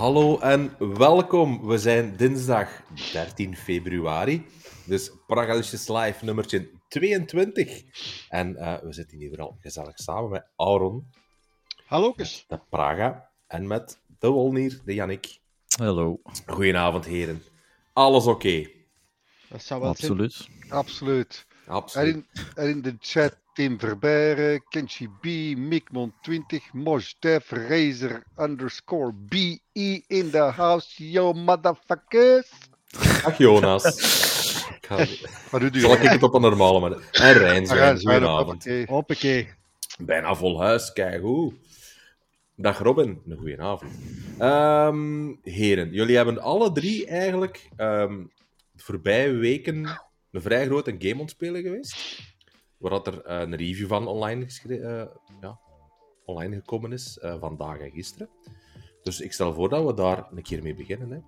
Hallo en welkom. We zijn dinsdag 13 februari. Dus Pragalicious Live nummertje 22. En uh, we zitten hier vooral gezellig samen met Aaron. Hallo. De Praga. En met de Wolnier, de Jannik. Hallo. Goedenavond, heren. Alles oké? Okay? Dat zou wel Absoluut. Zijn. Absoluut. Absoluut. En in, en in de chat Tim Verberen, Kenshi B, Mikmon20, Mosh Razer underscore BE in the house, yo motherfuckers. Ach Jonas. Wat doet u? Zal ik het op een normale manier? En Rijnzwijn, goedenavond. Hoppakee. Bijna vol huis, kijk hoe. Dag Robin, een goede avond. Um, heren, jullie hebben alle drie eigenlijk um, de voorbije weken een vrij grote game ontspelen geweest. Waar dat er uh, een review van online, uh, ja, online gekomen is, uh, vandaag en gisteren. Dus ik stel voor dat we daar een keer mee beginnen. Hè.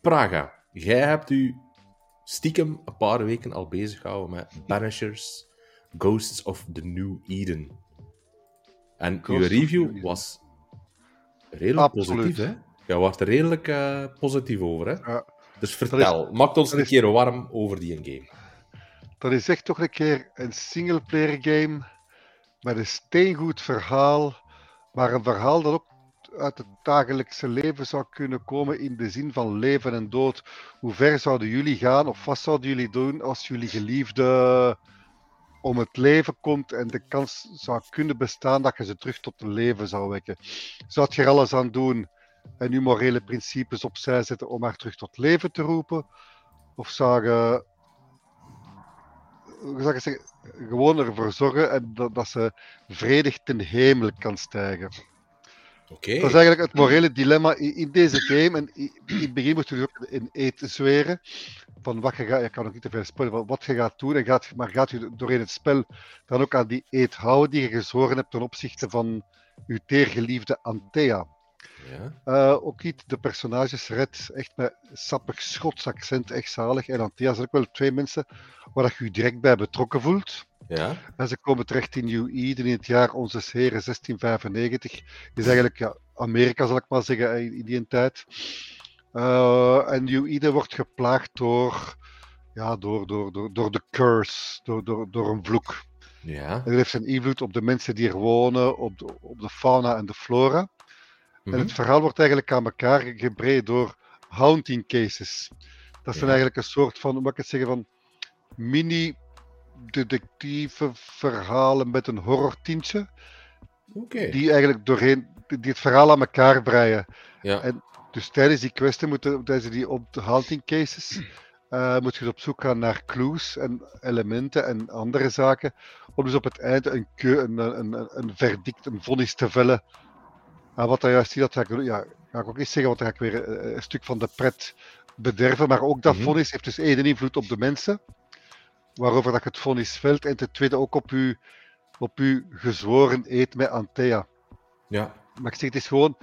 Praga, jij hebt u stiekem een paar weken al bezig gehouden met Banishers, Ghosts of the New Eden. En Ghost uw review was redelijk Absoluut. positief, hè? Jij was er redelijk uh, positief over, hè? Ja. Dus vertel, maak ons een keer warm over die game. Dat is echt toch een keer een singleplayer game met een steengoed verhaal, maar een verhaal dat ook uit het dagelijkse leven zou kunnen komen in de zin van leven en dood. Hoe ver zouden jullie gaan of wat zouden jullie doen als jullie geliefde om het leven komt en de kans zou kunnen bestaan dat je ze terug tot leven zou wekken? Zou je er alles aan doen en je morele principes opzij zetten om haar terug tot leven te roepen? Of zou je, hoe zou ik zeggen, gewoon ervoor zorgen en dat, dat ze vredig ten hemel kan stijgen? Okay. Dat is eigenlijk het morele dilemma in, deze game. En in, het begin moet je ook in eet zweren. Van wat je gaat, je kan ook niet te veel spoilen, wat je gaat doen. En gaat, maar gaat je doorheen het spel dan ook aan die eet houden die je gezworen hebt ten opzichte van je teergeliefde Antea. Ja. Uh, ook niet de personages Red, echt met sappig Schots accent, echt zalig. En Antea zijn ook wel twee mensen waar je je direct bij betrokken voelt. Ja. En ze komen terecht in New Eden in het jaar onze heren 1695. is eigenlijk ja, Amerika, zal ik maar zeggen, in die tijd. Uh, en New Eden wordt geplaagd door, ja, door, door, door, door de curse, door, door, door een vloek. Ja. En dat heeft zijn invloed op de mensen die er wonen, op de, op de fauna en de flora. -hmm. En het verhaal wordt eigenlijk aan elkaar gebreid door haunting cases. Dat zijn ja. eigenlijk een soort van, hoe moet ik het zeggen, van mini detectieve verhalen met een horrortintje. Okay. Die eigenlijk doorheen, die het verhaal aan elkaar breien. Ja. En dus tijdens die kwestie moeten, tijdens die hunting cases, uh, moet je op zoek gaan naar clues en elementen en andere zaken. Om dus op het einde een, een, een, een verdict, een vonnis te vellen. En wat dat juist dat ga ik, ja, ga ik ook niet zeggen, want dan ga ik weer een, een stuk van de pret bederven. Maar ook dat vonnis mm -hmm. heeft dus één invloed op de mensen waarover dat het vonnis velt. En ten tweede ook op uw, op uw gezworen eet met Antea. Ja. Maar ik zeg, het is gewoon...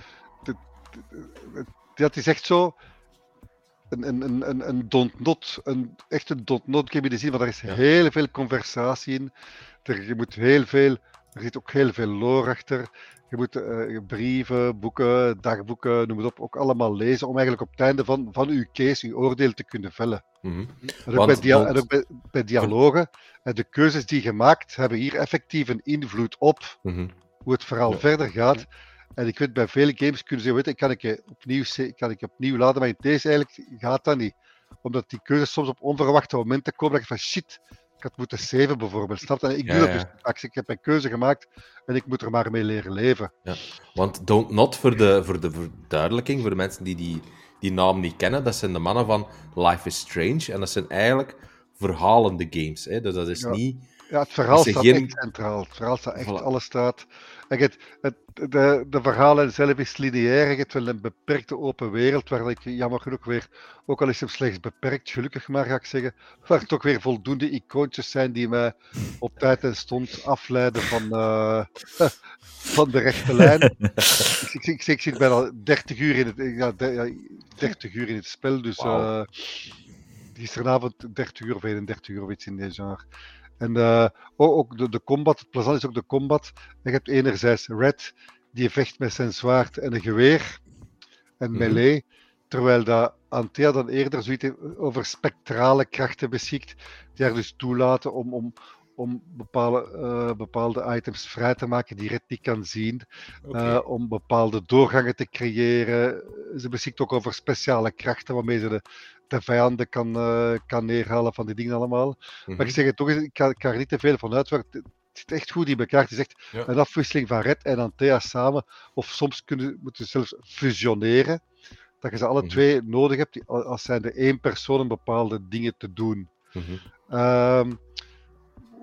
Dat is echt zo... Een, een, een, een, een don't not, een, echt een don't not game in de zin van er is Ja. heel veel conversatie in. Er, je moet heel veel... Er zit ook heel veel lore achter. Je moet eh, brieven, boeken, dagboeken, noem het op, ook allemaal lezen om eigenlijk op het einde van, van uw case uw oordeel te kunnen vellen. Mhm. En ook, Want- bij, dia- want- en ook bij, bij dialogen. En de keuzes die je maakt hebben hier effectief een invloed op Mhm. hoe het verhaal Ja. verder gaat. En ik weet bij vele games kunnen ze weten, kan ik je opnieuw, kan ik je opnieuw laden, maar in deze eigenlijk gaat dat niet. Omdat die keuzes soms op onverwachte momenten komen dat je van shit, ik had moeten saven bijvoorbeeld. Snap je? Ik Ja, doe dat ja. dus. Ik heb mijn keuze gemaakt en ik moet er maar mee leren leven. Want Don't Not, voor de, voor de verduidelijking, voor de mensen die, die die naam niet kennen, dat zijn de mannen van Life is Strange. En dat zijn eigenlijk verhalende games. Hè? Dus dat is Ja. niet... Ja, het verhaal er staat geen- echt centraal. Het verhaal staat echt, Voilà. alles staat. Het, het, de, de verhalen zelf is lineair. Je hebt wel een beperkte open wereld, waar ik jammer genoeg weer, ook al is hem slechts beperkt, gelukkig maar ga ik zeggen, waar toch weer voldoende icoontjes zijn die mij op tijd en stond afleiden van, eh, van de rechte lijn. ik, ik, ik, ik zit bijna 30 uur in het, ja, de- ja, 30 uur in het spel, dus Wauw. eh, gisteravond 30 uur of 31 uur of iets in deze genre. En eh, ook, ook de, de combat, het plezant is ook de combat. En je hebt enerzijds Red, die vecht met zijn zwaard en een geweer. en Mhm. melee. Terwijl dat Antea dan eerder zoiets over spectrale krachten beschikt, die haar dus toelaten om, om, om bepaalde, eh, bepaalde items vrij te maken die Red niet kan zien. Eh, om bepaalde doorgangen te creëren. Ze beschikt ook over speciale krachten waarmee ze de, de vijanden kan, eh, kan neerhalen van die dingen allemaal. Maar Mhm. ik zeg het toch eens, ik kan, ik kan er niet te veel van uitwerken. Het zit echt goed in elkaar. Het is echt Ja. een afwisseling van Red en Antea samen. Of soms kunnen, moeten ze zelfs fusioneren. Dat je ze alle Mhm. twee nodig hebt, als zijn de één persoon om bepaalde dingen te doen. Mhm. Ehm,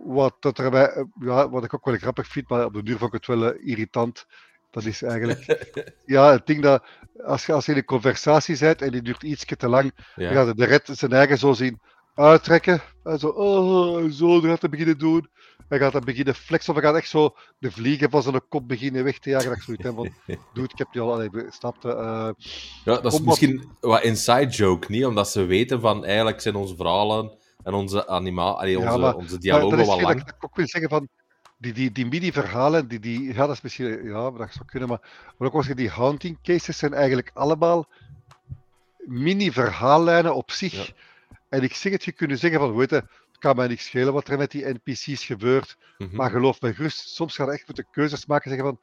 wat, dat er bij, eh, ja, wat ik ook wel grappig vind, maar op de duur vond ik het wel eh, irritant. Dat is eigenlijk ja, het ding dat als je, als je in een conversatie bent en die duurt iets te lang, Ja. dan gaat de- red zijn eigen zo zien uittrekken. En zo, oh, zo gaat hij beginnen doen. Hij gaat dan beginnen flexen of hij gaat echt zo de vliegen van zijn kop beginnen weg te jagen. Dat ik zoiets heb van, dude, ik heb die al, allee, snapte. eh, Ja, dat is misschien wat inside joke, niet? Omdat ze weten van eigenlijk zijn onze verhalen en onze anima, allee, Ja, onze, maar- onze maar dialogen dat is wel hetgeen lang. dat ik ook wil zeggen van, die, die, die mini-verhalen, die, die, ja, dat is misschien, ja, dat zou kunnen, maar, maar ook als je die haunting cases zijn eigenlijk allemaal mini-verhaallijnen op zich. Ja. En ik zeg het, je kunt zeggen van, weet je, het kan mij niks schelen wat er met die NPC's gebeurt, Mhm. maar geloof me gerust, soms ga je echt moeten keuzes maken en zeggen van,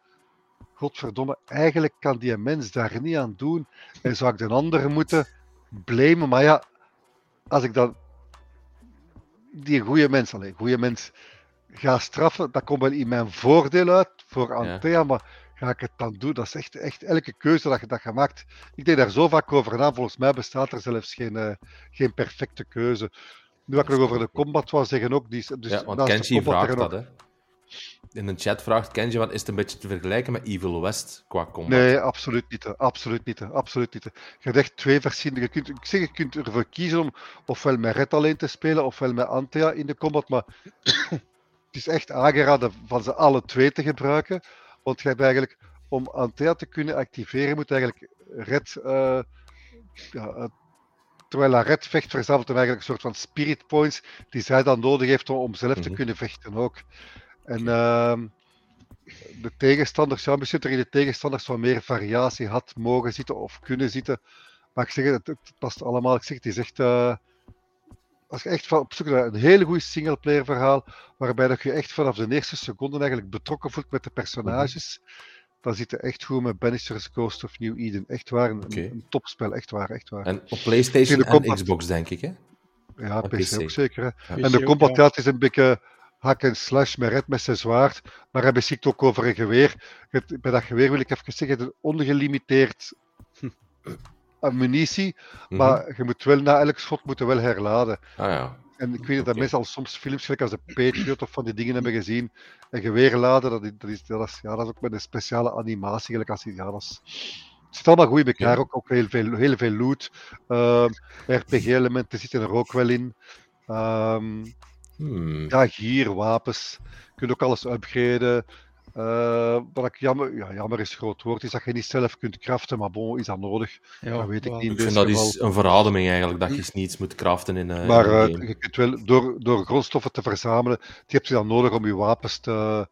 godverdomme, eigenlijk kan die mens daar niet aan doen en zou ik de ander moeten blamen, maar ja, als ik dan die goede mens, alleen goede mens, ga straffen, dat komt wel in mijn voordeel uit voor Antea, maar ga ik het dan doen? Dat is echt, echt elke keuze dat je, dat je maakt. Ik denk daar zo vaak over na, volgens mij bestaat er zelfs geen, eh, geen perfecte keuze. Nu wat ik nog over de combat wou zeggen ook, die dus ja, want combat vraagt dat, hè. In de chat vraagt Kenji, wat is het een beetje te vergelijken met Evil West qua combat? Nee, absoluut niet. Absoluut niet. Absoluut niet. Je hebt echt twee verschillende. Je kunt, ik zeg, je kunt ervoor kiezen om ofwel met Red alleen te spelen, ofwel met Antea in de combat. Maar het is echt aangeraden van ze alle twee te gebruiken. Want je hebt eigenlijk, om Antea te kunnen activeren, moet eigenlijk Red. eh, ja, eh, terwijl haar Red vecht, verzamelt hem eigenlijk een soort van spirit points die zij dan nodig heeft om, om zelf te Mhm. kunnen vechten ook. En ehm, de tegenstanders, ja, misschien dat er in de tegenstanders wat meer variatie had mogen zitten of kunnen zitten. Maar ik zeg het, het past allemaal. Ik zeg, het is echt. eh, als je echt van, op zoek naar een hele goed singleplayer verhaal, waarbij dat je echt vanaf de eerste seconde eigenlijk betrokken voelt met de personages, dan zit het echt goed met Bannister's Ghost of New Eden. Echt waar, een, topspel, echt waar, echt waar. En op PlayStation en combat- Xbox, denk ik, hè? Ja, op PC, PC. ook zeker. Hè. Ja. En de ook, combat ja. ja, het is een beetje hack en slash met red met zijn zwaard, maar hij beschikt ook over een geweer. Het, bij dat geweer wil ik even zeggen, het is ongelimiteerd ammunitie, Mhm. maar je moet wel na elk schot moeten wel herladen. Ah ja. En ik weet dat mensen al soms films gelijk als de Patriot of van die dingen hebben gezien. En geweer laden, dat is, dat is, dat is, ja, dat is ook met een speciale animatie. Gelijk als, die- ja, dat is, het zit allemaal goed in elkaar, Ja. ook, ook heel, veel, heel veel loot. Ehm, RPG-elementen zitten er ook wel in. Ehm, Hmm. ja, gier, wapens. Je kunt ook alles upgraden. Eh, wat ik jammer, ja, jammer is groot woord, is dat je niet zelf kunt craften, maar bon, is dat nodig? dat weet ik niet. in Ik vind dit dat geval. is een verademing eigenlijk, dat je niets moet craften in, eh Maar in eh, je kunt wel, door, door grondstoffen te verzamelen, die heb je dan nodig om je wapens te,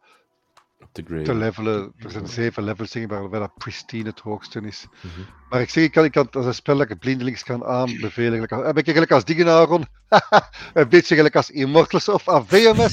te te levelen. Er zijn zeven levels in, waarbij dat pristine het hoogste is. Mhm. Maar ik zeg, ik kan, ik kan als een spel dat ik blindelings kan aanbevelen. Gelijk als- Heb ik eigenlijk als dingen, Aaron? een beetje gelijk als Immortals of AVMS.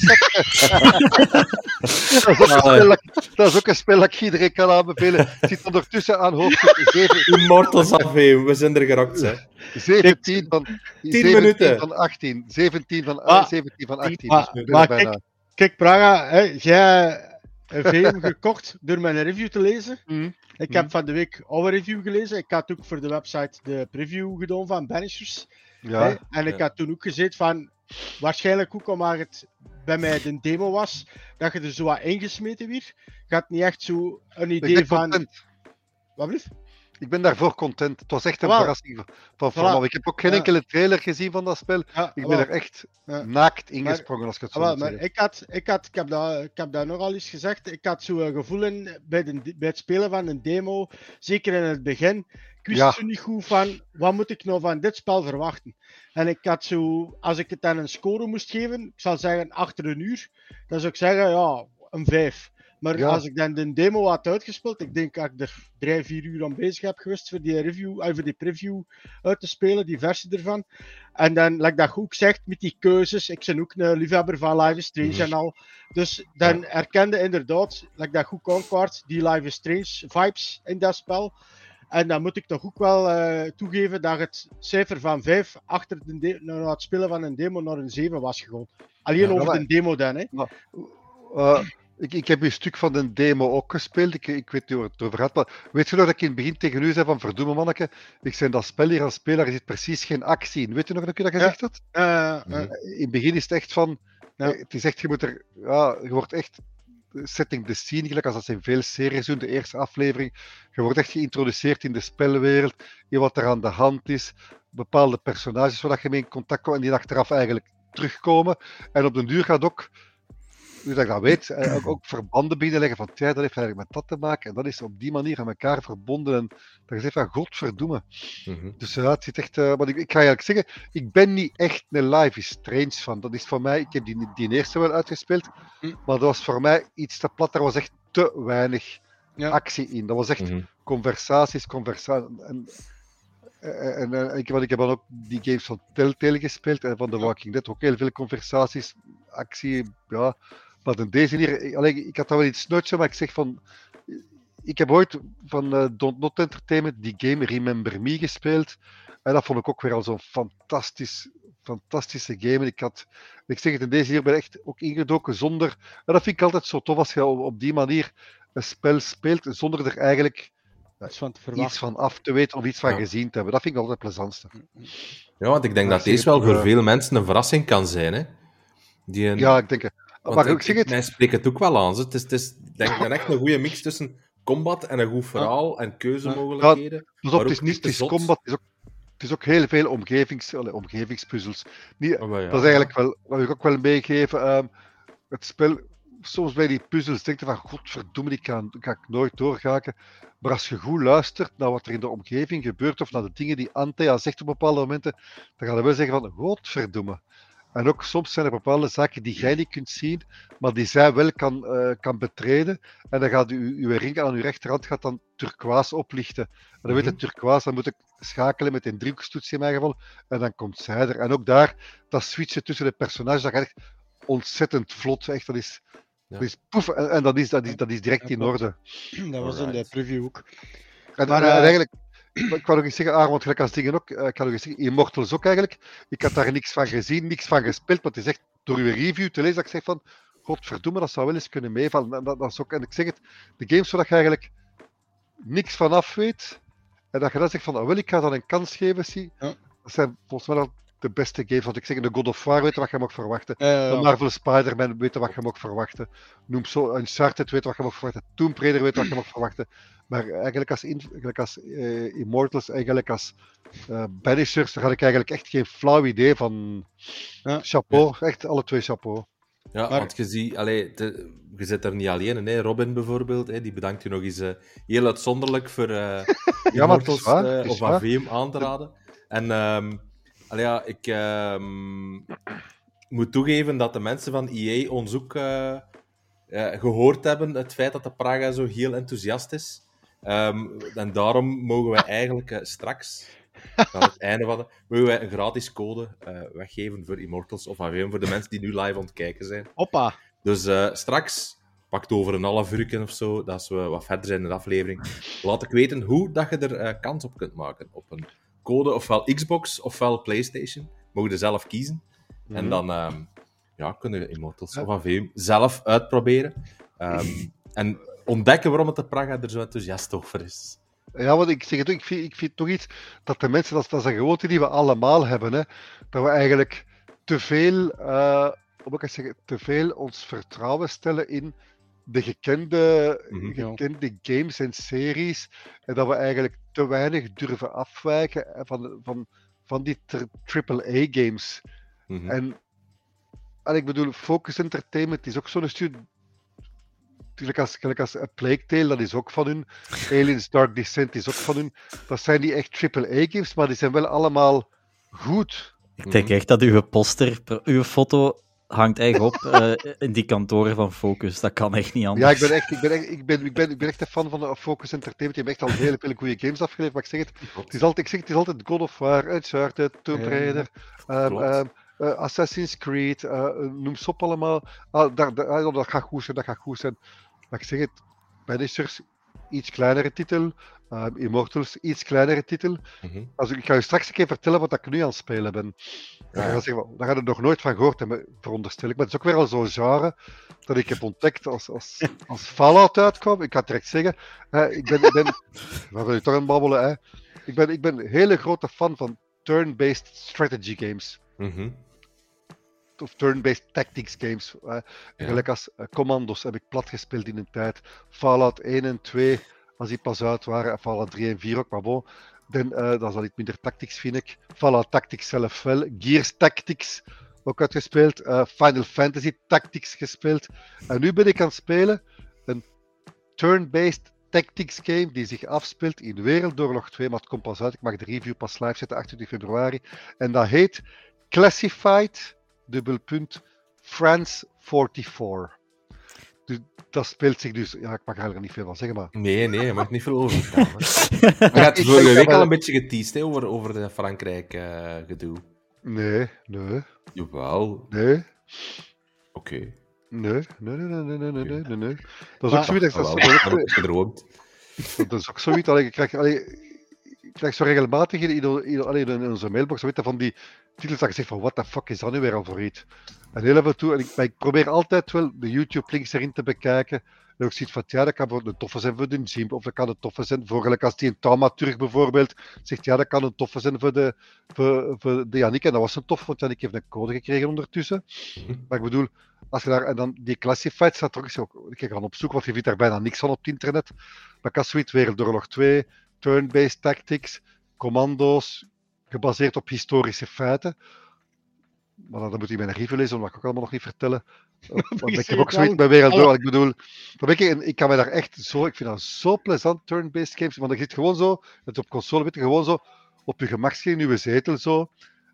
dat, is ook een spel dat, dat is ook een spel dat ik iedereen kan aanbevelen. Het zit ondertussen aan hoofdstuk 7, Immortals AV, we zijn er gerakt, hè. 17 van, 17 minuten. van 18. 17 van, Ah, 17 van 18. maar- dus maar bijna. kijk- Kijk, Praga, hè, jij een VM gekocht door mijn review te lezen. Mhm. Ik heb van de week oude review gelezen. Ik had ook voor de website de preview gedaan van Banishers. Ja, En ik Ja. had toen ook gezegd van, waarschijnlijk ook omdat het bij mij de demo was, dat je er zo wat ingesmeten weer. Je had niet echt zo een idee van... content. Wat blieft? Ik ben daarvoor content. Het was echt een Wel. verrassing van- van Voilà. Ik heb ook geen Ja. enkele trailer gezien van dat spel. Ja, Ik ben er echt Ja. naakt ingesprongen, als ik het zo maar ik, had, ik, had, ik, heb dat, ik heb dat nogal eens gezegd. Ik had zo'n gevoel in, bij, de, bij het spelen van een demo, zeker in het begin. Ik wist zo niet goed van wat moet ik nou van dit spel verwachten. En ik had zo, als ik het dan een score moest geven, ik zal zeggen achter een uur, dan zou ik zeggen ja, een 5. Maar Ja. als ik dan de demo had uitgespeeld, ik denk dat ik er drie, vier uur aan bezig heb geweest voor die review, eh, voor die preview uit te spelen, die versie ervan. En dan, like dat ook zegt, met die keuzes, ik ben ook een liefhebber van Live is Strange Mhm. en al. Dus dan herkende inderdaad, like dat goed aankaart, die Live is Strange vibes in dat spel. En dan moet ik toch ook wel eh, toegeven dat het cijfer van 5 achter de na het spelen van een demo naar een 7 was gegaan. Alleen Ja, over maar- de demo dan, hè. Eh, ik, ik heb een stuk van de demo ook gespeeld. Ik, ik weet niet waar het over gaat. Maar weet je nog dat ik in het begin tegen u zei van verdoemen manneke, ik zijn dat spel hier aan spelen, er zit precies geen actie in. Weet je nog dat ik dat gezegd had? Eh. In het begin is het echt van, Ja. eh, het is echt, je moet er, ja, je wordt echt setting the scene, gelijk als dat ze in veel series doen, de eerste aflevering. Je wordt echt geïntroduceerd in de spelwereld, in wat er aan de hand is, bepaalde personages waar je mee in contact komt en die achteraf eigenlijk terugkomen. En op den duur gaat ook, nu dat ik dat weet, eh, ook, ook verbanden binnenleggen van, ja, dat heeft eigenlijk met dat te maken. En dat is op die manier aan elkaar verbonden. En dat je zegt van, godverdomme. Mhm. Dus ja, het zit echt. eh maar ik, ik ga eigenlijk zeggen, ik ben niet echt een Life is Strange van. Dat is voor mij, ik heb die, die eerste wel uitgespeeld, Hm. maar dat was voor mij iets te plat. Er was echt te weinig Ja. actie in. Dat was echt Mhm. conversaties, conversaties. En, en, en, en ik, want ik heb dan ook die games van Telltale gespeeld en van The. Walking Dead ook heel veel conversaties, actie, ja. Maar in deze hier, ik, allee, ik had daar wel iets snotje, maar ik zeg van. Ik heb ooit van eh, Don't Not Entertainment die game Remember Me gespeeld. En dat vond ik ook weer al zo'n fantastisch, fantastische game. En ik, had, ik zeg het, in deze hier ben ik echt ook ingedoken zonder. En dat vind ik altijd zo tof als je op, op die manier een spel speelt zonder er eigenlijk iets van te iets verwachten. van af te weten of iets van Ja. gezien te hebben. Dat vind ik altijd het plezantste. Ja, want ik denk dat deze wel voor eh, veel mensen een verrassing kan zijn. Hè? Die een... Ja, ik denk het. Want Maar ik, zeg het, mij spreekt het ook wel aan. Het is, het is denk ik, een echt een goede mix tussen combat en een goed verhaal en keuzemogelijkheden. dus op, het is niet het is combat, het is ook, het is ook heel veel omgevings, allee, omgevingspuzzels. Niet, Oh, ja. Dat is eigenlijk wel, wat ik ook wel meegeven. ehm, het spel, soms bij die puzzels denk je van, godverdomme, die kan, kan ik nooit doorgaken. Maar als je goed luistert naar wat er in de omgeving gebeurt, of naar de dingen die Antea zegt op bepaalde momenten, dan ga je wel zeggen van, godverdomme. En ook soms zijn er bepaalde zaken die jij niet kunt zien, maar die zij wel kan, eh, kan betreden. En dan gaat u, uw ring aan uw rechterhand gaat dan turquoise oplichten. En dan weet Mhm. je turquoise, dan moet ik schakelen met een driehoekstoets in mijn geval. En dan komt zij er. En ook daar, dat switchen tussen de personages, dat gaat echt ontzettend vlot. Echt, dat is, Ja. dat is poef. En, en dat, is, dat, is, dat is direct Ja, in orde. Dat was in de preview ook. En, Maar, en- en eh, eigenlijk, ik wou nog eens zeggen, Aaron, want gelijk als dingen ook, eh, ik kan nog eens zeggen, Immortals ook eigenlijk. Ik had daar niks van gezien, niks van gespeeld, maar het is echt door uw review te lezen dat ik zeg van, godverdomme, dat zou wel eens kunnen meevallen. En, dat, dat is ook, en ik zeg het, de games waar je eigenlijk niks van af weet, en dat je dan zegt van, ah, wel, ik ga dan een kans geven, zie, Ja. dat zijn volgens mij al de beste games. Want ik zeg, de God of War weet wat je mag verwachten. Eh, De. Marvel Spider-Man weet wat je mag verwachten. Noem zo Uncharted weet wat je mag verwachten. Tomb Raider weet wat je mag verwachten. Maar eigenlijk als, in, eigenlijk als eh, Immortals, eigenlijk als eh Banishers, daar had ik eigenlijk echt geen flauw idee van. Ja. Chapeau, echt alle twee chapeau. Ja, Maar- want je ziet, allee, je zit er niet alleen in. Hè. Robin bijvoorbeeld, hè, die bedankt je nog eens eh, heel uitzonderlijk voor eh Ja, maar het is waar, eh, of waar. AVM aan te raden. En ehm, allee, ja, ik ehm, moet toegeven dat de mensen van EA ons ook eh, eh, gehoord hebben, het feit dat de Praga zo heel enthousiast is. Ehm, en daarom mogen wij eigenlijk eh, straks, aan het einde van de, mogen wij een gratis code eh, weggeven voor Immortals of AVM, voor de mensen die nu live aan het kijken zijn. Hoppa. Dus straks, pakt over een half uur of zo, dat we wat verder zijn in de aflevering, laat ik weten hoe dat je er kans op kunt maken. Op een code, ofwel Xbox ofwel PlayStation. Mogen er zelf kiezen. En Mhm. dan ehm, ja, kunnen we Immortals Ja. of AVM zelf uitproberen. Ehm, en ontdekken waarom het de Praga er zo enthousiast over is. Ja, want ik zeg het ook, ik vind, ik vind toch iets dat de mensen, dat, is- dat is een gewoonte die we allemaal hebben, hè, dat we eigenlijk te veel, eh hoe moet ik het zeggen, te veel ons vertrouwen stellen in de gekende, Mhm. Gekende games en series, en dat we eigenlijk te weinig durven afwijken eh, van, van, van die AAA-games. Mhm. En, en ik bedoel, Focus Entertainment is ook zo'n studio. Gelijk als, gelijk als A Plague Tale, dat is ook van hun. Aliens Dark Descent is ook van hun. Dat zijn die echt AAA-games, maar die zijn wel allemaal goed. Ik denk echt dat uw poster, uw foto hangt echt op uh, in die kantoren van Focus. Dat kan echt niet anders. Ja, ik ben echt, ik ben echt, ik ben, ik ben, ik ben echt een fan van de Focus Entertainment. Die hebben echt al hele veel goede games afgeleverd. Maar ik zeg het, het is altijd, ik zeg, het is altijd God of War, Uncharted, Tomb Raider, um, um, uh, Assassin's Creed, uh, noem ze op allemaal. Ah, daar, daar, dat gaat goed zijn, dat gaat goed zijn. Maar ik zeg het, Banishers, iets kleinere titel. Uh, Immortals, iets kleinere titel. Mm -hmm. also, ik ga je straks een keer vertellen wat ik nu aan het spelen ben. Ja. Daar, zeggen, daar had ik nog nooit van gehoord hebben, veronderstel ik. Maar het is ook weer al zo'n genre dat ik heb ontdekt als, als, als Fallout uitkwam. Ik kan direct zeggen, uh, ik ben, ik ben waar wil je toch aan babbelen, hè? Ik ben, ik ben een hele grote fan van turn-based strategy games. Mm -hmm. Of turn-based tactics games. Ja. Gelijk als uh, Commandos heb ik plat gespeeld in een tijd. Fallout 1 en 2, als die pas uit waren. En Fallout 3 en 4 ook, maar bon. Dan, uh, dat is al iets minder tactics, vind ik. Fallout Tactics zelf wel. Gears Tactics ook uitgespeeld. Final Fantasy Tactics gespeeld. En nu ben ik aan het spelen een turn-based tactics game die zich afspeelt in Wereldoorlog 2, maar het komt pas uit. Ik mag de review pas live zetten, 28 februari. En dat heet Classified dubbelpunt France 44. Dus dat speelt zich dus. Ja, ik mag er niet veel van zeggen, maar. Nee, nee, je mag niet veel over vertellen. Je hebt vorige week al een beetje geteased over, over de Frankrijk-gedoe. Uh, nee, nee. Jawel. Nee. Oké. Okay. Nee, nee, nee, nee, nee, nee, nee, nee, nee. Dat is ook zoiets. Dat, dat, gedroomd. dat is ook zoiets. Allee, ik krijg, allee, ik krijg zo regelmatig in, in, in, in onze mailbox weet je, van die titels dat je zegt van what the fuck is dat nu weer al voor iets? En heel even toe, en ik, ik probeer altijd wel de YouTube-links erin te bekijken. En ook ziet van, ja, dat kan een toffe zijn voor de gym, of dat kan een toffe zijn voor, als die een Taumaturg bijvoorbeeld zegt, ja, dat kan een toffe zijn voor de, voor, voor de Yannick. En dat was een tof, want Yannick heeft een code gekregen ondertussen. Maar ik bedoel, als je daar, en dan die classified staat er ook, ik ga gaan opzoeken, want je vindt daar bijna niks van op het internet. Maar ik had zoiets, Wereldoorlog 2, turn-based tactics, commando's, gebaseerd op historische feiten. Maar dan moet je mijn review lezen, dat mag ik ook allemaal nog niet vertellen. Want ik heb ook zoiets bij Wereldoorlog. Ik bedoel, ik, ik kan me daar echt zo, ik vind dat zo plezant, turn-based games. Want je zit gewoon zo, het op console, weet je, gewoon zo op je gemakje in je zetel zo.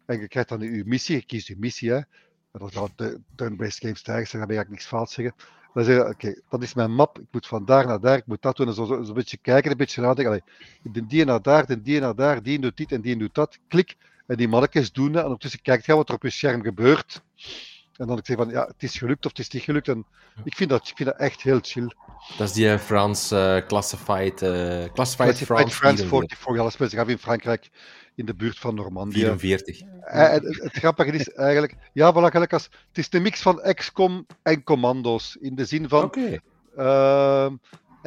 En je krijgt dan je missie, je kiest je missie, hè. En dat de turn-based games zijn, dan ben ik niks fout zeggen. Dan zeg je, oké, dat is mijn map, ik moet van daar naar daar, ik moet dat doen. En zo, zo, een beetje kijken, een beetje nadenken. Allee, die naar daar, de die naar daar, die doet dit en die doet dat. Klik, en die mannetjes doen dat. En ondertussen kijkt je wat er op je scherm gebeurt. En dan ik zeg van, ja, het is gelukt of het is niet gelukt. En ik vind dat, ik vind dat echt heel chill. Dat is die Frans uh, Classified, uh, Classified, Classified France, France 44. Ja, dat speelt zich af in Frankrijk, in de buurt van Normandië. 44. En het, het, het, grappige is eigenlijk, ja, voilà, gelijk als, het is de mix van XCOM en commando's. In de zin van, okay. uh,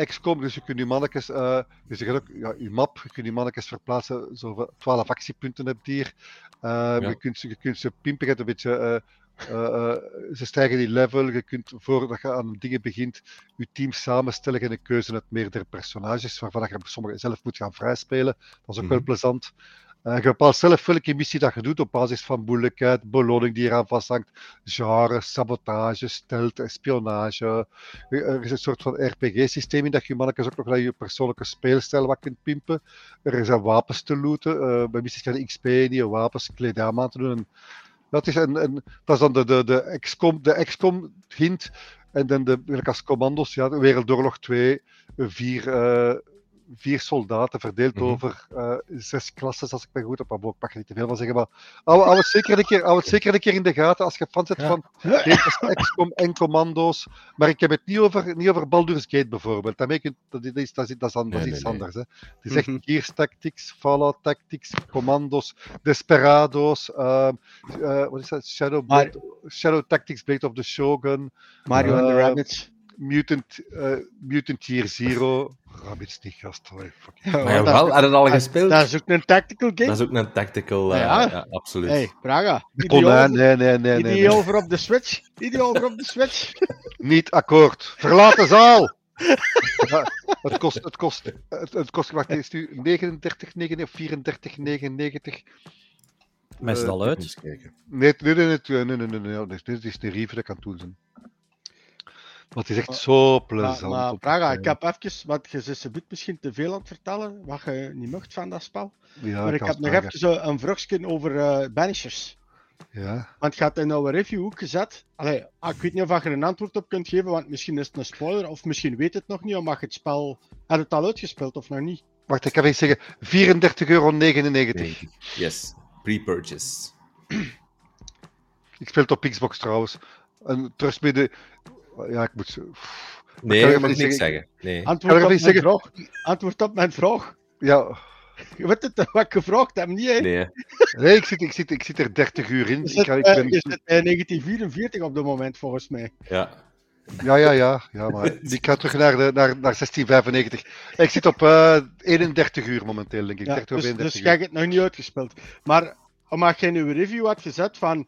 XCOM, dus je kunt je mannetjes, uh, dus je, ook, ja, je map, je kunt je mannetjes verplaatsen, zo 12 actiepunten hebt hier. Uh, ja. je, kunt, je kunt ze pimpen, een beetje, uh, uh, ze stijgen die level, je kunt voordat je aan dingen begint, je team samenstellen en een keuze uit meerdere personages, waarvan je sommige zelf moet gaan vrijspelen. Dat is ook wel plezant. Uh, je bepaalt zelf welke missie dat je doet op basis van moeilijkheid, beloning die eraan vasthangt, genre, sabotage, stealth, spionage. Er is een soort van RPG-systeem in dat je mannetjes ook nog naar je persoonlijke speelstijl wat kunt pimpen. Er zijn wapens te looten. Uh, bij missies kan je XP je wapens, kledij aan te doen. En dat, is een, een, dat is dan de, de, de, XCOM, de XCOM hint. En dan de, als commando's, ja, Wereldoorlog 2, 4, uh, vier soldaten verdeeld mm -hmm. over uh, zes klassen, als ik me goed op heb. Ik mag niet te veel van zeggen, maar hou, hou, het zeker een keer, hou het zeker een keer in de gaten als je fan zit ja. van XCOM en commando's. Maar ik heb het niet over, niet over Baldur's Gate bijvoorbeeld. Dat, dat, is, dat, is, dat is, dat is iets nee, anders. Hè. Het is echt mm -hmm. Gears Tactics, Fallout Tactics, commando's, Desperado's, uh, uh, wat is dat? Shadow, Blade, Shadow Tactics, Blade of the Shogun. Mario and the Rabbids. Mutant, uh, Mutant Year Zero. Rabbids niet, gast. Oh, ja, maar ja, wel, had het al gespeeld? Dat is ook een tactical game. Dat is ook een tactical, uh, ja. ja. absoluut. Hey, Praga. Ideaal, nee, nee, nee, nee. Ideaal voor op de Switch. Ideaal voor op de Switch. niet akkoord. Verlaat de zaal! ja, het kost, het kost, het, het kost, wacht, is nu 39,99 of 34,99? Maar is het al uit? Nee, nee, nee, nee, nee, nee, nee, nee, nee, dit is de review dat ik aan het doen zijn. Maar het is echt zo plezant. Maar, maar Praga, ik heb even, want je zit biedt misschien te veel aan het vertellen, wat je niet mocht van dat spel. Ja, maar ik heb nog even zo een vraagje over uh, Banishers. Ja. Want je had in jouw review ook gezet. Allee, ah, ik weet niet of je er een antwoord op kunt geven, want misschien is het een spoiler, of misschien weet het nog niet, omdat je het spel. Had het al uitgespeeld of nog niet? Wacht, ik kan even zeggen 34,99 euro. Yes. Pre-purchase. Ik speel het op Xbox trouwens. En trust me, de... Ja, ik moet... zo- Nee, kan je mag niks zeggen? zeggen. Nee. Antwoord op, ik mijn vraag. Antwoord op mijn vraag. Ja, Je weet het wat ik gevraagd heb, niet hè? Nee. nee, ik zit, ik, zit, ik zit er 30 uur in. Ik, zit, ga- ik eh, ben... je zit bij 1944 op dit moment, volgens mij. Ja. Ja, ja, ja, ja, maar ik ga terug naar, de, naar, naar 1695. Ik zit op eh 31 uur momenteel, denk ik. Ja, 30 of dus, 31 dus uur. jij hebt het nog niet uitgespeeld. Maar omdat je in je review had gezet van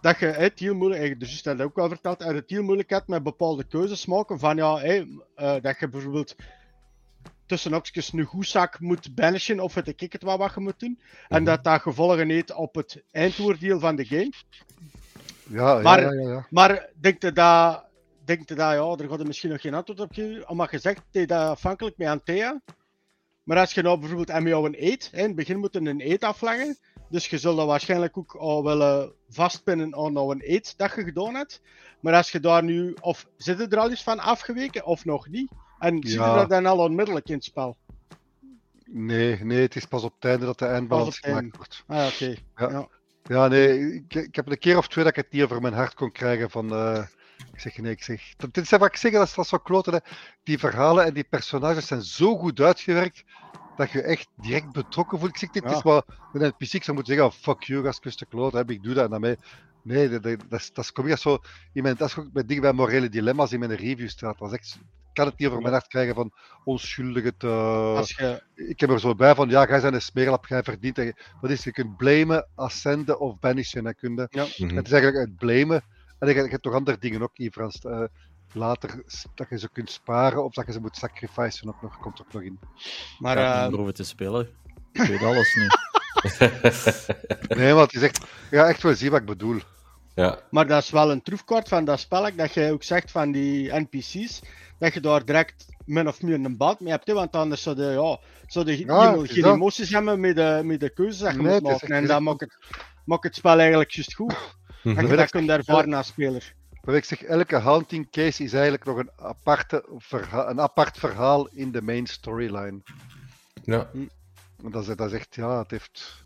dat je het heel moeilijk, eigenlijk, dus je dat ook wel verteld, uit het heel moeilijk hebt met bepaalde keuzes maken. Van ja, eh, dat je bijvoorbeeld tussen opjes een goedzak moet banishen of het ik het wat, wat je moet doen. En Mhm. dat dat gevolgen heeft op het eindoordeel van de game. Ja, Maar- ja, ja, ja. Maar denk je dat, denk je dat ja, daar gaat er misschien nog geen antwoord op geven, omdat je zegt dat je dat afhankelijk met Antea. Maar als je nou bijvoorbeeld jou een eet, hè, in het begin moet je een eet afleggen. Dus je zult dat waarschijnlijk ook al willen vastpinnen aan nou een eet dat je gedaan hebt. Maar als je daar nu, of zit je er al eens van afgeweken of nog niet? En zie je Ja. dat dan al onmiddellijk in het spel? Nee, nee, het is pas op het einde dat de eindbalans gemaakt wordt. Ah, oké. Ja. Ja. Ja, nee, ik, ik heb een keer of twee dat ik het niet over mijn hart kon krijgen van... eh, ik zeg nee, ik zeg... Dat, dit is wat ik zeg, dat is, dat is zo kloten. Hè. Die verhalen en die personages zijn zo goed uitgewerkt dat je echt direct betrokken voelt. Ik zeg, dit Ja. is wat een NPC zou moeten zeggen, oh, fuck you, gastkuste kloot, heb ik doe dat en dan mee. Nee, dat, dat, dat is, dat kom zo... In mijn, dat is ook met dingen bij morele dilemma's in mijn review staat. Dat is echt... Ik kan het niet over mijn hart krijgen van onschuldige te... Als je, ik heb er zo bij van, ja, jij bent een smeerlap, jij verdient. dat je- Wat is, je kunt blamen, ascenden of banishen. Hè, kun je. Mhm. Het is eigenlijk het blamen. En je, je hebt toch andere dingen ook, niet, Frans. eh, later dat je ze kunt sparen of dat je ze moet sacrificen, ook nog, komt ook nog in. maar Ja, eh, om erover te spelen. Ik weet alles nu. Nee, maar het is echt, ja, echt wel zien wat ik bedoel. Ja. Maar dat is wel een troefkort van dat spel, dat jij ook zegt van die NPC's, dat je daar direct min of meer een band mee hebt. Hè? Want anders zou je, ja, zou je Ja, geen, dat. emoties hebben met de, met de keuzes dat je Nee, moet maken. echt- En dat maakt het, maakt het spel eigenlijk juist goed. Dat Mhm. je dat ik- kunt ervaren als speler. Maar ik zeg, elke haunting case is eigenlijk nog een, aparte verha- een apart verhaal in de main storyline. Ja. En dat is, dat is echt, ja, het heeft...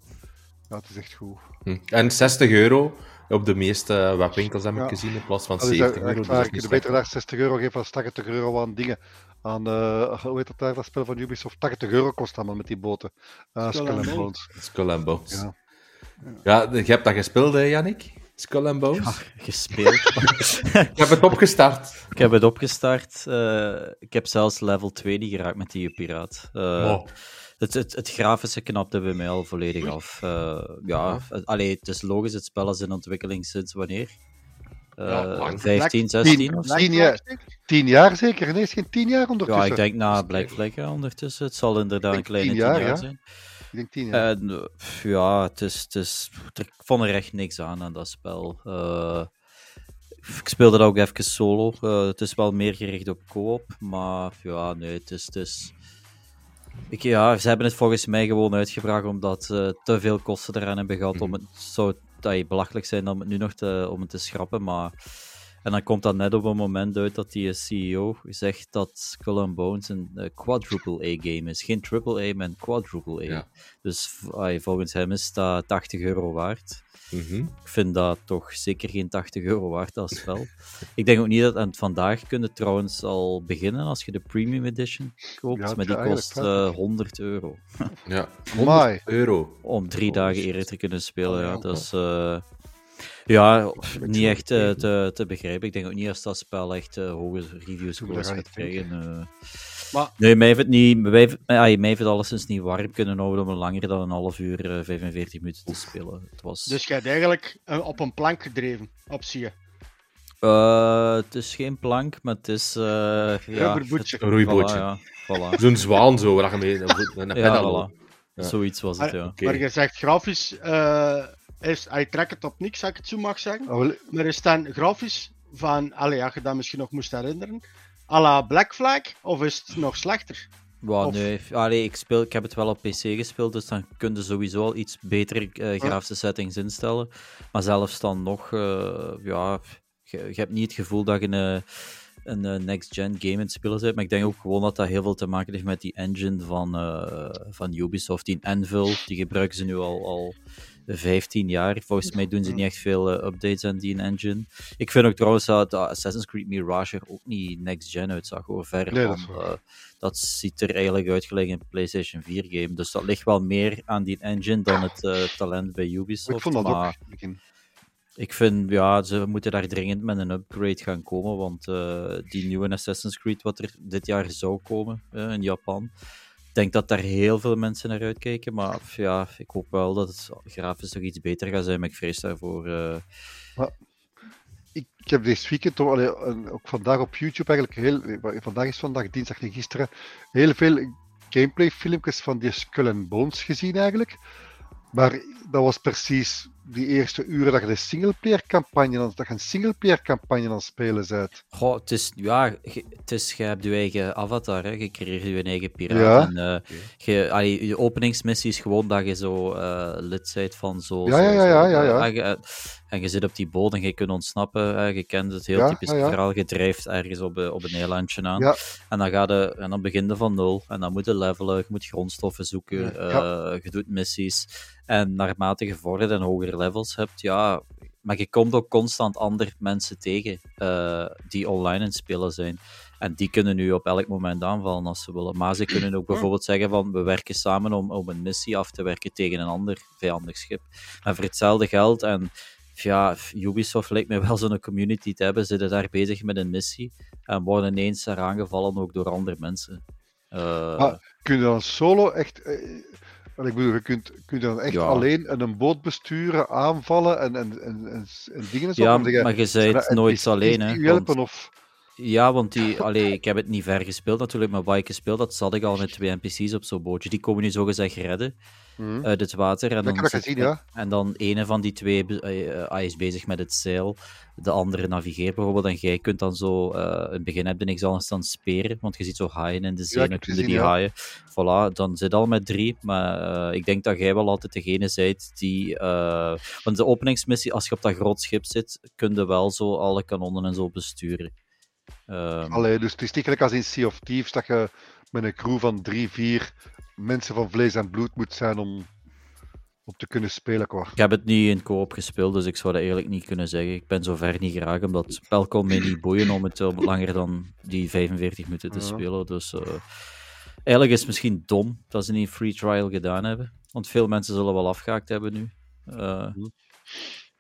Ja, het is echt goed. Hm. En 60 euro op de meeste webwinkels heb ik Ja. gezien in plaats van Dat is 70 echt euro. Dus waar. kunt niet beter daar 60 euro geven dan 80 euro aan dingen. Aan, eh hoe heet dat daar, dat spel van Ubisoft? 80 euro kost allemaal met die boten. Uh, Skull Skull and. Bones. Skull and Bones. Ja. Ja, je hebt dat gespeeld, hè, Yannick? Skull and Bones? Ja, gespeeld. Ik heb het opgestart. ik heb het opgestart. eh, ik heb zelfs level 2 niet geraakt met die piraat. Eh, Oh. het, het, het grafische knapte bij mij al volledig af. Eh, ja, het- allee, het is logisch, het spel is in ontwikkeling sinds wanneer? Eh, Ja, lang. 15, Black- 16 of zo? Tien jaar. Tien jaar zeker? Nee, is geen tien jaar ondertussen. Ja, ik denk na Black Flag ja, ondertussen. Het zal inderdaad een kleine tien 10 jaar, jaar ja. Ik denk tien jaar. En, eh, ja, het is, het is, ik vond er echt niks aan aan dat spel. Eh, ik speelde dat ook even solo. Eh, het is wel meer gericht op co-op, maar ja, nee, het is... Het is ik, ja, ze hebben het volgens mij gewoon uitgebracht omdat ze te veel kosten eraan hebben gehad om het zou dat je belachelijk zijn om het nu nog te, om het te schrappen, maar en dan komt dat net op een moment uit dat die CEO zegt dat Skull and Bones een eh, quadruple A-game is. Geen triple A, maar een quadruple A. Ja. Dus ai, volgens hem is dat 80 euro waard. Mhm. Ik vind dat toch zeker geen 80 euro waard als spel. ik denk ook niet dat... En vandaag kun je trouwens al beginnen als je de Premium Edition koopt. Ja, het maar die kost eigenlijk eh, 100 euro. Ja. 100 Amai. euro. Om drie Oh, dagen shit. eerder te kunnen spelen. Oh, ja, ja. dat is... eh, ja, niet echt eh, te, te begrijpen. Ik denk ook niet dat dat spel echt eh, hoge review Moet scores gaat krijgen. eh. Maar- Nee, mij heeft het niet... Mij heeft, mij, mij heeft het alleszins niet warm kunnen houden om langer dan een half uur, eh, 45 minuten te spelen. Het was... Dus jij hebt eigenlijk op een plank gedreven, op zie je. Eh, het is geen plank, maar het is... eh ja, Rubberbootje. Een roeibootje. Voilà, ja. Voilà. Zo'n zwaan zo, waar je mee Ja, voilà. Ja. Zoiets was het, ja. Oké. Maar je zegt grafisch, eh is, hij trekt het op niks, als ik het zo mag zeggen. Wel, Maar is dan grafisch van, allee, als je dat misschien nog moest herinneren, à la Black Flag, of is het nog slechter? Wow, Of- nee. Allee, ik, speel, ik heb het wel op PC gespeeld, dus dan kun je sowieso al iets betere eh, grafische settings instellen. Maar zelfs dan nog, eh, ja, je, je hebt niet het gevoel dat je een, een eh, next-gen game in het spelen bent. Maar ik denk ook gewoon dat dat heel veel te maken heeft met die engine van, eh, van Ubisoft, die Anvil. Die gebruiken ze nu al, al 15 jaar. Volgens mij doen ze niet echt veel eh, updates aan die engine. Ik vind ook trouwens dat Assassin's Creed Mirage er ook niet next-gen uitzag, hoor. Ver Nee, dat eh, dat ziet er eigenlijk uit gelijk een PlayStation 4 game. Dus dat ligt wel meer aan die engine dan het eh, talent bij Ubisoft. Ik vond dat maar ook. in begin. ik vind, ja, ze moeten daar dringend met een upgrade gaan komen. Want eh, die nieuwe Assassin's Creed, wat er dit jaar zou komen in Japan. Denk dat daar heel veel mensen naar uitkijken. Maar ja, ik hoop wel dat het grafisch toch iets beter gaat zijn. Maar ik vrees daarvoor. eh, Ik, heb dit weekend, toch, ook vandaag op YouTube eigenlijk, heel, vandaag is vandaag, dinsdag en gisteren, heel veel gameplay filmpjes van die Skull and Bones gezien eigenlijk. Maar dat was precies die eerste uren dat je de singleplayer campagne, aan- dat je een singleplayer campagne aan het spelen bent. Goh, het is, ja, je, het is, je hebt je eigen avatar, hè. je creëert je eigen piraat. Ja. En, eh, je, allee, je openingsmissie is gewoon dat je zo eh, lid bent van zo... Ja, ja, ja, ja, ja, ja. En, je, en je zit op die boot en je kunt ontsnappen. hè. Je kent het heel typisch verhaal. Je drijft ergens op, een- op een eilandje aan. Ja. En dan, ga je, en dan begin je van nul. En dan moet je levelen, je moet grondstoffen zoeken, eh, je doet missies. En naarmate je vordert en hogere levels hebt, ja... Maar je komt ook constant andere mensen tegen eh, die online het spelen zijn. En die kunnen nu op elk moment aanvallen als ze willen. Maar ze kunnen ook bijvoorbeeld zeggen van we werken samen om, om een missie af te werken tegen een ander vijandig schip. En voor hetzelfde geld, en ja, Ubisoft lijkt mij wel zo'n community te hebben, zitten daar bezig met een missie en worden ineens daar aangevallen ook door andere mensen. Eh, Maar kun je dan solo echt... wat ik bedoel, je kunt, kun je dan echt Ja. alleen een boot besturen, aanvallen en, en, en, en, en dingen en zo? ja, maar je bent nooit alleen. Hè, want- of... Ja, want die, allee, ik heb het niet ver gespeeld natuurlijk, maar wat ik gespeeld had, zat ik al met twee NPC's op zo'n bootje. Die komen nu zogezegd redden Mhm. uit het water. En Dat dan, gezien, ja. en dan ene van die twee eh, eh, hij is bezig met het zeil, de andere navigeert bijvoorbeeld. En jij kunt dan zo, eh, in het begin heb je niks anders dan speren, want je ziet zo haaien in de zee, dan heb kun je die ja. haaien. Voilà, dan zit al met drie, maar eh, ik denk dat jij wel altijd degene bent die... eh, want de openingsmissie, als je op dat groot schip zit, kun je wel zo alle kanonnen en zo besturen. Ehm, Allee, dus het is niet gelijk als in Sea of Thieves dat je met een crew van drie, vier mensen van vlees en bloed moet zijn om, om te kunnen spelen. Qua. Ik heb het niet in co-op gespeeld, dus ik zou dat eigenlijk niet kunnen zeggen. Ik ben zo ver niet geraakt, omdat het spel kon mij niet boeien om het langer dan die 45 minuten te spelen. Dus eh, eigenlijk is het misschien dom dat ze niet een free trial gedaan hebben. Want veel mensen zullen wel afgehaakt hebben nu. Eh,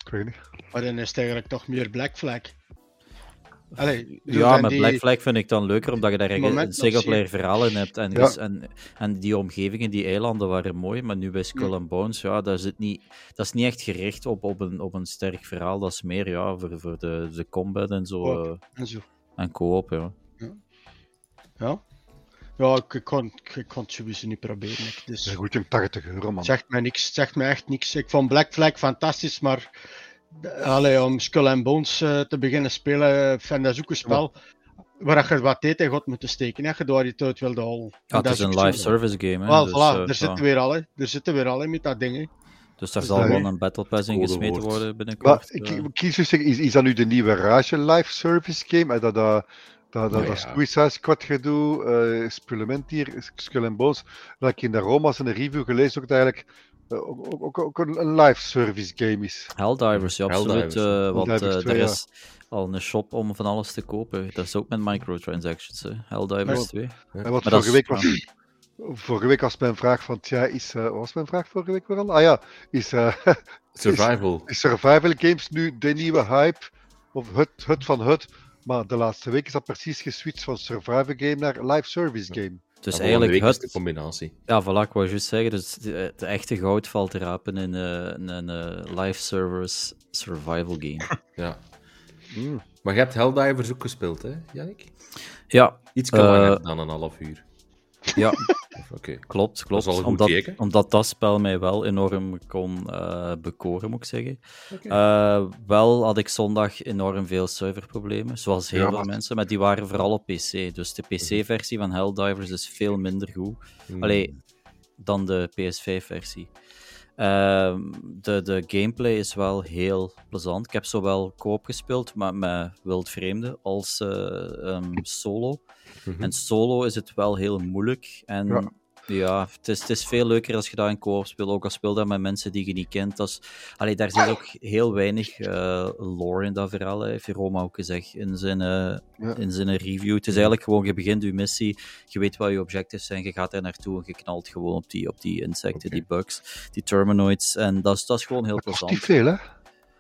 Ik weet niet. Maar dan is het eigenlijk toch meer Black Flag. Allee, ja, met die- Black Flag vind ik dan leuker, omdat je daar een singleplayer verhaal in hebt. En, Ja. ges- en, en die omgevingen, die eilanden waren mooi, maar nu bij Skull and Bones, ja, daar zit niet, dat is niet echt gericht op, op, een, op een sterk verhaal. Dat is meer ja, voor, voor de, de combat en zo. Eh, en zo. en co-op, ja. Ja. Ja, ik, ik kon, ik kon het sowieso niet proberen. Dus Ja, goed, een 80 euro, man. het zegt mij niks. Het zegt mij echt niks. Ik vond Black Flag fantastisch, maar allee, om Skull and Bones eh, te beginnen spelen, vind dat is ook een spel waar je wat tijd in god moeten steken. Hè, je door je tijd wilde halen. Ja, het dat is een live service game. Hè, Wel, dus, voilà, eh, er ja. zitten weer al, hè. Er zitten weer al hè, met dat ding. hè. dus daar dus zal wel een Battle Pass in gesmeten woord. worden Maar binnenkort. ik, eh. ik kies dus is, is dat nu de nieuwe Rage live service game? En dat, dat, dat, dat, Ja, dat ja. Suicide Squad gedoe, eh Spullement hier, Skull and Bones. Dat ik in de Roma's in een review gelezen ook dat eigenlijk eh, ook, ook, ook, een, live service game is. Helldivers, ja, absoluut. Helldivers, eh, want Helldivers eh, 2, er ja. is al een shop om van alles te kopen. Dat is ook met microtransactions. Hè. Helldivers Ja. 2. En wat Maar vorige is- week was. Vorige week was mijn vraag van, tja, is, eh, wat was mijn vraag vorige week weer al? Ah ja, is, eh, Survival. is survival games nu de nieuwe hype? Of het, het van het? Maar de laatste week is dat precies geswitcht van survival game naar live service game. Dus eigenlijk week is het... de combinatie. Ja, voilà, ik wou juist zeggen. Dus de echte goud valt te rapen in eh, een, een eh, live service survival game. Ja. Mm. Maar je hebt Helldivers ook gespeeld, hè, Jannik? ja, Iets Eh, langer dan een half uur. Ja. Oké. Klopt, klopt. goed omdat, teken. omdat dat spel mij wel enorm kon eh, bekoren, moet ik zeggen. Eh, wel had ik zondag enorm veel serverproblemen, zoals heel Ja, veel maar- mensen, maar die waren vooral op PC. Dus de PC-versie van Helldivers is veel minder goed Hmm. allee, dan de PS5-versie. Ehm, de, de gameplay is wel heel plezant. Ik heb zowel koop gespeeld maar met wildvreemden als eh, ehm, solo. Mhm. En solo is het wel heel moeilijk. En ja, Ja. het, is, het is veel leuker als je dat in co-op speelt. Ook al speel dat met mensen die je niet kent. Dat is, allee, daar zit ook heel weinig eh, lore in dat verhaal. hè, Heeft Roma ook gezegd in zijn, eh, Ja. in zijn review. Het is eigenlijk gewoon, je begint je missie, je weet wat je objectives zijn, je gaat daar naartoe en je knalt gewoon op die, op die insecten, die bugs, die terminoids. En dat is, dat is gewoon heel Dat plezant. niet veel, hè?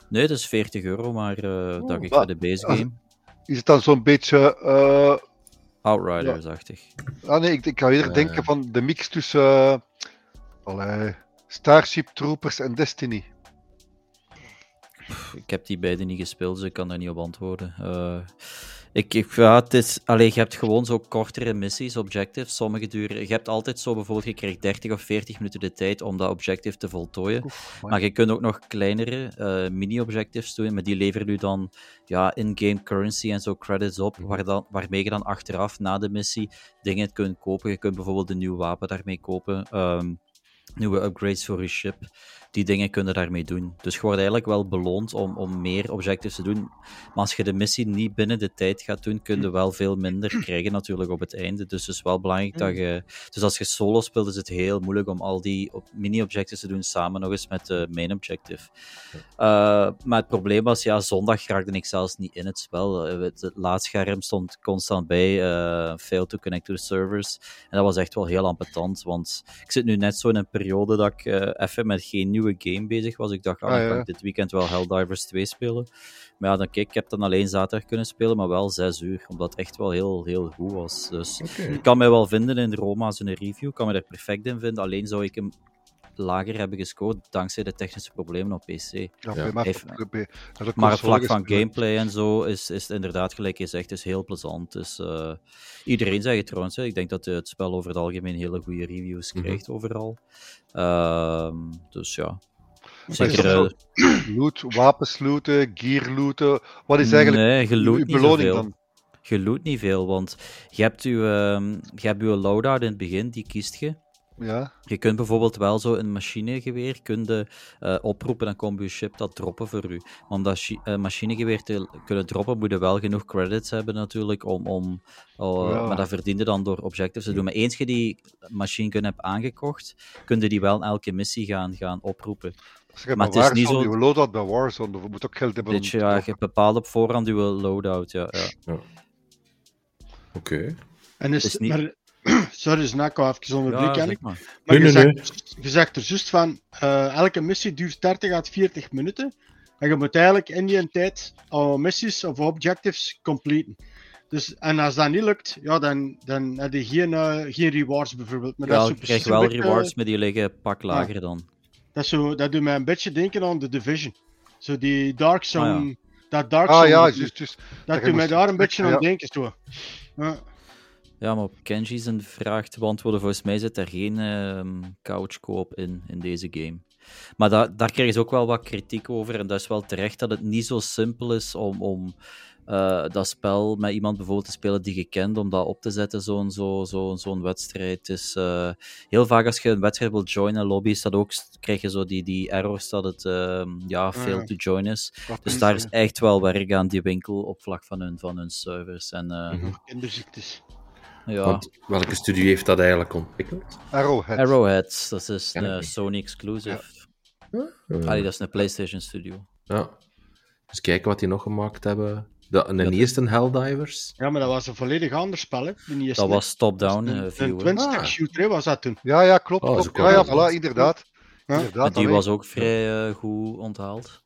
Nee, dat is 40 euro, maar eh Oh, dat ik maar- voor de base ah, game. Is het dan zo'n beetje... eh, Outriders-achtig. Ah nee, ik, ik kan eerder Eh. denken van de mix tussen eh, allee, Starship Troopers en Destiny. Ik heb die beide niet gespeeld, dus ik kan daar niet op antwoorden. Ik, ik, ja, het is, allee, je hebt gewoon zo kortere missies, objectives. Sommige duren. Je hebt altijd zo bijvoorbeeld, je krijgt 30 of 40 minuten de tijd om dat objective te voltooien. Maar je kunt ook nog kleinere eh, mini-objectives doen, maar die leveren u dan ja, in-game currency en zo credits op, waar dan, waarmee je dan achteraf na de missie dingen kunt kopen. Je kunt bijvoorbeeld een nieuw wapen daarmee kopen, ehm, nieuwe upgrades voor je ship. Die dingen kunnen daarmee doen. Dus je wordt eigenlijk wel beloond om, om meer objectives te doen. Maar als je de missie niet binnen de tijd gaat doen, kun je wel veel minder krijgen natuurlijk op het einde. Dus het is wel belangrijk dat je... Dus als je solo speelt, is het heel moeilijk om al die mini-objectives te doen samen nog eens met de main objective. Eh, maar het probleem was, ja, zondag raakte ik zelfs niet in het spel. Eh, Het, laadscherm stond constant bij, eh fail to connect to the servers. En dat was echt wel heel ambetant, want ik zit nu net zo in een periode dat ik eh, even met geen nieuwe game bezig was. Ik dacht, ah, Ah, dan kan ik dit weekend wel Helldivers 2 spelen. Maar ja, dan kijk, ik heb dan alleen zaterdag kunnen spelen, maar wel 6 uur, omdat het echt wel heel, heel goed was. Dus ik kan mij wel vinden in Roma zijn review, ik kan me er perfect in vinden. Alleen zou ik hem lager hebben gescoord dankzij de technische problemen op PC. Ja, Heeft- ook Maar op vlak van gameplay en zo is, is het inderdaad, gelijk je zegt, is heel plezant. Dus, eh, iedereen zegt het trouwens. Hè. Ik denk dat het spel over het algemeen hele goede reviews Mhm. krijgt overal. Ehm, dus ja. Maar Zeker. eh, Loot, wapens looten, gear looten. Wat is eigenlijk nee, je beloning zoveel. dan? Je loot niet veel, want je hebt je, ehm, je hebt je loadout in het begin, die kiest je. Ja, Je kunt bijvoorbeeld wel zo een machinegeweer kunnen, eh, oproepen, dan komt je ship dat droppen voor u. Maar om dat eh, machinegeweer te kunnen droppen, moet je wel genoeg credits hebben natuurlijk, om, om, Ja. maar dat verdien je dan door objectives te doen. Maar eens je die machine gun hebt aangekocht, kun je die wel in elke missie gaan, gaan oproepen. Maar het is niet zo- je loadout bij Warzone, je moet ook geld hebben Dit, om ja, je bepaald op voorhand je loadout, ja. ja. Oké. En is, is niet- maar, sorry, Snako, even onderbreken. ja Jannik. zeg maar. Maar Nee, je, nee, zegt, je zegt er juist van, eh, elke missie duurt 30 à 40 minuten. En je moet eigenlijk in die tijd al missies of objectives completen. Dus, en als dat niet lukt, ja, dan, dan heb je geen, eh, geen rewards bijvoorbeeld. Maar dat, Ja, is zo je krijgt wel beetje- rewards, maar die liggen pak lager dan. Dat, is zo, dat doet mij een beetje denken aan The Division. Zo die Dark Zone. Ah, ja. Dat Dark Ah Zone. ja, juist, juist. dat je doet mij moest daar een beetje aan ja. denken. Zo. Ja. Ja, maar op Kenji zijn vraag te beantwoorden, volgens mij zit er geen ehm couch co-op in, in deze game. Maar da daar krijgen ze ook wel wat kritiek over, en dat is wel terecht dat het niet zo simpel is om, om eh, dat spel met iemand bijvoorbeeld te spelen die je kent, om dat op te zetten, zo'n zo, zo, zo'n wedstrijd. Is, eh, heel vaak als je een wedstrijd wilt joinen, lobby, is dat ook, krijg je zo die, die errors dat het ehm, ja, failed to join is. Wat Dus daar is echt wel werk aan die winkel op vlak van hun, van hun servers. En, eh, Mhm. Kinderziektes. Ja. Want welke studio heeft dat eigenlijk ontwikkeld? Arrowhead. Arrowhead, dat is een. Sony exclusive. Eh, Allee, dat is een PlayStation Studio. Ja. Dus kijken wat die nog gemaakt hebben. De, de eerste Helldivers. Ja, maar dat was een volledig ander spel. Hè? Die eerste- Dat was top-down een, eh, een twin-stick Ah. shooter hè, was dat toen. Ja, ja, klopt. Oh, klopt. Ja, ja, voilà, inderdaad. Ja. inderdaad En die was ook vrij eh, goed onthaald.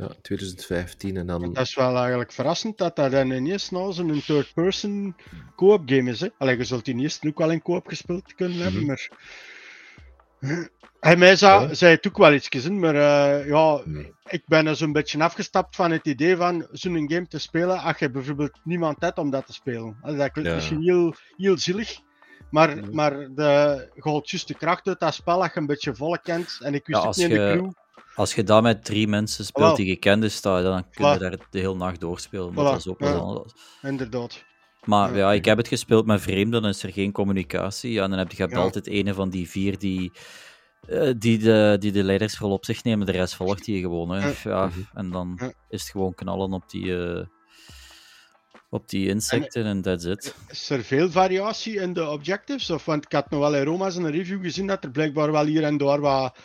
Ja, 2015 en dan... Dat is wel eigenlijk verrassend dat dat dan ineens nou zo'n third-person co-op game is. Hè? Allee, je zult die eerst ook wel in co-op gespeeld kunnen hebben, Mhm. maar... Hij mij zei, Ja. zei het ook wel iets gezien, maar eh, ja, Nee. ik ben er zo'n beetje afgestapt van het idee van zo'n game te spelen als je bijvoorbeeld niemand hebt om dat te spelen. Allee, dat klinkt Ja. misschien heel, heel zielig, Maar, maar de, je haalt juist de kracht uit dat spel dat je een beetje volle kent. En ik wist Ja, ook als niet in de crew. Als je dat met drie mensen speelt die gekend is, dan dan kun je Voilà. daar de hele nacht doorspelen. Voilà, Dat is ook wel ja. anders. Inderdaad. Maar Ja. ja, ik heb het gespeeld met vreemden, dan is er geen communicatie. Ja, en dan heb je, je Ja. altijd een van die vier die, eh, die, de, die de leidersrol op zich nemen. De rest volgt die gewoon. Hè. Ja. Ja, Mhm. En dan Ja. is het gewoon knallen op die, eh, op die insecten en that's it. Is er veel variatie in de objectives? Of, want ik had nog wel in Roma's een review gezien dat er blijkbaar wel hier en daar wat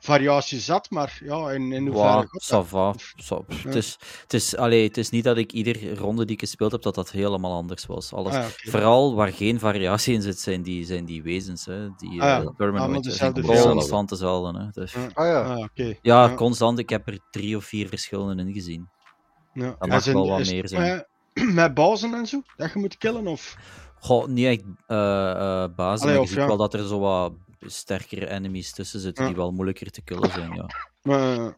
variatie zat. Maar ja, in, in hoeverre... Wow, va. Ja. Het, is, het, is, allee, het is niet dat ik iedere ronde die ik gespeeld heb, dat dat helemaal anders was. Alles, Ah. Vooral waar geen variatie in zit, zijn die, zijn die wezens. Hè. Die Ah, ja. eh, permanent dezelfde vijanden. constant dezelfde. Hè. Dus, Ja. Ah ja. Ah, oké. ja, constant. Ik heb er drie of vier verschillende in gezien. Ja. Dat En mag zijn- wel wat meer zijn. Met, met bazen en zo, dat je moet killen? Of... Goh, niet echt eh eh basis, Allee, maar of je ziet ja. wel dat er zo wat sterkere enemies tussen zitten Ja. die wel moeilijker te killen zijn. Ja. Maar,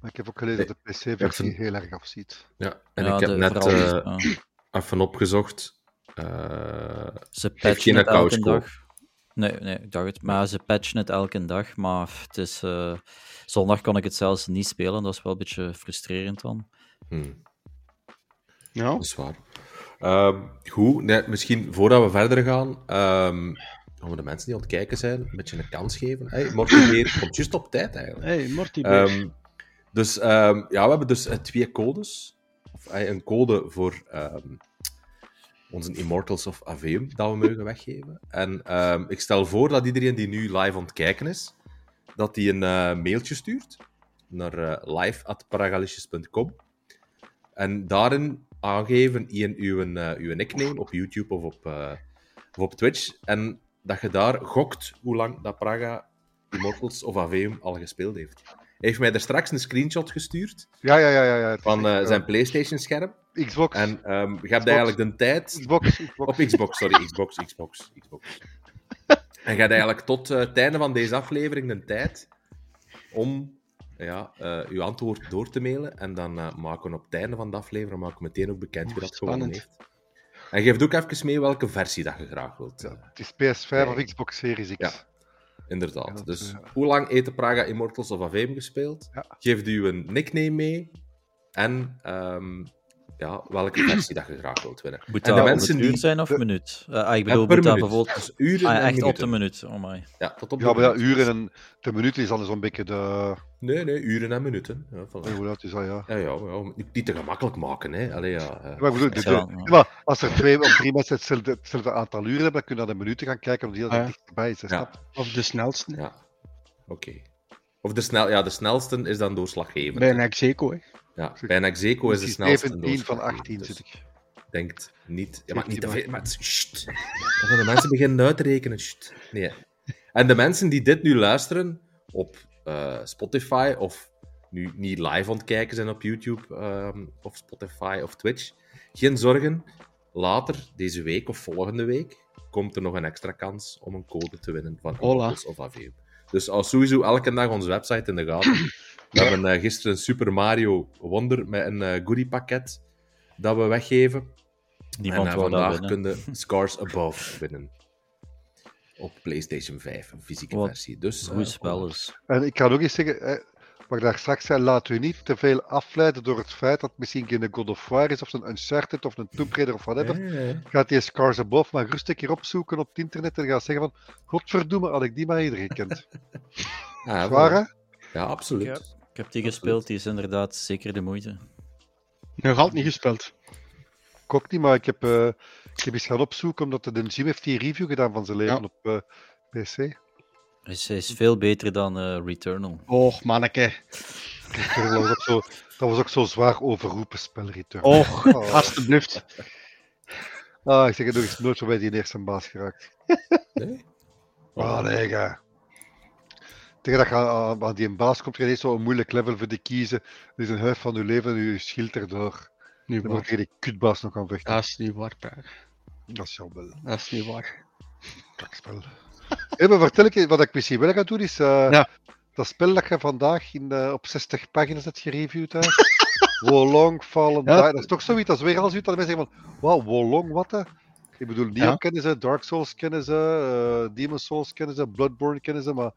Maar ik heb ook gelezen dat de PC-versie vind- heel erg afziet. Ja, en Ja, ik heb de- net vooral- eh, ja. even opgezocht. eh, Ze patchen het elke dag. Nee, nee, ik dacht het. Maar ze patchen het elke dag. Maar het is, eh, zondag kon ik het zelfs niet spelen. Dat is wel een beetje frustrerend dan. hmm, ja. dat is waar. Ehm, goed, nee, misschien voordat we verder gaan, ehm, gaan we de mensen die aan het kijken zijn een beetje een kans geven. Hey, Mortimeer komt juist op tijd eigenlijk. Hey, Morty Bear. Ehm, dus ehm, ja, we hebben dus eh, twee codes. Of eh, een code voor ehm, onze Immortals of Aveum dat we mogen weggeven. En ik stel voor dat iedereen die nu live aan het kijken is, dat die een eh, mailtje stuurt naar live.paragalicious.com. En daarin aangeven in uw, eh, uw nickname op YouTube of op, of op Twitch. En dat je daar gokt hoe lang dat Praga Immortals of Aveum al gespeeld heeft. Hij heeft mij er straks een screenshot gestuurd Ja, ja, ja, ja. van eh, zijn PlayStation-scherm. Xbox. En ehm, je hebt eigenlijk de tijd. Xbox, Xbox. Op Xbox, sorry, Xbox, Xbox, Xbox. En je hebt eigenlijk tot eh, het einde van deze aflevering de tijd om ja, eh, uw antwoord door te mailen. En dan maken we op het einde van de aflevering maken we meteen ook bekend wie dat gewonnen heeft. En geef ook even mee welke versie dat je graag wilt. eh, Het is PS5 of. Xbox Series X. Ja. Inderdaad. Ja, dat, dus eh, hoe lang heeft de Praga Immortals of Aveum gespeeld? Ja. Geef u een nickname mee. En ehm, ja, welke versie dat je graag wilt winnen. Moet En dat de mensen uur die- zijn of de- minuut? Eh, ah, ik Ja, bedoel, per moet dat minuut. bijvoorbeeld... Dus uren Ah, en echt op de minuut, oh my. Ja, tot op de Ja, maar ja, minuut. uren en de minuut is dan zo'n beetje de... Nee, nee, uren en minuten. Ja, voilà. Hoe dat is dat, ja. Ja, ja, ja, niet- niet te gemakkelijk maken, hè. Allee, ja, eh. Maar, ik bedoel, de- Ja, de- ja. ja, maar als er twee of drie mensen hetzelfde, hetzelfde aantal uren hebben, dan kun je naar de minuten gaan kijken of die dat Ah, ja. dichterbij is. Ja. je? Of de snelste. Ja, oké. Of de, snel, ja, de snelste is dan doorslaggevend. Bij een Execo, hè. Ja, bij een Execo is de snelste 17 van doorslaggevend, 18 dus zit ik. Denkt niet... Ja, maar niet te 17 veel... Maar het sst. Dan gaan de mensen beginnen uit te rekenen. sst. Nee. En de mensen die dit nu luisteren op eh, Spotify of nu niet live aan het kijken zijn op YouTube ehm, of Spotify of Twitch, geen zorgen. Later, deze week of volgende week, komt er nog een extra kans om een code te winnen van Hola. Immortals of Aveum. Dus als sowieso elke dag onze website in de gaten. We hebben eh, gisteren een Super Mario Wonder met een eh goodie pakket dat we weggeven. Niemand en dat vandaag winnen. kun je Scars Above winnen. Op PlayStation 5, een fysieke Wat versie. Dus, Goed eh, spel is. En ik kan ook eens zeggen, eh, wat ik daar straks zei, laat u niet te veel afleiden door het feit dat het misschien geen God of War is, of een Uncharted, of een Tomb Raider, of whatever. eh, Gaat die Scars Above maar rustig een keer opzoeken op het internet en gaat zeggen van, godverdomme, had ik die maar eerder gekend. ah, Zwaar? Ja, absoluut. Ja. Ik heb die gespeeld, die is inderdaad zeker de moeite. Nog altijd niet gespeeld. Ik ook niet, maar ik heb, eh, ik heb eens gaan opzoeken, omdat de Jim heeft die review gedaan van zijn leven Ja. op eh, PC. Hij is, hij is veel beter dan eh, Returnal. Och, manneke. Dat was ook zo, dat was ook zo zwaar overroepen spel, Return. Och, Oh. alstublieft. Ah, ik zeg het nog eens, nooit voorbij die eerste baas geraakt. Nee? Ah, nee, ga. Tegen dat je aan, aan die baas komt, je zo'n moeilijk level voor die kiezen. Er is een huis van je leven en je schild erdoor. Niet Dan moet je die kutbaas nog gaan vechten. Dat is niet waar, Praag. Dat is jammer. Dat is niet waar. Kakspel. Maar vertel ik je, wat ik misschien wel ga doen, is eh, Ja. dat spel dat je vandaag in, eh, op 60 pagina's hebt gereviewd. Hè? Wolong Fallen Ja. Die. Dat is toch zoiets als weer als u dat mensen zeggen van, wauw, Wolong, wat hè? Ik bedoel, Neo Ja. kennen ze, Dark Souls kennen ze, eh Demon Souls kennen ze, Bloodborne kennen ze, maar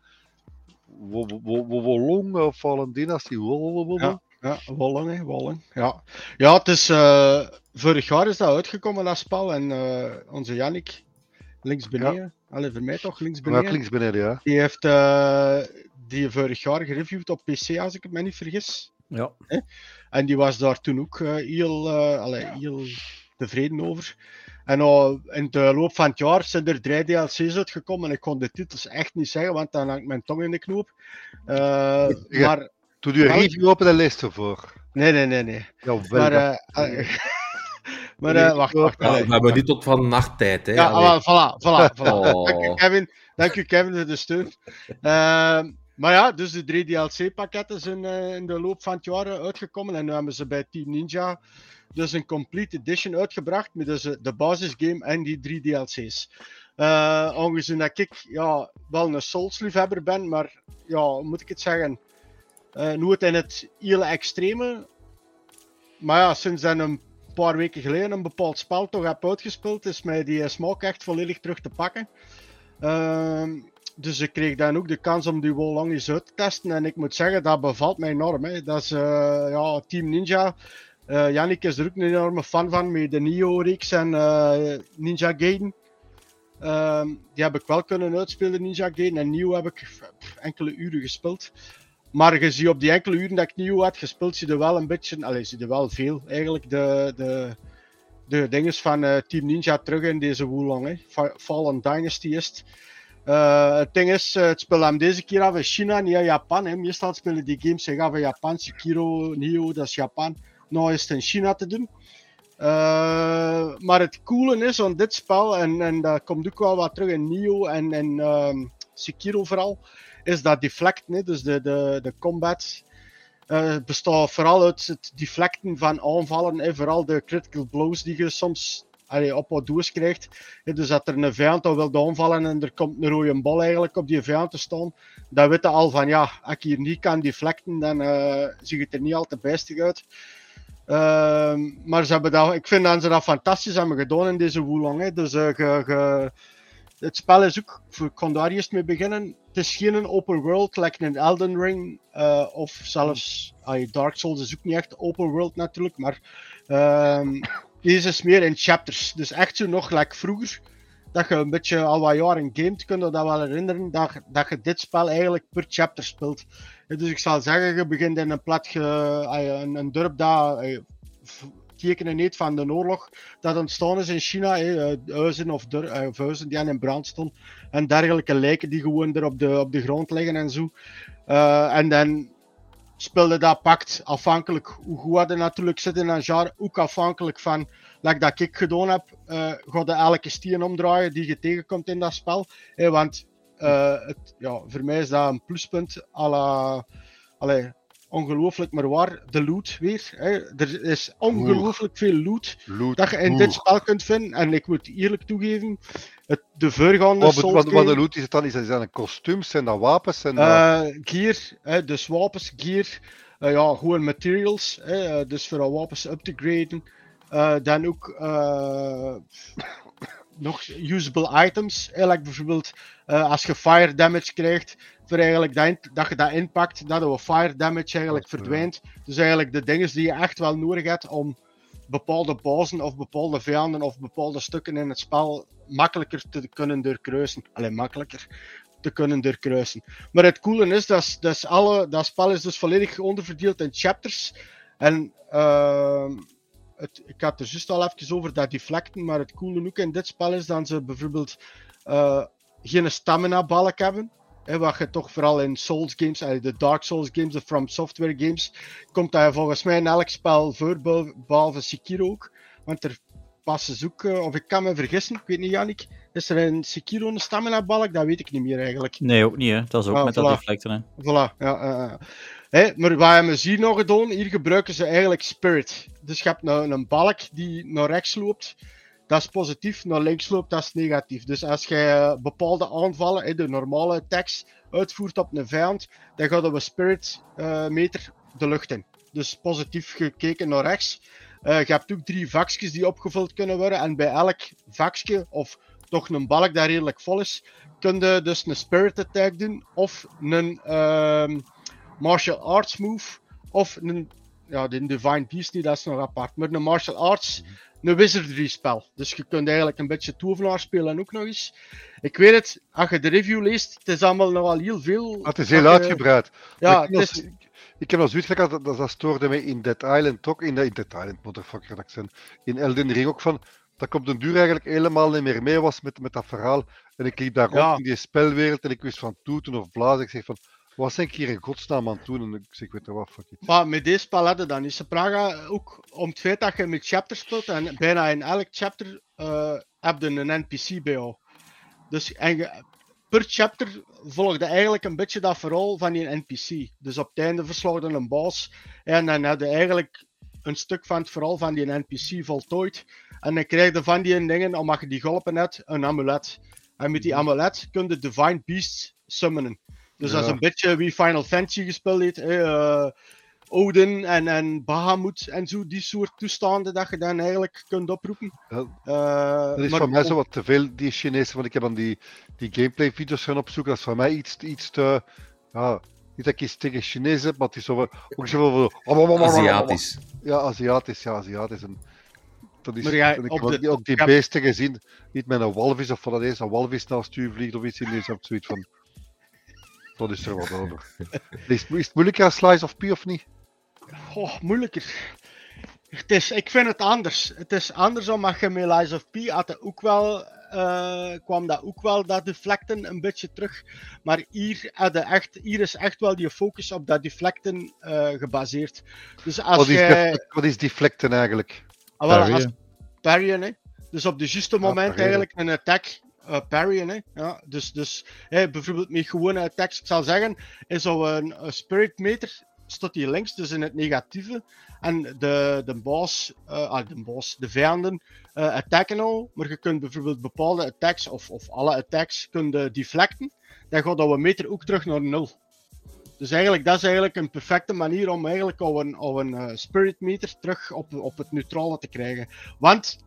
Wo- wo- wo- wo- Wolong Fallen Dynasty, wo- wo- wo- wo- Ja. Ja, Wollen, hè, Wollen. Ja, ja het is, eh, vorig jaar is dat uitgekomen, dat spel. En eh, onze Yannick, links beneden, allee, voor mij toch, links Ja, beneden, links beneden, ja. die heeft eh, die vorig jaar gereviewd op PC, als ik me niet vergis. Ja. En die was daar toen ook heel, eh, allee, heel tevreden over. En nou, in de loop van het jaar zijn er drie DLC's uitgekomen. En ik kon de titels echt niet zeggen, want dan hang ik mijn tong in de knoop. Eh, Ja. Maar Doe je review op en lees ervoor. nee, nee, nee, nee. Ja, Maar, wel. eh, eh, maar eh, wacht, wacht. Ja, we hebben niet tot van nachttijd, hè. Ja, Allee. ah, voilà, voilà, voilà. Oh. Dank u, Kevin. Dank u, Kevin, voor de steun. Ehm, maar ja, dus de drie DLC-pakketten zijn eh, in de loop van het jaar uitgekomen. En nu hebben ze bij Team Ninja dus een complete edition uitgebracht. Met dus de basisgame en die drie DLC's. Eh aangezien dat ik ja, wel een Souls-liefhebber ben, maar ja, hoe moet ik het zeggen? Eh nooit in het hele extreme. Maar ja, sinds dan een paar weken geleden een bepaald spel toch heb uitgespeeld, is mij die smaak echt volledig terug te pakken. Ehm, dus ik kreeg dan ook de kans om die Wolong eens uit te testen. En ik moet zeggen, dat bevalt mij enorm. Hè. Dat is eh, ja, Team Ninja. Yannick is er ook een enorme fan van met de Nio-reeks en Ninja Gaiden. Ehm, die heb ik wel kunnen uitspelen, Ninja Gaiden. En Nio heb ik enkele uren gespeeld. Maar je ziet op die enkele uren dat ik Nio had gespeeld, zie je wel een beetje, allee, zie wel veel eigenlijk de, de, de dingen van eh, Team Ninja terug in deze Wulong. Fallen Dynasty is het. Eh, het ding is, eh, het spel hem deze keer af in China, niet in Japan. Hè. Meestal spelen die games zich af in Japan. Sekiro, Nioh, dat is Japan. Nou is in China te doen. Maar het coole is aan dit spel, en, en dat komt ook wel wat terug in Nioh en, en ehm, Sekiro vooral, is dat deflecten, dus de, de, de combat eh, bestaat vooral uit het deflecten van aanvallen, hè. vooral de critical blows die je soms allee, op wat doos krijgt. Hè. Dus dat er een vijand al wil aanvallen en er komt een rode bal eigenlijk op die vijand te staan, dan weet je al van ja, als ik hier niet kan deflecten, dan eh ziet het er niet al te bijstig uit. Ehm, maar ze hebben dat, ik vind dat ze dat fantastisch hebben gedaan in deze. Hè. Dus eh, ge- ge- het spel is ook, ik kon daar mee beginnen. Het is geen een open world, like een Elden Ring eh, of zelfs Dark Souls is ook niet echt open world natuurlijk, maar ehm, deze is meer in chapters. Dus echt zo nog like vroeger, dat je een beetje al wat jaren gamet, kun je dat wel herinneren, dat, dat je dit spel eigenlijk per chapter speelt. Ja, Dus ik zal zeggen, je begint in een plat, ja, een, dorp eh, v- tekenen heet van de oorlog dat ontstaan is in China. eh, huizen eh, of huizen die aan in brand stonden. En dergelijke lijken die gewoon er op de, op de grond liggen en zo. Eh, en dan speelde dat pakt afhankelijk hoe goed er natuurlijk zit in een jaar. Ook afhankelijk van, like dat ik gedaan heb, eh ga je elke steen omdraaien die je tegenkomt in dat spel. want het, ja, voor mij is dat een pluspunt. à la- ongelooflijk, maar waar, de loot weer. Hè. Er is ongelooflijk veel loot Loot. dat je in Oeh. dit spel kunt vinden. En ik moet eerlijk toegeven, het, de voorgaande Wat, Souls wat, de loot is het dan? Is dat, zijn dat kostuums? Zijn dat wapens? Zijn dat... eh, gear, hè, dus wapens, gear, eh, ja, gewoon materials, hè, eh, dus voor wapens up te graden. Dan ook nog usable items, like bijvoorbeeld eh, als je fire damage krijgt, voor eigenlijk dat, dat je dat inpakt, dat er fire damage eigenlijk verdwijnt. Dus eigenlijk de dingen die je echt wel nodig hebt om bepaalde bazen of bepaalde vijanden of bepaalde stukken in het spel makkelijker te kunnen doorkruisen. Alleen makkelijker te kunnen doorkruisen. Maar het coole is dat, dat, alle, dat spel is dus volledig onderverdeeld in chapters. En ehm, het, ik had er juist al even over dat deflecten, maar het coole ook in dit spel is dat ze bijvoorbeeld eh, geen stamina balk hebben. Hè, wat je toch vooral in Souls games, de Dark Souls games, de From Software games, komt dat volgens mij in elk spel voor, beh- behalve Sekiro ook. Want er passen ze ook, eh, of ik kan me vergissen, ik weet niet Jannik, is er in Sekiro een stamina balk? Dat weet ik niet meer eigenlijk. Nee, ook niet, hè. Dat is ook Ah, met voilà. dat deflecten, hè. Voilà, ja. Maar wat hebben we hier nog gedaan? Hier gebruiken ze eigenlijk spirit. Dus je hebt een, een balk die naar rechts loopt. Dat is positief, naar links loopt, dat is negatief. Dus als je bepaalde aanvallen, hè, de normale attacks, uitvoert op een vijand, dan gaat we spirit eh, meter de lucht in. Dus positief gekeken naar rechts. Eh, je hebt ook drie vakjes die opgevuld kunnen worden. En bij elk vakje, of toch een balk dat redelijk vol is, kun je dus een Spirit Attack doen. Of een ehm, Martial Arts Move. Of een, ja, de Divine Beast niet, dat is nog apart. Maar een Martial Arts, een Wizardry spel. Dus je kunt eigenlijk een beetje tovenaar spelen ook nog eens. Ik weet het, als je de review leest, het is allemaal nogal heel veel. Ah, het is heel dat je- uitgebreid. Ja, ik, is, nog- ik heb nog zoiets gehad, dat, dat, dat stoorde mij in Dead Island ook, in, de, in Dead Island, motherfucker, accent. In Elden Ring ook van, dat ik op den duur eigenlijk helemaal niet meer mee was met, met dat verhaal. En ik liep daar Ja. rond in die spelwereld en ik wist van toeten of blazen. Ik zeg van, wat ben ik hier in godsnaam aan het doen? En ik zeg, weet je wat, fuck it. Maar met deze hadden dan niet. Ze vragen ook om het feit dat je met chapters speelt en bijna in elk chapter eh heb je een NPC bij jou. Dus en je- per chapter volgde eigenlijk een beetje dat verhaal van die NPC. Dus op het einde verslaagde een boss en dan had je eigenlijk een stuk van het verhaal van die NPC voltooid. En dan krijg je van die dingen, omdat je die geholpen hebt, een amulet. En met die amulet kun je Divine Beasts summonen. Dus dat is Ja. een beetje wie Final Fantasy gespeeld heeft. eh, Odin en, en Bahamut en zo, die soort toestanden dat je dan eigenlijk kunt oproepen. Ja, Eh, Dat is maar voor mij zo wat te veel, die Chinese, want ik heb dan die, die gameplay video's gaan opzoeken. Dat is voor mij iets, iets te, ja, niet dat ik iets tegen Chinees heb, maar het is zo wat- ook zoveel van... Aziatisch. Ja, Aziatisch, ja, Aziatisch. En dat is, Maar ja, en ik heb ook de- die, ook die ja. beesten gezien, niet met een walvis of wat dat is, een walvis naast u vliegt of iets in deze of zoiets van... Dat is er wat over. Is, is het moeilijker als Slice of P of niet? Goh, moeilijker. Het is, ik vind het anders. Het is anders omdat je met Lies of P had er ook wel, eh, kwam dat ook wel dat deflecten een beetje terug. Maar hier, echt, hier is echt wel die focus op dat deflecten eh, gebaseerd. Dus als Wat is, jij... def- wat is deflecten eigenlijk? Ah, wel, als Parryen. hè. Dus op de juiste moment parryen. eigenlijk een attack parryen, hè. Ja, dus dus hè, bijvoorbeeld met gewone attacks, ik zal zeggen, is zo'n een spirit meter staat hier links, dus in het negatieve. En de, de boss, eh, ah, de boss, de vijanden eh, attacken al, maar je kunt bijvoorbeeld bepaalde attacks, of, of alle attacks, kun je deflecten. Dan gaat dat meter ook terug naar nul. Dus eigenlijk, dat is eigenlijk een perfecte manier om eigenlijk al een, al een spirit meter terug op, op het neutrale te krijgen. Want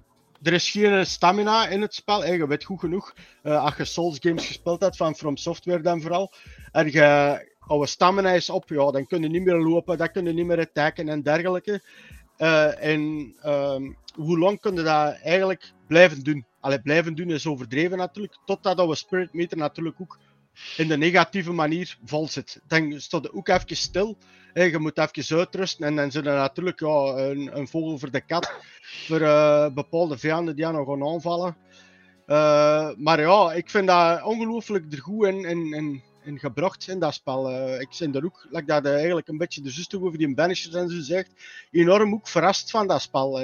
er is geen stamina in het spel. hè, Je weet goed genoeg, eh, als je Souls games gespeeld hebt, van From Software dan vooral, en je stamina is op, ja, dan kun je niet meer lopen, dan kun je niet meer attacken en dergelijke. Eh, en ehm, hoe lang kun je dat eigenlijk blijven doen? Allee, blijven doen is overdreven natuurlijk, totdat oude spirit meter natuurlijk ook in de negatieve manier vol zit. Dan staat het ook even stil. Je moet even uitrusten en dan er natuurlijk ja, een, een vogel voor de kat voor eh, bepaalde vijanden die nog gaan aanvallen. Eh, maar ja, ik vind dat ongelooflijk goed in, gebracht in dat spel. Eh, ik ben er ook, like dat eigenlijk een beetje de zuster over die banishers en zo zegt, enorm ook verrast van dat spel.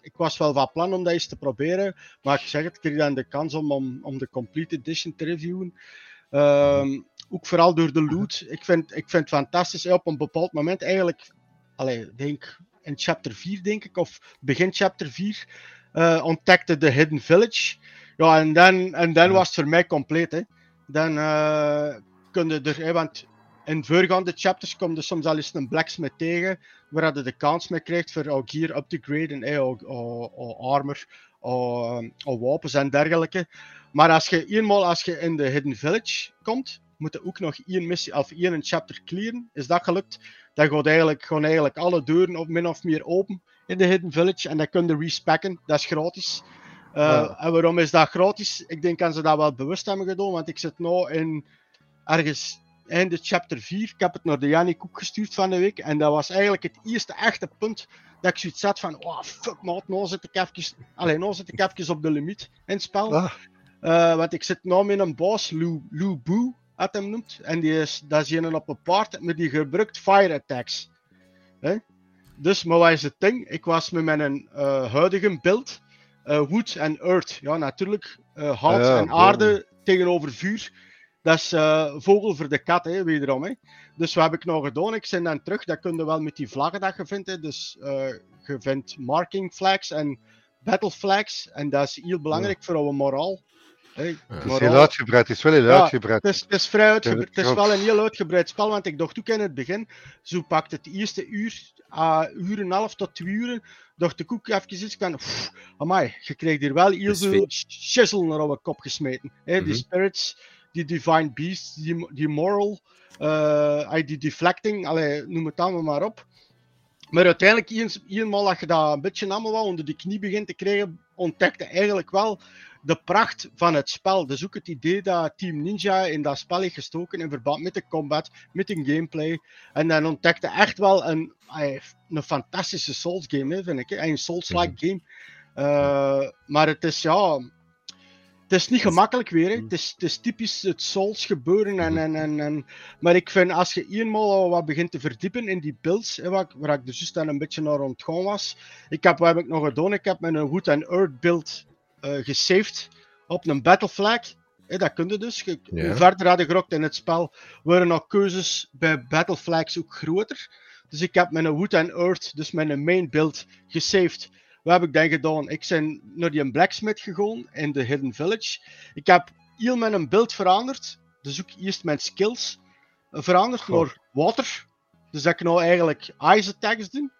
Ik was wel van plan om dat eens te proberen, maar ik zeg het, ik kreeg dan de kans om, om, om de Complete Edition te reviewen. Ehm, ook vooral door de loot. Ik vind, ik vind het fantastisch. Op een bepaald moment eigenlijk, allee, denk in chapter 4 denk ik, of begin chapter 4, eh, ontdekte de Hidden Village. Ja, en dan, en dan was het voor mij compleet. Hè. Dan eh kun je er, hè, want in voorgaande chapters kom je soms al eens een blacksmith tegen, waar je de kans mee krijgt voor al gear up te graden, al, al, al armor, al wapens en dergelijke. Maar als je eenmaal als je in de Hidden Village komt, moet je ook nog één missie of één chapter clearen. Is dat gelukt? Dan gaat eigenlijk, gaan eigenlijk alle deuren op min of meer open in de Hidden Village en dan kun je respecken. Dat is gratis. Uh, Ja. En waarom is dat gratis? Ik denk dat ze dat wel bewust hebben gedaan, want ik zit nu in ergens einde chapter 4. Ik heb het naar de Jannik ook gestuurd van de week. En dat was eigenlijk het eerste echte punt dat ik zoiets had van, oh fuck maat, nou zit ik even, alleen nou zit ik even op de limiet in het spel. Ah, Uh, want ik zit nu met een boss, Lou, Lou Boo, hem noemt. En die is, dat is een op een paard, maar die gebruikt fire attacks. Hè? Dus, maar wat is het ding? Ik was met mijn uh, huidige beeld, uh, wood en earth. Ja, natuurlijk, uh, hout Ja, en aarde tegenover vuur. Dat is vogel voor de kat, hè, wederom. Hè. Dus wat heb ik nou gedaan? Ik ben dan terug, dat kun je wel met die vlaggen dat je vindt. Hè. Dus je vindt marking flags en battle flags. En dat is heel belangrijk ja. voor onze moraal. Hey, het is heel uitgebreid, het is wel heel ja, uitgebreid. Het is, het is vrij uitgebreid. Het is wel een heel uitgebreid spel, want ik dacht ook in het begin, zo pakt het eerste uur, uh, uur en een half tot twee uur, dacht ik ook even iets van, pff, amai, je krijgt hier wel heel De veel shizzle naar op kop gesmeten. Hè? Die Mhm. spirits, die divine beasts, die, die moral, eh, die deflecting, allee, noem het allemaal maar op. Maar uiteindelijk, eens, eenmaal dat je dat een beetje allemaal wel onder de knie begint te krijgen, ontdekte eigenlijk wel de pracht van het spel. Dus ook het idee dat Team Ninja in dat spel heeft gestoken in verband met de combat, met de gameplay. En dan ontdekte echt wel een, ay, een fantastische Souls game, hè, vind ik. Een Souls-like game. Eh, maar het is ja. Het is niet gemakkelijk weer. Hè. Het, is, het is typisch het Souls gebeuren. En, en, en, en, maar ik vind als je eenmaal al wat begint te verdiepen in die builds, hè, waar, ik- waar ik dus juist dan een beetje naar ontgaan was. Ik heb, wat heb ik nog gedaan? Ik heb met een Wood and Earth build eh gesaved op een battle flag. Hè, dat kun je dus. Je- Ja. Hoe verder had gerokt in het spel, worden nog keuzes bij battle flags ook groter. Dus ik heb een Wood and Earth, dus een main build, gesaved. Wat heb ik dan gedaan? Ik ben naar die blacksmith gegaan in de Hidden Village. Ik heb heel mijn beeld veranderd. Dus ook eerst mijn skills eh, veranderd Goh. naar water. Dus dat ik nou eigenlijk ice attacks doe.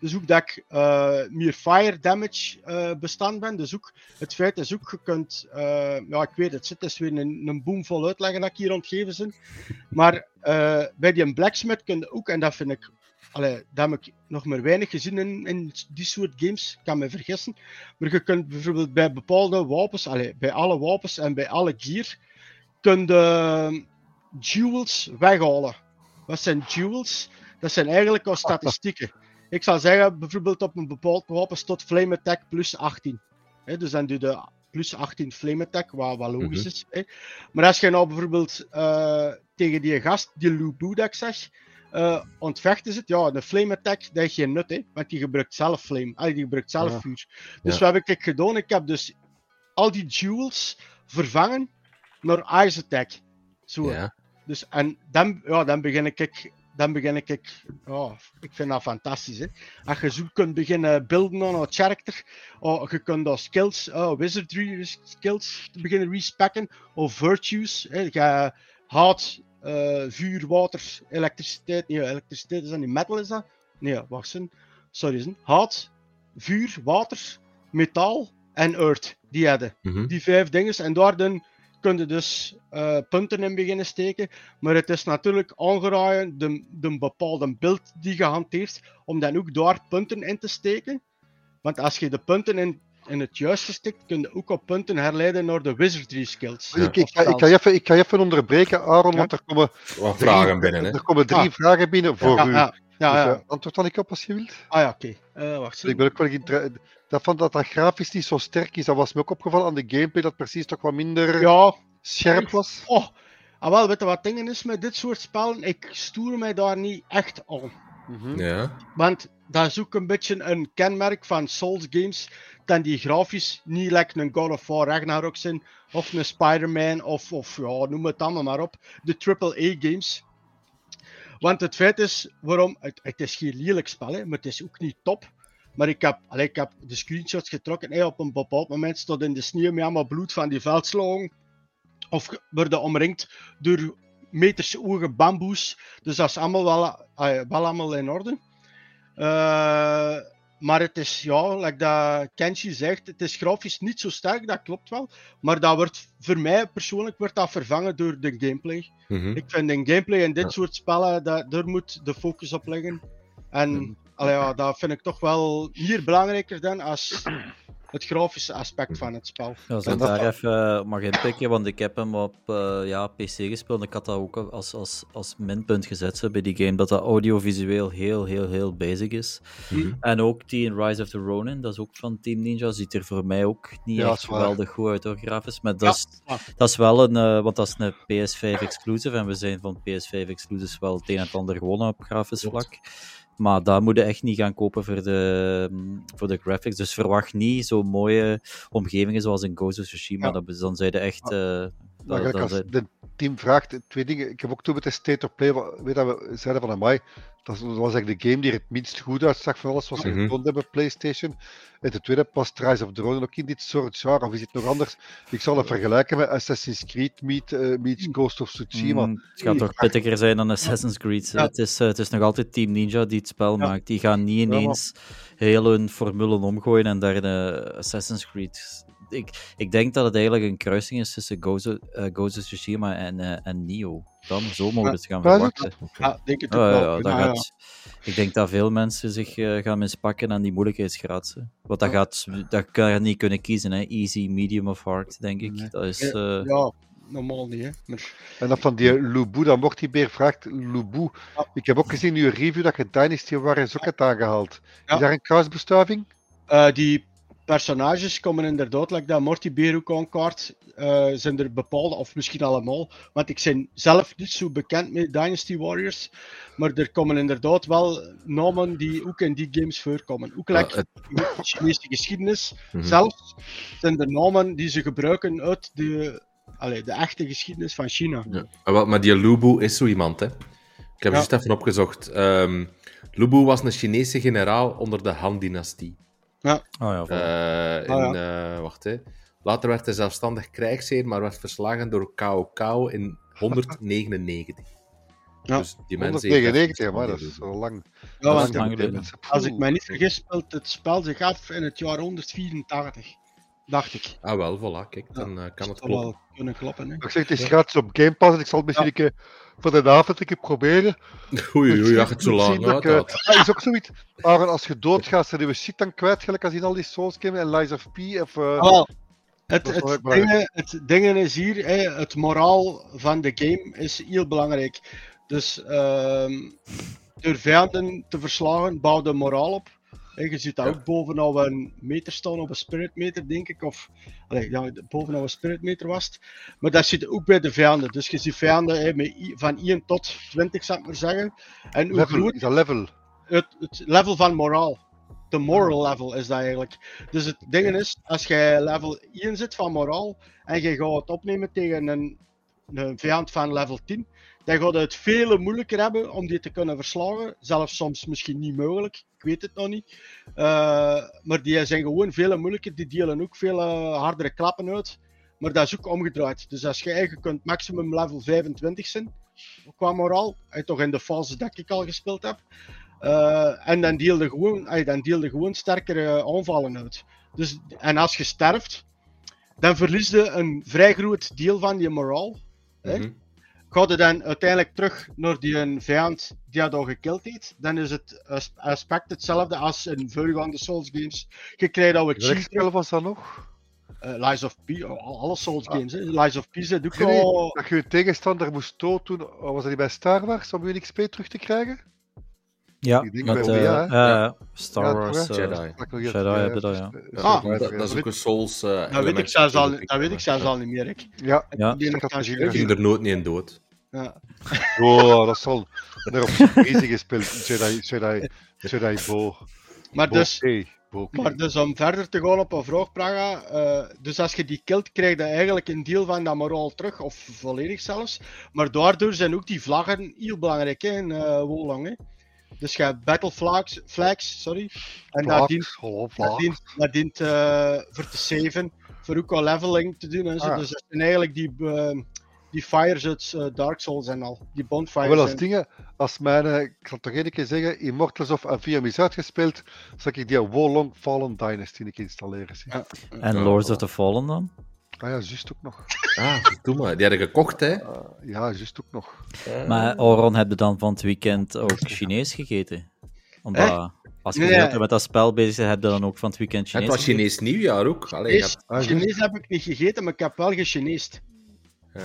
Dus ook dat ik eh, meer fire damage eh, bestand ben. Dus ook het feit is ook, je kunt, eh, ja ik weet het, het is weer een, een boom vol uitleggen dat ik hier ontgeven ben. Maar bij die blacksmith kun je ook, en dat vind ik, allee, dat heb ik nog maar weinig gezien in, in die soort games, ik kan me vergissen. Maar je kunt bijvoorbeeld bij bepaalde wapens, allee, bij alle wapens en bij alle gear, kun je jewels weghalen. Wat zijn jewels? Dat zijn eigenlijk al statistieken. Ik zou zeggen, bijvoorbeeld op een bepaald wapen tot flame attack plus 18. Hè, dus dan doe je plus 18 flame attack, wat, wat logisch Mhm. is. Maar als je nou bijvoorbeeld eh, tegen die gast, die Lubu dat ik zeg, eh ontvechten zit, ja, een flame attack, dat heeft geen nut, hè, want die gebruikt zelf flame, allee, die gebruikt zelf Ja. vuur. Dus Ja. wat heb ik gedaan? Ik heb dus al die jewels vervangen naar ice attack. Zo. Ja. Dus, en dan, ja, dan begin ik, dan begin ik, ja, ik vind dat fantastisch. Hè. Als je zo kunt beginnen beelden aan het karakter, of je kunt skills, oh, wizardry skills beginnen respecken, of virtues. Hè. Je hout, eh, vuur, water, elektriciteit. Nee, elektriciteit is dat niet metal, is dat? Nee, wacht eens. Sorry, hout, vuur, water, metaal en earth. Die hadden Mhm. die vijf dingen. En daar dan kun je dus eh, punten in beginnen steken. Maar het is natuurlijk aangeraaien de, de bepaalde beeld die je hanteert, om dan ook daar punten in te steken. Want als je de punten in, in het juiste stikt, kun je ook op punten herleiden naar de wizardry skills. Ja. Ik, ik, ga, ik, ga even, ik ga even onderbreken, Aaron, Ja. want er komen Wat drie, vragen binnen, hè? er komen drie Ah. vragen binnen voor ja, u. ja, ja, Dus, ja. eh, antwoord dan ik op als je wilt. Ah ja, oké. Eh, wacht. Ik ben ook wel geïnter- dat van dat dat grafisch niet zo sterk is, dat was me ook opgevallen aan de gameplay, dat precies toch wat minder Ja, scherp was. oh. Ah, wel, weet je wat dingen is met dit soort spellen? Ik stoer mij daar niet echt aan. Mhm. Ja. Want dat is ook een beetje een kenmerk van Souls games. Dat die grafisch niet lekker een God of War Ragnarok zijn. Of een Spider-Man. Of, of ja, noem het allemaal maar op. De AAA games. Want het feit is, waarom... Het, het is geen lelijk spel, hè, maar het is ook niet top. Maar ik heb, allee, ik heb de screenshots getrokken. Hè, op een bepaald moment stond in de sneeuw met allemaal bloed van die veldslangen. Of worden omringd door meters hoge bamboes. Dus dat is allemaal wel, wel allemaal in orde. Eh, maar het is, ja, like dat Kenshi zegt, het is grafisch niet zo sterk, dat klopt wel. Maar dat wordt, voor mij persoonlijk, wordt dat vervangen door de gameplay. Mhm. Ik vind in gameplay in dit Ja. soort spellen, dat, daar moet de focus op liggen. En allee, ja, dat vind ik toch wel hier belangrijker dan als het grafische aspect van het spel. Ja, als ik dat- daar even eh, mag inpikken, want ik heb hem op eh, ja, PC gespeeld. Ik had dat ook als, als, als minpunt gezet zo, bij die game, dat dat audiovisueel heel, heel, heel basic is. Mhm. En ook die in Rise of the Ronin, dat is ook van Team Ninja, ziet er voor mij ook niet Ja, echt geweldig goed uit, hoor, grafisch. Maar Ja, dat, is, ja. dat is wel een, eh, want dat is een PS5 exclusive, en we zijn van PS5 exclusives wel het een en het ander gewonnen op grafisch vlak. Maar dat moet je echt niet gaan kopen voor de, voor de graphics. Dus verwacht niet zo'n mooie omgevingen zoals in Ghost of Tsushima. Ja. Dat, dan zijn echt... eh, dat, gelijk dat de, Tim vraagt twee dingen. Ik heb ook toen met de State of Play, weet dat we zeiden van amai, dat was eigenlijk de game die er het minst goed uitzag van alles wat ze Mhm. getoond hebben op PlayStation. En ten tweede past Rise of the Ronin ook in dit soort genre, of is het nog anders? Ik zal het vergelijken met Assassin's Creed meet, eh, meets Ghost of Tsushima. Mm, het gaat toch pittiger zijn dan Assassin's Creed. Ja. Het, is, eh, het is nog altijd Team Ninja die het spel Ja. maakt. Die gaan niet maar- ineens heel hun formulen omgooien en daar de Assassin's Creed. Ik, ik denk dat het eigenlijk een kruising is tussen eh, Ghost of Tsushima en, eh, en Nio. Dan, zo mogen we het gaan verwachten. Ja, denk het ook wel. ja, gaat, ik denk dat veel mensen zich eh, gaan mispakken aan die moeilijkheidsgraad. hè. Want dat gaat, dat kan je niet kunnen kiezen. Hè. Easy, medium of hard, denk ik. Nee. Dat is, Ja, eh, Ja, normaal niet, hè. Maar, En dat van die Lubu, dat Mortibeer vraagt, Lubu. Ja. Ik heb ook gezien in uw review dat je Dynasty Warriors ook hebt aangehaald. Ja. Is daar een kruisbestuiving? eh, die personages komen inderdaad, like dat Morty ook aankaart, eh, zijn er bepaalde, of misschien allemaal, want ik ben zelf niet zo bekend met Dynasty Warriors, maar er komen inderdaad wel namen die ook in die games voorkomen. Ook Ja, like, het- de Chinese geschiedenis, Mhm. zelfs zijn er namen die ze gebruiken uit de, allee, de echte geschiedenis van China. Ja. Ah, wel, maar die Lubu is zo iemand, hè. Ik heb Ja. juist even opgezocht. Ehm Lubu was een Chinese generaal onder de Han-dynastie. Oh ja, voilà. Eh, in, Ah, eh, wacht, hè. Later werd hij zelfstandig krijgsheer, maar werd verslagen door Cao Cao in 199. Ja. Dus die mensen heeft 199, echt maar dat is wel lang. Ja, Dat want is lang als ik mij niet vergis, speelt het spel zich af in het jaar 184, dacht ik. Ah, wel, voilà, kijk, dan eh, kan het kloppen. wel kunnen kloppen, hè. Ik zeg, het is gratis op Game Pass en ik zal het misschien een keer voor de avond een keer proberen. Oei, oei, ach, het zo lang dat ik, eh, is ook zoiets. Aaron, als je doodgaat, zijn je shit dan kwijt, gelijk als in al die Souls games en Lies of P. Of, eh, Ah. Het, het, dingen, het dingen is hier, hè, het moraal van de game is heel belangrijk. Dus ehm, door vijanden te verslagen, bouw de moraal op. Je ziet dat Ja. ook bovenop een meter staan, op een spirit meter, denk ik. Of allee, ja, bovenop een spirit meter was het. Maar dat zit ook bij de vijanden. Dus je ziet vijanden hè, met, i- van 1 tot 20, zou ik maar zeggen. En hoe level, groot level? het, het level van moraal. De moral level is dat eigenlijk. Dus het ding is, als jij level 1 zit van moraal en je gaat het opnemen tegen een, een vijand van level 10, dan gaat het veel moeilijker hebben om die te kunnen verslagen. Zelfs soms misschien niet mogelijk, ik weet het nog niet. Eh, maar die zijn gewoon veel moeilijker, die delen ook veel eh, hardere klappen uit. Maar dat is ook omgedraaid. Dus als je eigen kunt maximum level 25 zijn, qua moraal, toch in de fase dat ik al gespeeld heb, eh, en dan deelde gewoon, ay, dan deelde gewoon sterkere aanvallen uit. Dus, en als je sterft, dan verlies je een vrij groot deel van je moraal. Mhm. Ga je dan uiteindelijk terug naar die een vijand die je al gekild heeft, dan is het as- aspect hetzelfde als in voorgaande Souls games. Je krijgt al het Welk cheat spel was dat nog? eh, Lies of P, al- alle Souls games. hè. Lies of P zit ook Nee, nee, al... Dat je je tegenstander moest dood doen, oh, was dat niet bij Star Wars om je XP terug te krijgen? Ja, ik denk met, wel, eh, ja, Star Ja, Wars. eh, Jedi. Jedi hebben dat, ja. is- Ah, is- dat, dat is ook een Souls. eh, Dat weet ik zelfs al, dat weet ik zelfs ja. al niet meer. Ik. Ja, Ja. Die ging er nooit niet in dood. Ja. oh, dat zal er op easy gespeeld. Jedi, Jedi, Jedi Bo. Maar Bo dus. Maar dus om verder te gaan op een vraag, Praga. eh, dus als je die kilt, krijg je eigenlijk een deel van dat moraal terug, of volledig zelfs. Maar daardoor zijn ook die vlaggen heel belangrijk hè, in uh, Wolong. Hè. Dus je hebt battle flags, flags sorry. En dat dient, oh, dient, dat dient eh, voor te saven, voor ook al leveling te doen. En zo. Ah. Dus dat zijn eigenlijk die, eh, die fires uit eh, Dark Souls en al. Die bonfires. Wel als en- dingen, als mijn, ik zal het toch één keer zeggen, Immortals of Avium is uitgespeeld, zal ik die Wolong Fallen Dynasty een keer installeren. Ja. En Lords of the Fallen dan? Ah ja, juist ook nog. Ah, doe maar. Die hadden gekocht, hè? Ah, ja, juist ook nog. Maar Oron heb je dan van het weekend ook Chinees gegeten? Omdat, als je Nee, met dat spel bezig bent, heb je dan ook van het weekend Het Chinees was gegeten? Chinees nieuwjaar ook. Allee, Chinees, Ah, juist. Chinees heb ik niet gegeten, maar ik heb wel gechineest. hè.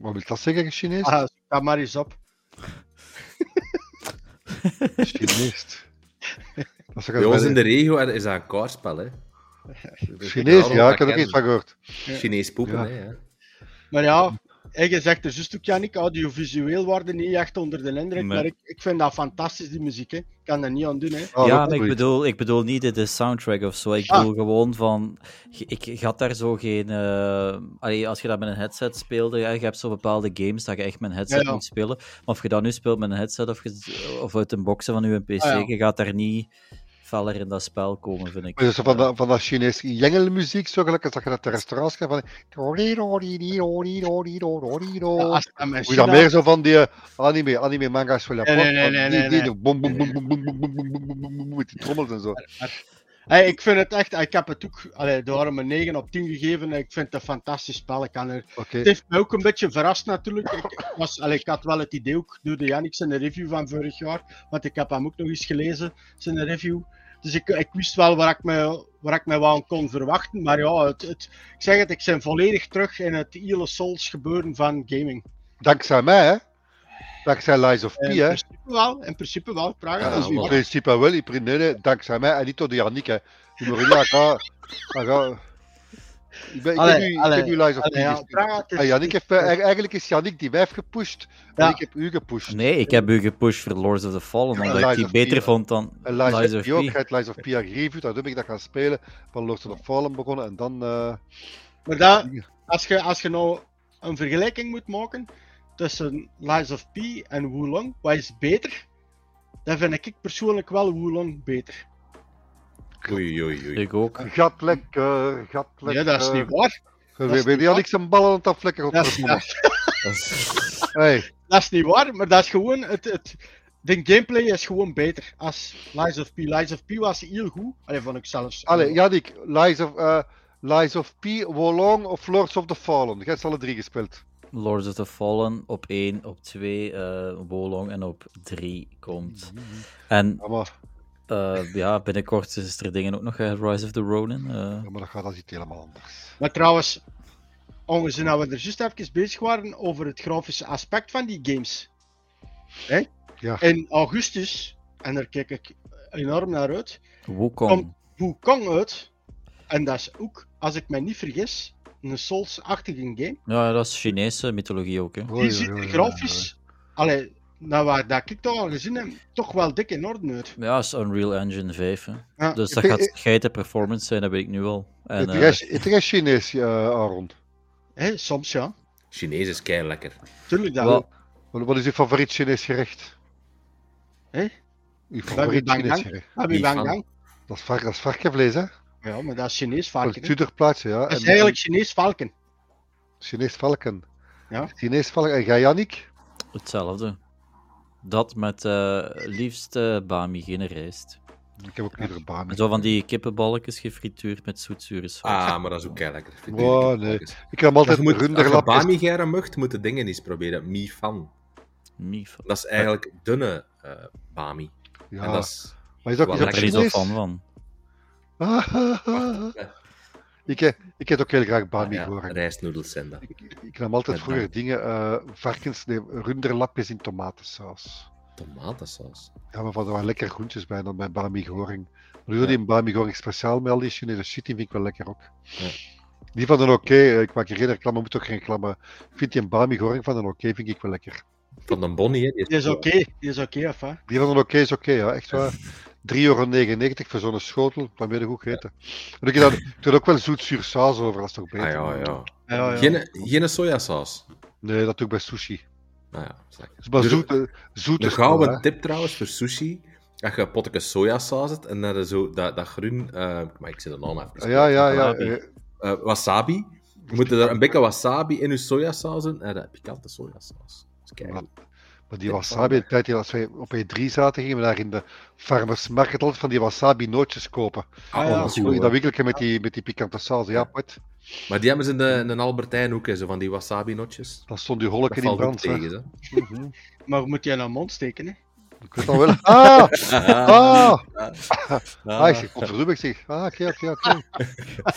Wat wil dat zeggen, Chinees? Ah, ga maar eens op. Chinees. Bij ons in de regio is dat een kaartspel, hè? Chinees, ja, ik heb er ook iets van gehoord. Chinees poepen, Ja. hè? Ja. Maar ja, En je zegt er juist ook, audiovisueel worden niet echt onder de indruk, Nee. maar ik, ik vind dat fantastisch, die muziek. Hè. Ik kan er niet aan doen. Hè. Ah, ja, dat maar ik bedoel, ik bedoel niet de, de soundtrack of zo. Ik Ah. bedoel gewoon van. Ik, ik had daar zo geen. eh, allee, als je dat met een headset speelde, ja, je hebt zo bepaalde games dat je echt met een headset Ja, ja. moet spelen. Maar of je dat nu speelt met een headset of, je, of uit een boxen van je PC, Ah, ja. je gaat daar niet feller in dat spel komen, vind ik. Maar zo van, dat, van dat Chinese jengelmuziek, zo gelijk als dat je naar de restaurants gaat van... Ja, je dat China- meer zo van die eh, anime, anime manga's van Japan. Nee, nee, die- die met die trommels en zo. Hey, ik vind het echt, ik heb het ook allee, daarom een 9 op 10 gegeven. Ik vind het een fantastisch spel. Ik kan er, het heeft me ook een beetje verrast natuurlijk. Ik, ik was, allee, ik had wel het idee ook door de Jannik zijn review van vorig jaar, want ik heb hem ook nog eens gelezen, zijn review. Dus ik, ik wist wel waar ik, me, waar ik me wel aan kon verwachten. Maar ja, het, het, ik zeg het, ik ben volledig terug in het hele Souls gebeuren van gaming. Dankzij mij, hè. Dankzij Lies of P, In hè. principe wel, in principe wel. Ik vraag Ja, Dus in principe wel, in principe, nee, nee, dankzij mij en niet door de Yannick, hè. Die ga, ga. Ik, ben, ik, Allee, heb u, ik allee, heb u Lies of P allee, ja. Ah, heeft, eh, eigenlijk is Yannick die heeft gepusht, en Ja. ik heb u gepusht. Nee, ik heb u gepusht voor Lords of the Fallen, omdat ik die beter vond dan En Lies, Lies of P hij heeft Lies of P gereviewd, daar heb ik dat gaan spelen, van Lords of the Fallen begonnen, en dan... eh, Maar dat, als, je, als je nou een vergelijking moet maken tussen Lies of P en Wulong, wat is beter? Dan vind ik persoonlijk wel Wulong beter. Oei, oei, oei. Ik ook. Gat lekker, gat lekker. Ja, dat is niet waar. We dat is weet niet Yannick zijn ballen aan het aflekken op Dat de is. Dat is- Hey, dat is niet waar, maar dat is gewoon het, het, de gameplay is gewoon beter als Lies of P. Lies of P was heel goed. Allee, vond ik zelfs. allee, Yannick, Lies of, eh, Lies of P, Wolong of Lords of the Fallen? Jij hebt alle drie gespeeld. Lords of the Fallen op 1, op 2 eh Wolong en op 3 komt. En Ja, maar, eh, ja, binnenkort is er dingen ook nog, eh, Rise of the Ronin. eh. ja, maar dat gaat als iets helemaal anders. Maar trouwens, ongezien dat we er juist even bezig waren over het grafische aspect van die games. Hè? Ja. In augustus, en daar kijk ik enorm naar uit, Wukong. Kom. Wukong uit. En dat is ook, als ik me niet vergis, een Souls-achtige game. Ja, dat is Chinese mythologie ook. Hè. Die ziet er grafisch, allee, nou waar dat ik toch al gezien heb, toch wel dik in orde uit. Ja, dat is Unreal Engine 5. Hè. Ja. Dus dat gaat geiten performance zijn, dat weet ik nu al. En, Het eh, is het is Chinees, eh, Aaron. Hè, soms ja, Chinees is kei lekker. tuurlijk dat wel, wel. Wat is je favoriet Chinees gerecht? Hè? Je favoriet Chinees gerecht? Bang? Dat is, vark, dat is varkenvlees, hè? Ja, maar dat is Chinees varken. Tuderplaatje, ja. Dat is En- eigenlijk Chinees varken. Chinees valken. Ja. Chinees valken. En jij, Yannick? hetzelfde. Dat met eh liefst eh, bami, geen rijst. Ik heb ook iedere baan. En zo van die kippenballetjes gefrituurd met zoetzure saus. Ah, maar dat is ook kei lekker. Wow, nee. Ik heb altijd moet, als je runderlapjes. bami geren mocht, moeten dingen eens proberen. Mi fan. Mief. Dat is eigenlijk dunne eh, bami. Ja, En dat is... maar is dat, is Ik dat er van. Ah, ah, ah. Ik, heb- ik heb ook heel graag bami ja, gehoord. rijstnoedels zijn dat. Ik, ik nam altijd Met vroeger bami. dingen, eh, varkens, nee, runderlapjes in tomatensaus. Tomatensaus. Ja, maar van er waren lekker groentjes bij dan bij bami goring. Maar nu die in bami goring speciaal met al die Chinese shit, die vind ik wel lekker ook. Ja. Die van een oké, eh, ik maak hier geen reclame, moet ook geen reclame. Vind die in bami goring van een oké, vind ik wel lekker. Van de Bonnie, hè. Die Die is oké, die is oké, of hè? Die van een oké is oké, ja, echt waar. 3,99 euro voor zo'n schotel, dan ben je goed gegeten. En ik heb dan, doe er ook wel zoet-zuur saus over, dat is toch beter? Ah ja, ja. Ja, ja. Geen, geen sojasaus. Nee, dat doe ik bij sushi. Nou ja. Dus maar zoete, zoete Een gouden hè. tip trouwens voor sushi. Als je een potje sojasaus hebt en dan zo dat, dat groen... eh, maar ik zit de naam even. Ja, ja, ja. Wasabi. eh, wasabi. Je moet er een beetje wasabi in je sojasaus doen. En dat pikante sojasaus. Dat is. Maar die wasabi, de tijd als wij op E3 zaten, gingen we daar in de farmers market altijd van die wasabi nootjes kopen. Ah, ja, dat dat goed, dat winkeltje met die, met die pikante saus. Ja, wat? Maar die hebben ze in de, in de Albertijn ook, hè, zo van die wasabi-notjes. Dan stond die Dat holleken in brand. hè. tegen, hè. Mhm. Maar moet je aan de mond steken, hè? Ik weet al wel. Ah! Ah! Ah. Ah, ik zeg, ik zeg, ah, oké, oké, oké.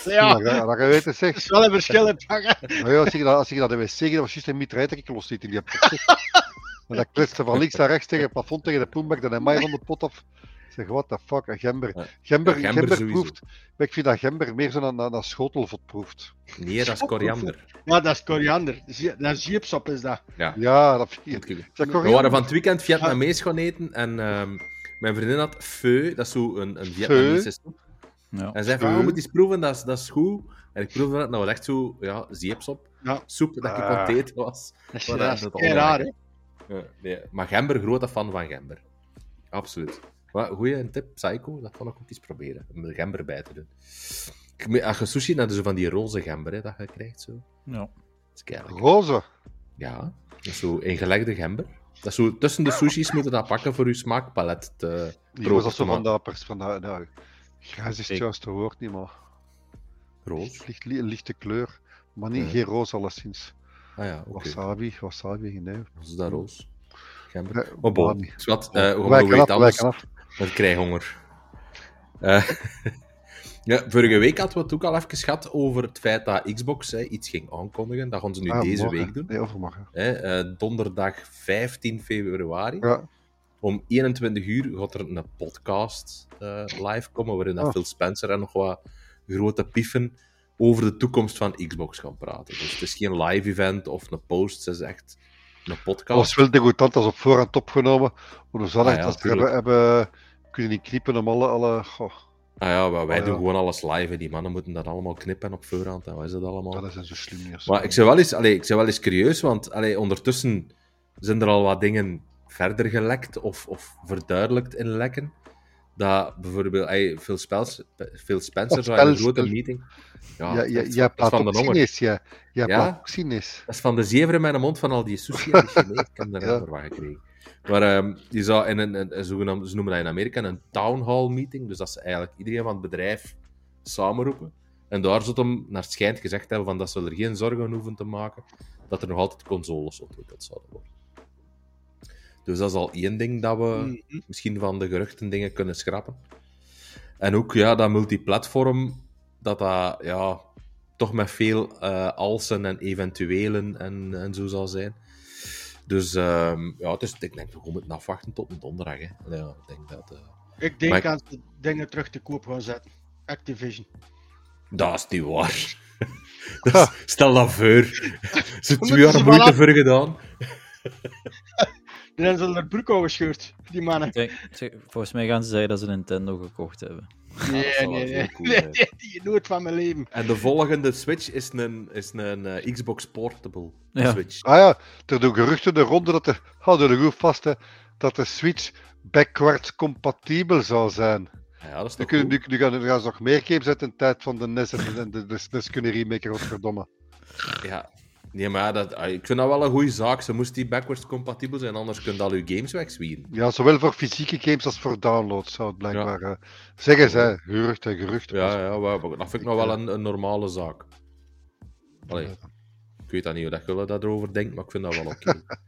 Ja, Dat dat je weten, dat zeg. is wel een verschil in pakken. Maar ja, als ik dat, als ik dat de wc ging, dat was juist een mitraille dat ik los zit in die Maar dat kletste van links naar rechts tegen het plafond, tegen de poembak, dan mij van de pot af. zeg, what the fuck, een gember. Ja. Gember, Ja, gember proeft, maar ik vind dat gember meer zo naar, naar, naar schotelvot proeft. Nee, dat is koriander. Ja, dat is koriander. Dat is jeepsop, is dat. Ja, dat vind ik. We waren van het weekend Vietnamees gaan eten en ehm, mijn vriendin had pho, dat is zo een, een Vietnamese soep. Ja. En zei van, Pho? oh, je moet eens proeven, dat is, dat is goed. En ik proefde dat, nou was echt zo, ja, zeepsop. Ja. Soep dat ik Ah. aan het eten was. Dat is, dat is raar, hè? Ja, nee. Maar gember, grote fan van gember. Absoluut. Maar goeie tip, Psycho, dat kan ik ook eens proberen. Om er gember bij te doen. Als je sushi, dan is zo van die roze gember, hè, dat je krijgt zo. Ja. Dat is keihard. Roze. Ja, dat is zo ingelegde gember. Dat is zo, tussen de sushis moeten dat pakken voor je smaakpalet te Die was dat zo van dat van dat, nou, grijs is het Ik- juiste woord niet, maar Roos. licht, lichte kleur. Maar niet, geen roze alleszins. Ah ja. Wasabi, wasabi, nee. Wat is dat roos? Gember. Oh, bon. Zwat, eh we gaan Wijken nog af, krijg honger. Eh, ja, vorige week hadden we het ook al even gehad over het feit dat Xbox hè, iets ging aankondigen. Dat gaan ze nu Ah, deze morgen. week doen. Nee, overmorgen. Hè, eh, donderdag 15 februari. Ja, Om 21 uur gaat er een podcast eh, live komen, waarin dat Oh. Phil Spencer en nog wat grote pieven over de toekomst van Xbox gaan praten. Dus het is geen live event of een post, het is echt een podcast. was wel degoutant als op voorhand opgenomen. Hoe we Ah ja, dat hebben, hebben kunnen niet knippen om alle... alle goh, Ah ja, wij Oh, doen ja. gewoon alles live. hè. Die mannen moeten dat allemaal knippen op voorhand. En wat is dat allemaal? dat zijn zo slim niet. Maar ik ben wel eens, allee, ik ben wel eens curieus, want allee, ondertussen zijn er al wat dingen verder gelekt of, of verduidelijkt in lekken. Dat bijvoorbeeld allee, Phil, Spels, Phil Spencer zou in een grote meeting. Ja, Ja, ja, is- jij dat is van de honger. Ja. Ja? Dat is van de zever in mijn mond van al die sushi en die Chinees. Ik heb daar Ja. wat gekregen. Maar ehm, die zou in een, een, een ze noemen dat in Amerika een town hall meeting. Dus dat ze eigenlijk iedereen van het bedrijf samenroepen. En daar zou hem naar schijnt gezegd hebben van dat ze er geen zorgen hoeven te maken. Dat er nog altijd consoles ontwikkeld zouden worden. Dus dat is al één ding dat we Mhm. misschien van de geruchten dingen kunnen schrappen. En ook ja, dat multiplatform, dat dat ja, toch met veel eh alsen en eventuelen en, en zo zal zijn. Dus ehm, ja, het is, ik denk dat we moeten afwachten tot een donderdag. Hè. Ja, ik denk dat, eh, Ik denk Maar aan ze dingen terug te koop gaan zetten. Activision. dat is niet waar. Dat is- stel dat voor. Ze twee jaar moeite voor gedaan. Die hebben ze er broek al gescheurd, die mannen. Zeg, volgens mij gaan ze zeggen dat ze Nintendo gekocht hebben. Nee, nee, nee. cool nee, zijn. nee, die nooit van mijn leven. En de volgende Switch is een, is een eh, Xbox Portable Ja. Switch. Ah ja, er doen geruchten de ronde dat de, houden er goed vast, hè, dat de Switch backwards compatibel zou zijn. Ja, dat is Nu, toch kunnen, nu, nu gaan er gaan ze nog meer games uit de tijd van de NES en de, de, de SNES kunnen remaken, godverdomme. Ja. Nee, maar dat, ah, ik vind dat wel een goede zaak. Ze moest die backwards compatibel zijn, anders kun je al je games wegzwieren. Ja, zowel voor fysieke games als voor downloads zou het blijkbaar eh, zeggen. Ze, gerucht en gerucht. Ja, ja maar dat vind ik nog wel een, een normale zaak. Allee, ik weet dat niet hoe dat jullie daarover denkt, maar ik vind dat wel oké.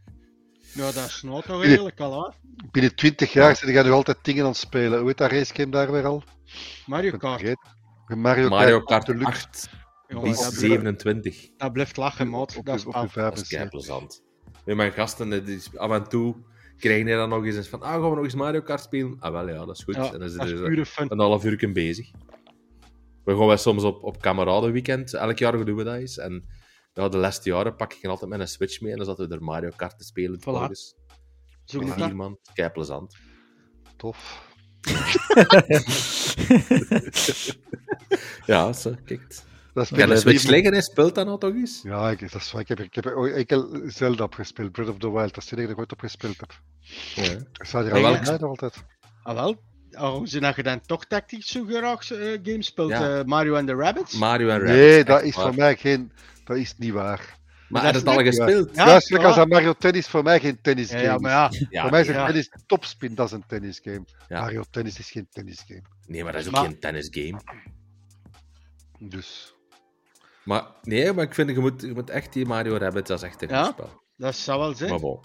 Ja, dat is nou toch eigenlijk al, hè? Binnen 20 jaar zijn jij nu altijd dingen aan het spelen. Hoe heet dat racegame daar weer al? Mario Kart. Mario, Mario Kart Deluxe 8 Jongen, die is dat, blijft, 27. dat blijft lachen, maat. Dat is op, Dat is 75. kei plezant. Met mijn gasten, is, af en toe krijgen die dan nog eens van, ah, gaan we nog eens Mario Kart spelen? Ah, wel ja, dat is goed. Ja, en dan dat er pure fun. een half uur bezig. We gaan wel soms op, op kameradenweekend, elk jaar doen we dat eens. En ja, de laatste jaren pak ik altijd met een Switch mee en dan zaten we er Mario Kart te spelen. Voilà. Zo Met vier dat. man, kei plezant. Tof. Ja, zo, kijk. Dat is een met- Switch liggen en speelt dat nou toch eens? Ja, ik, dat is waar. Ik heb, ik heb ooit enkel Zelda opgespeeld. Breath of the Wild. Dat is het enige dat ik ooit opgespeeld heb. Ja. Ik sta hier Maar al altijd. Ah, wel. Oh, ze dat je dan toch tactisch zo graag eh, games speelt? Ja. eh, Mario and the Rabbits? Mario en Rabbids. Nee, dat is waar. voor mij geen... Dat is niet waar. Maar dat is het al ja. gespeeld? Ja, Ja, Juist voilà. als Mario Tennis voor mij geen tennisgame ja, ja, maar is. ja. Ja, voor mij is een ja. tennis topspin, dat is een tennisgame. Ja. Mario Tennis is geen tennisgame. nee, maar dat is ook Maar- geen tennisgame. Dus... Maar nee, maar ik vind, je moet, je moet echt die Mario Rabbids, dat is echt een Ja? goed spel. Dat zou wel zijn. Maar bon.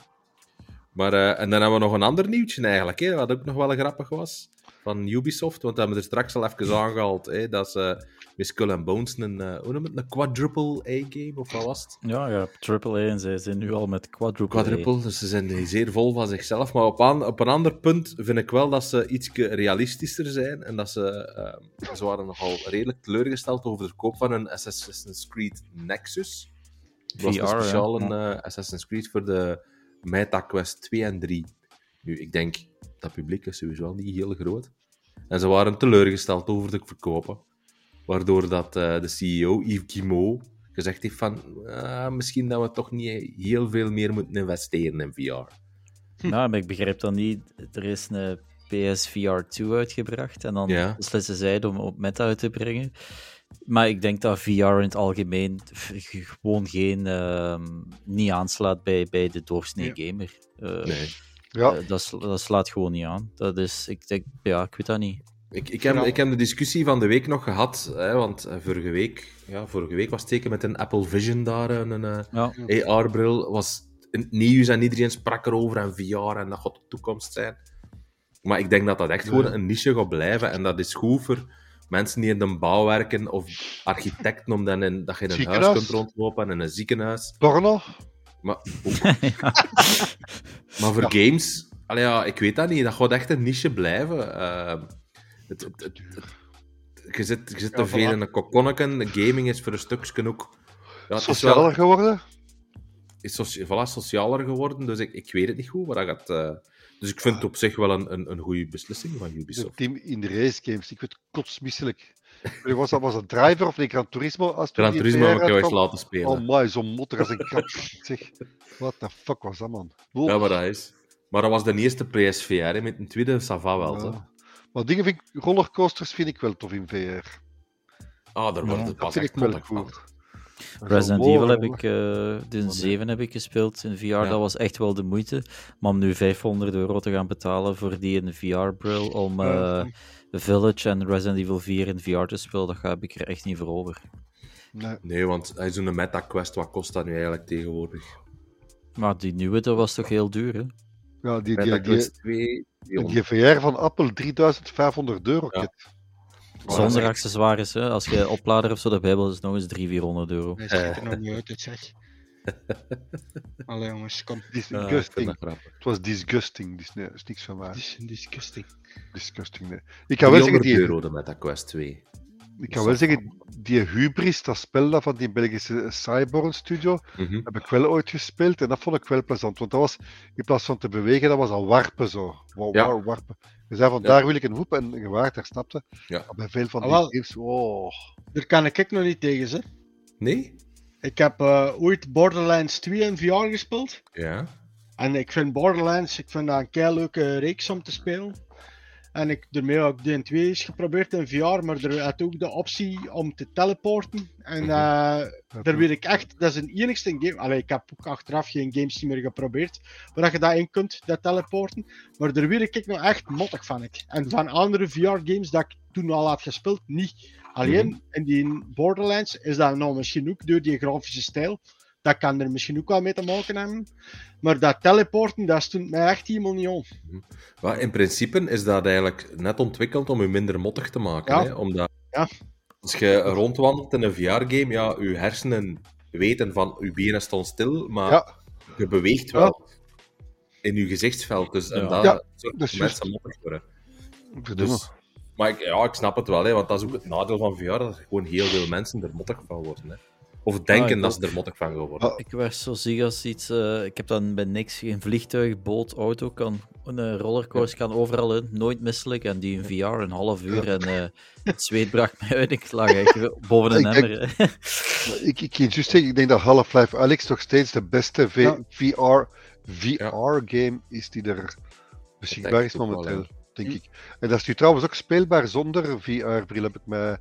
Maar, eh, en dan hebben we nog een ander nieuwtje eigenlijk, hè, wat ook nog wel grappig was. Van Ubisoft. Want we hebben er straks al even aangehaald. Hè, dat ze met Skull and Bones een, uh, hoe noem het, een quadruple A-game, of wat was het? Ja, ja, triple A en zij zijn nu al met quadruple, quadruple Dus ze zijn zeer vol van zichzelf. Maar op, aan, op een ander punt vind ik wel dat ze iets realistischer zijn. En dat ze, uh, ze waren nogal redelijk teleurgesteld over de koop van een Assassin's Creed Nexus. Dat was speciaal ja. een uh, Assassin's Creed voor de MetaQuest 2 en 3. Nu, ik denk, dat publiek is sowieso niet heel groot. En ze waren teleurgesteld over de verkopen. Waardoor dat, uh, de CEO, Yves Guillemot, gezegd heeft van uh, misschien dat we toch niet heel veel meer moeten investeren in VR. Hm. Nou, maar ik begrijp dan niet. Er is een PSVR 2 uitgebracht en dan ja. beslissen zij om op meta uit te brengen. Maar ik denk dat VR in het algemeen gewoon geen, uh, niet aanslaat bij, bij de doorsnee gamer. Uh, nee. Ja. Uh, dat, dat, slaat gewoon niet aan. Dat is, ik denk, ja, ik weet dat niet. Ik, ik, heb, ik heb de discussie van de week nog gehad, hè, want vorige week, ja, vorige week was het teken met een Apple Vision daar, een ja. AR-bril, was nieuws en iedereen sprak erover en VR en dat gaat de toekomst zijn. Maar ik denk dat dat echt gewoon een niche gaat blijven en dat is goed voor mensen die in de bouw werken of architecten, om dan in, dat je in een huis kunt rondlopen en in een ziekenhuis. Porno? Maar, maar voor games, allee, ja, ik weet dat niet, dat gaat echt een niche blijven. Uh, het, het, het, je zit, je zit te veel in een kokonneken. Gaming is voor een stukje ook... Ja, socialer wel, geworden? Is socia voilà, socialer geworden, dus ik, ik weet het niet goed. Maar dat gaat, uh, dus ik vind het op zich wel een, een, een goede beslissing van Ubisoft. team in de race games, ik word kotsmisselijk. Was dat was een driver of een Gran Turismo? Als Gran Turismo heb ik jou eens laten spelen. Oh my, zo'n motor als een kat. zeg, what the fuck was dat, man? Ja, maar dat is... Maar dat was de eerste PSVR, met een tweede Sava wel. Ja. Maar dingen vind ik, rollercoasters vind ik wel tof in VR. Ah, daar wordt ja, het pas echt wel goed. Resident Evil heb ik, uh, de 7 heb ik gespeeld in VR, ja. dat was echt wel de moeite. Maar om nu 500 euro te gaan betalen voor die in VR-bril om uh, Village en Resident Evil 4 in VR te spelen, dat heb ik er echt niet voor over. Nee, nee want zo'n MetaQuest, wat kost dat nu eigenlijk tegenwoordig? Maar die nieuwe, dat was toch heel duur, hè? Ja, die, die, die, 2, die VR van Apple 3500 euro. Ja. Zonder accessoires, hè. als je oplader of zo de Bijbel is nog eens 300, 400 euro. Nee, ziet er nog niet uit, het zeg. Allee jongens, kom. Disgusting. Uh, het was disgusting, dus nee, dat is niks van waar. Dis disgusting. Disgusting, nee. Ik kan wel zeggen die... euro de MetaQuest 2. Ik kan wel zeggen, die Hubris, dat spel van die Belgische Cyborn Studio, mm -hmm. heb ik wel ooit gespeeld en dat vond ik wel plezant. Want dat was, in plaats van te bewegen, dat was al warpen zo. Wow, ja. warpen. Je zei van, ja. daar wil ik een hoep en gewaard, daar snapte. Ja. Maar bij veel van die ah, games, oh. Daar kan ik nog niet tegen, hè. Nee? Ik heb uh, ooit Borderlands 2 in VR gespeeld. Ja. En ik vind Borderlands, ik vind dat een kei leuke reeks om te spelen. En ik, daarmee heb ik DN2 eens geprobeerd in VR, maar er had ook de optie om te teleporten. En uh, daar weet ik echt, dat is een enigste game. Allee, ik heb ook achteraf geen games meer geprobeerd, waar je dat in kunt, dat teleporten. Maar daar weet ik nog echt mottig van. Ik. En van andere VR-games dat ik toen al had gespeeld, niet. Alleen -hmm. in die Borderlands is dat nou misschien ook door die grafische stijl. Dat kan er misschien ook wel mee te maken hebben. Maar dat teleporten, dat stond mij echt helemaal niet om. Maar in principe is dat eigenlijk net ontwikkeld om je minder mottig te maken. Ja. Hè? Omdat ja. als je rondwandelt in een VR-game, ja, je hersenen weten van je benen staan stil, maar ja. je beweegt wel in je gezichtsveld. Dus en dat ja, zorgt dat mensen mottig worden. Dus, maar ik, ja, ik snap het wel, hè, want dat is ook het nadeel van VR, dat er gewoon heel veel mensen er mottig van worden. Hè. Of denken ah, dat ze er mottig van gaan worden. Ik werd zo ziek als iets. Uh, ik heb dan bij niks geen vliegtuig, boot, auto. Kan, een rollercoaster kan overal in. Nooit misselijk. En die in VR een half uur. En uh, het zweet bracht mij uit. Ik lag echt boven een emmer. ik, ik, ik, just zeggen, ik denk dat Half-Life Alex nog steeds de beste v ja. VR, VR game is die er beschikbaar is momenteel. Wel, denk ik. En dat is nu trouwens ook speelbaar zonder VR-bril, heb ik mij.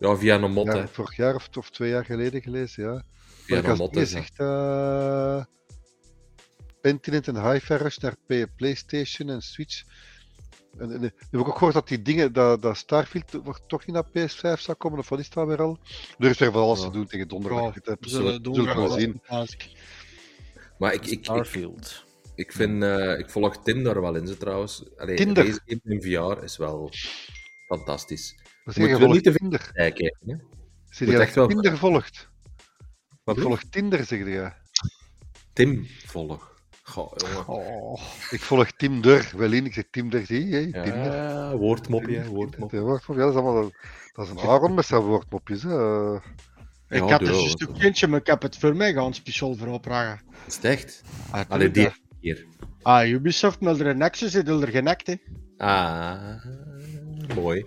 Ja, via een mot. Ja, vorig jaar of, of, twee jaar geleden gelezen, ja. Via een mot. Je zegt uh, Pentiment en Hi-Fi Rush naar PlayStation en Switch. En, en, heb ik ook gehoord dat die dingen, dat, dat Starfield toch niet naar PS5 zou komen, of wat is dat weer al? Er is weer van alles ja. te doen tegen donderdag. Ja, dat zullen we zien. Maar ik, ik, Starfield. Ik, Ik, vind, eh, ik volg Tim daar wel in, ze trouwens. Allee, Tinder. Deze game in VR is wel fantastisch. Dat Je is niet volgt te Tinder. tijd kijken. Hè? Moet je echt dat wel- Tinder volgt? Wat Ik volg? volg Tinder, zeg je. Tim volg. Goh, jongen. Oh. Ik volg Tinder. Wel in, ik zeg Tinder, zie je? hè, Tinder. Ja, woordmopje, woordmopje. Ja, woordmopje, ja, dat is allemaal... Dat is een Aaron met zijn woordmopjes. Hè. Ja, ik had er juist dat- ook eentje, maar ik heb het voor mij gaan speciaal voor opdragen. Is het echt? Ah, Allee, die keer. Ah, Ubisoft met de Nexus is er genekt, hè. Ah, mooi.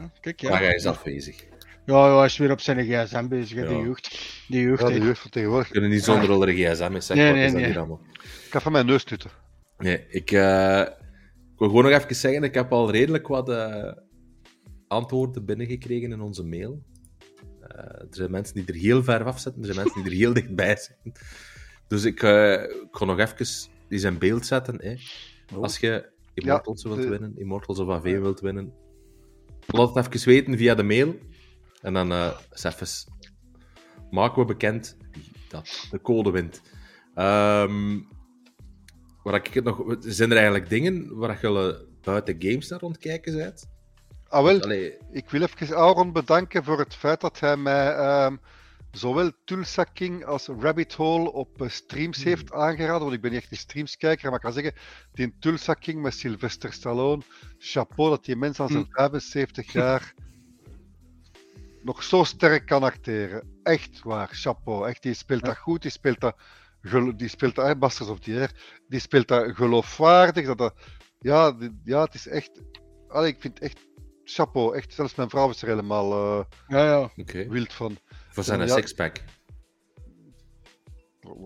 Ja, kijk, Maar ja. hij is afwezig. Ja, ja, hij is weer op zijn gsm bezig, hè, die jeugd. Die jeugd, Ja, de jeugd van tegenwoordig. We kunnen niet zonder alle gsm zeggen. Nee, wat nee, is dat nee. hier allemaal? Ik ga van mijn neus tutten. Nee, ik, eh, ik wil gewoon nog even zeggen, ik heb al redelijk wat eh, antwoorden binnengekregen in onze mail. Eh, er zijn mensen die er heel ver af zitten, er zijn mensen die er heel dichtbij zitten. Dus ik, eh, ik ga nog even die zijn beeld zetten. Hè. Als je Immortals wilt de- winnen, Immortals of AV wilt winnen, laat het even weten via de mail. En dan eh eens maken we bekend wie dat de code wint. Ehm waar ik het nog, zijn er eigenlijk dingen waar je buiten games naar rondkijken bent? Ah, wel, Allee, ik wil even Aaron bedanken voor het feit dat hij mij ehm, zowel Tulsa King als Rabbit Hole op eh, streams Hmm. heeft aangeraden. Want ik ben niet echt een streamskijker, maar ik kan zeggen, die Tulsa King met Sylvester Stallone, chapeau dat die mens aan zijn Hmm. 75 jaar nog zo sterk kan acteren. Echt waar, chapeau. Echt, die speelt dat goed, die speelt dat, die speelt dat, Masters of the Air, die speelt dat geloofwaardig. Dat dat, ja, die- ja, het is echt, allee, ik vind echt chapeau. Echt, zelfs mijn vrouw is er helemaal eh, Ja, ja. oké. wild van. Voor zijn Ja. sixpack.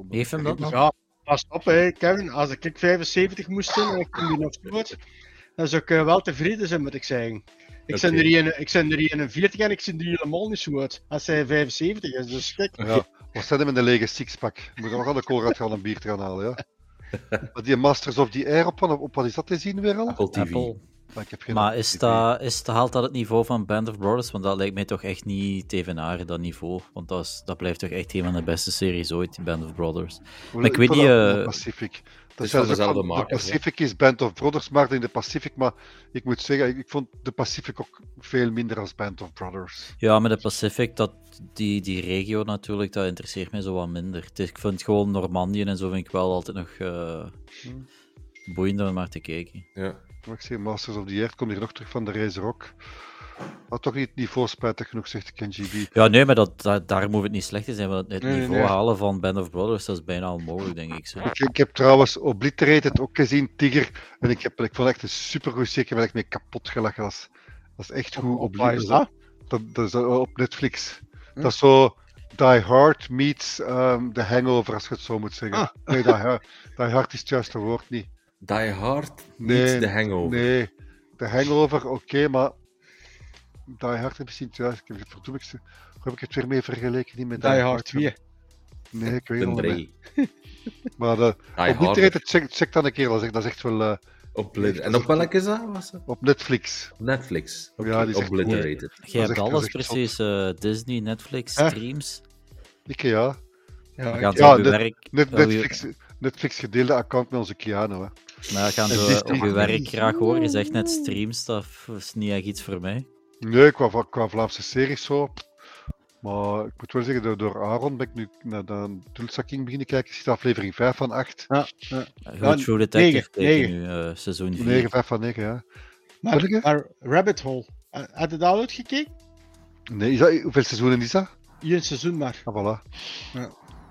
Heeft hem dat nog? Ja, pas op, hè, Kevin. Als ik 75 moest zijn en ik kom hier nog goed, dan zou ik eh, wel tevreden zijn, moet ik zeggen. Ik Oké. ben er hier- ik ben er 41 en ik zie er helemaal niet zo uit als hij 75 is. Dus kijk, Ja, wat zijn hem in de lege sixpack? Moet nog aan de koolraad gaan een bier te gaan halen, ja. Die Masters of the Air, op, op wat is dat te zien weer al? Apple TV. Apple. Ik heb geen Maar is dat, is dat, haalt dat het niveau van Band of Brothers? Want dat lijkt mij toch echt niet te evenaren, dat niveau. Want dat, is, dat blijft toch echt een van de beste series ooit, die Band of Brothers. maar ik weet niet, eh, Pacific. Dat is van dezelfde De? Pacific is Band of Brothers, maar in de Pacific. Maar ik moet zeggen, ik, ik vond de Pacific ook veel minder als Band of Brothers. Ja, met de Pacific, dat, die, die regio natuurlijk, dat interesseert mij zo wat minder. Het is- ik vind gewoon Normandië en zo vind ik wel altijd nog eh boeiender om maar te kijken. Ja. Maar ik zeg, Masters of the Air komt hier nog terug van de Razer ook. Had toch niet het niveau spijtig genoeg, zegt de KenGB. Ja, nee, maar dat, dat, daarom hoeft het niet slecht te zijn. Want het Nee, niveau nee. halen van Band of Brothers, dat is bijna onmogelijk, denk ik. Zo. Ik, ik heb trouwens Obliterated ook gezien, Tiger. En ik, heb, ik vond het echt een supergoed serie. Ik heb er echt mee kapot gelachen. Dat is, dat is echt goed. op waar is Obliterated. dat? Dat, dat is uh, op Netflix. Hm. Dat is zo Die Hard meets um, The Hangover, als je het zo moet zeggen. Ah. Nee, Die Die Hard is het juiste woord niet. Die Hard Nee, The Hangover. Nee, The Hangover, oké, maar Die Hard heb je niet juist. Ik heb ik- hoe heb ik het weer mee vergeleken? Niet met Die Hard 2. Nee, ik weet De het niet. Maar de Die Hard Obliterated, check, check dan een keer, dat is, dat is echt wel eh, op Obliter- En op welke is dat? Was dat? op Netflix. Op Netflix. Ja, die is Obliterated. Jij hebt echt- alles precies, eh, Disney, Netflix, streams. Ik ja. Ja, ik- Ja, op je net- werk... Net, Oh, je- Netflix, Netflix gedeelde account met onze Keanu. Hè. Maar gaan En ze Disney. op je werk graag horen. Je zegt net streams, dat is niet echt iets voor mij. Nee, qua, qua Vlaamse series zo. Maar ik moet wel zeggen, door, door Aaron ben ik nu naar de Tulsa King beginnen kijken. Ik zit aflevering 5 van 8. ja, ja. Goed, True Detective negen. nu, eh, seizoen 4. 9, 5 van 9, ja. Maar, maar Rabbit Hole, eh, had je dat al uitgekeken? Nee, is dat, hoeveel seizoenen is dat? Eén seizoen maar. Ah, voilà. Ja.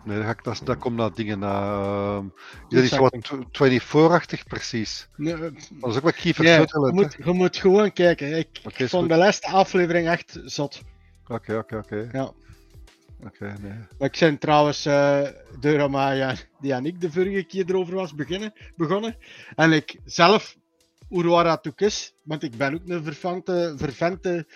Nee, dat, ga ik, dat, dat komt naar dingen. Naar, ehm, dat is wat tw- 24-achtig precies. Nee, eh, dat is ook wat Kiefer nee, je, moet, je moet gewoon kijken. Ik is vond goed. de laatste aflevering echt zot. Oké, oké, oké. Ja. Oké, nee. Maar ik ben trouwens eh door Amaya, die en ik de vorige keer erover was beginnen, begonnen. En ik zelf, hoe waar dat ook is, want ik ben ook een vervante, vervente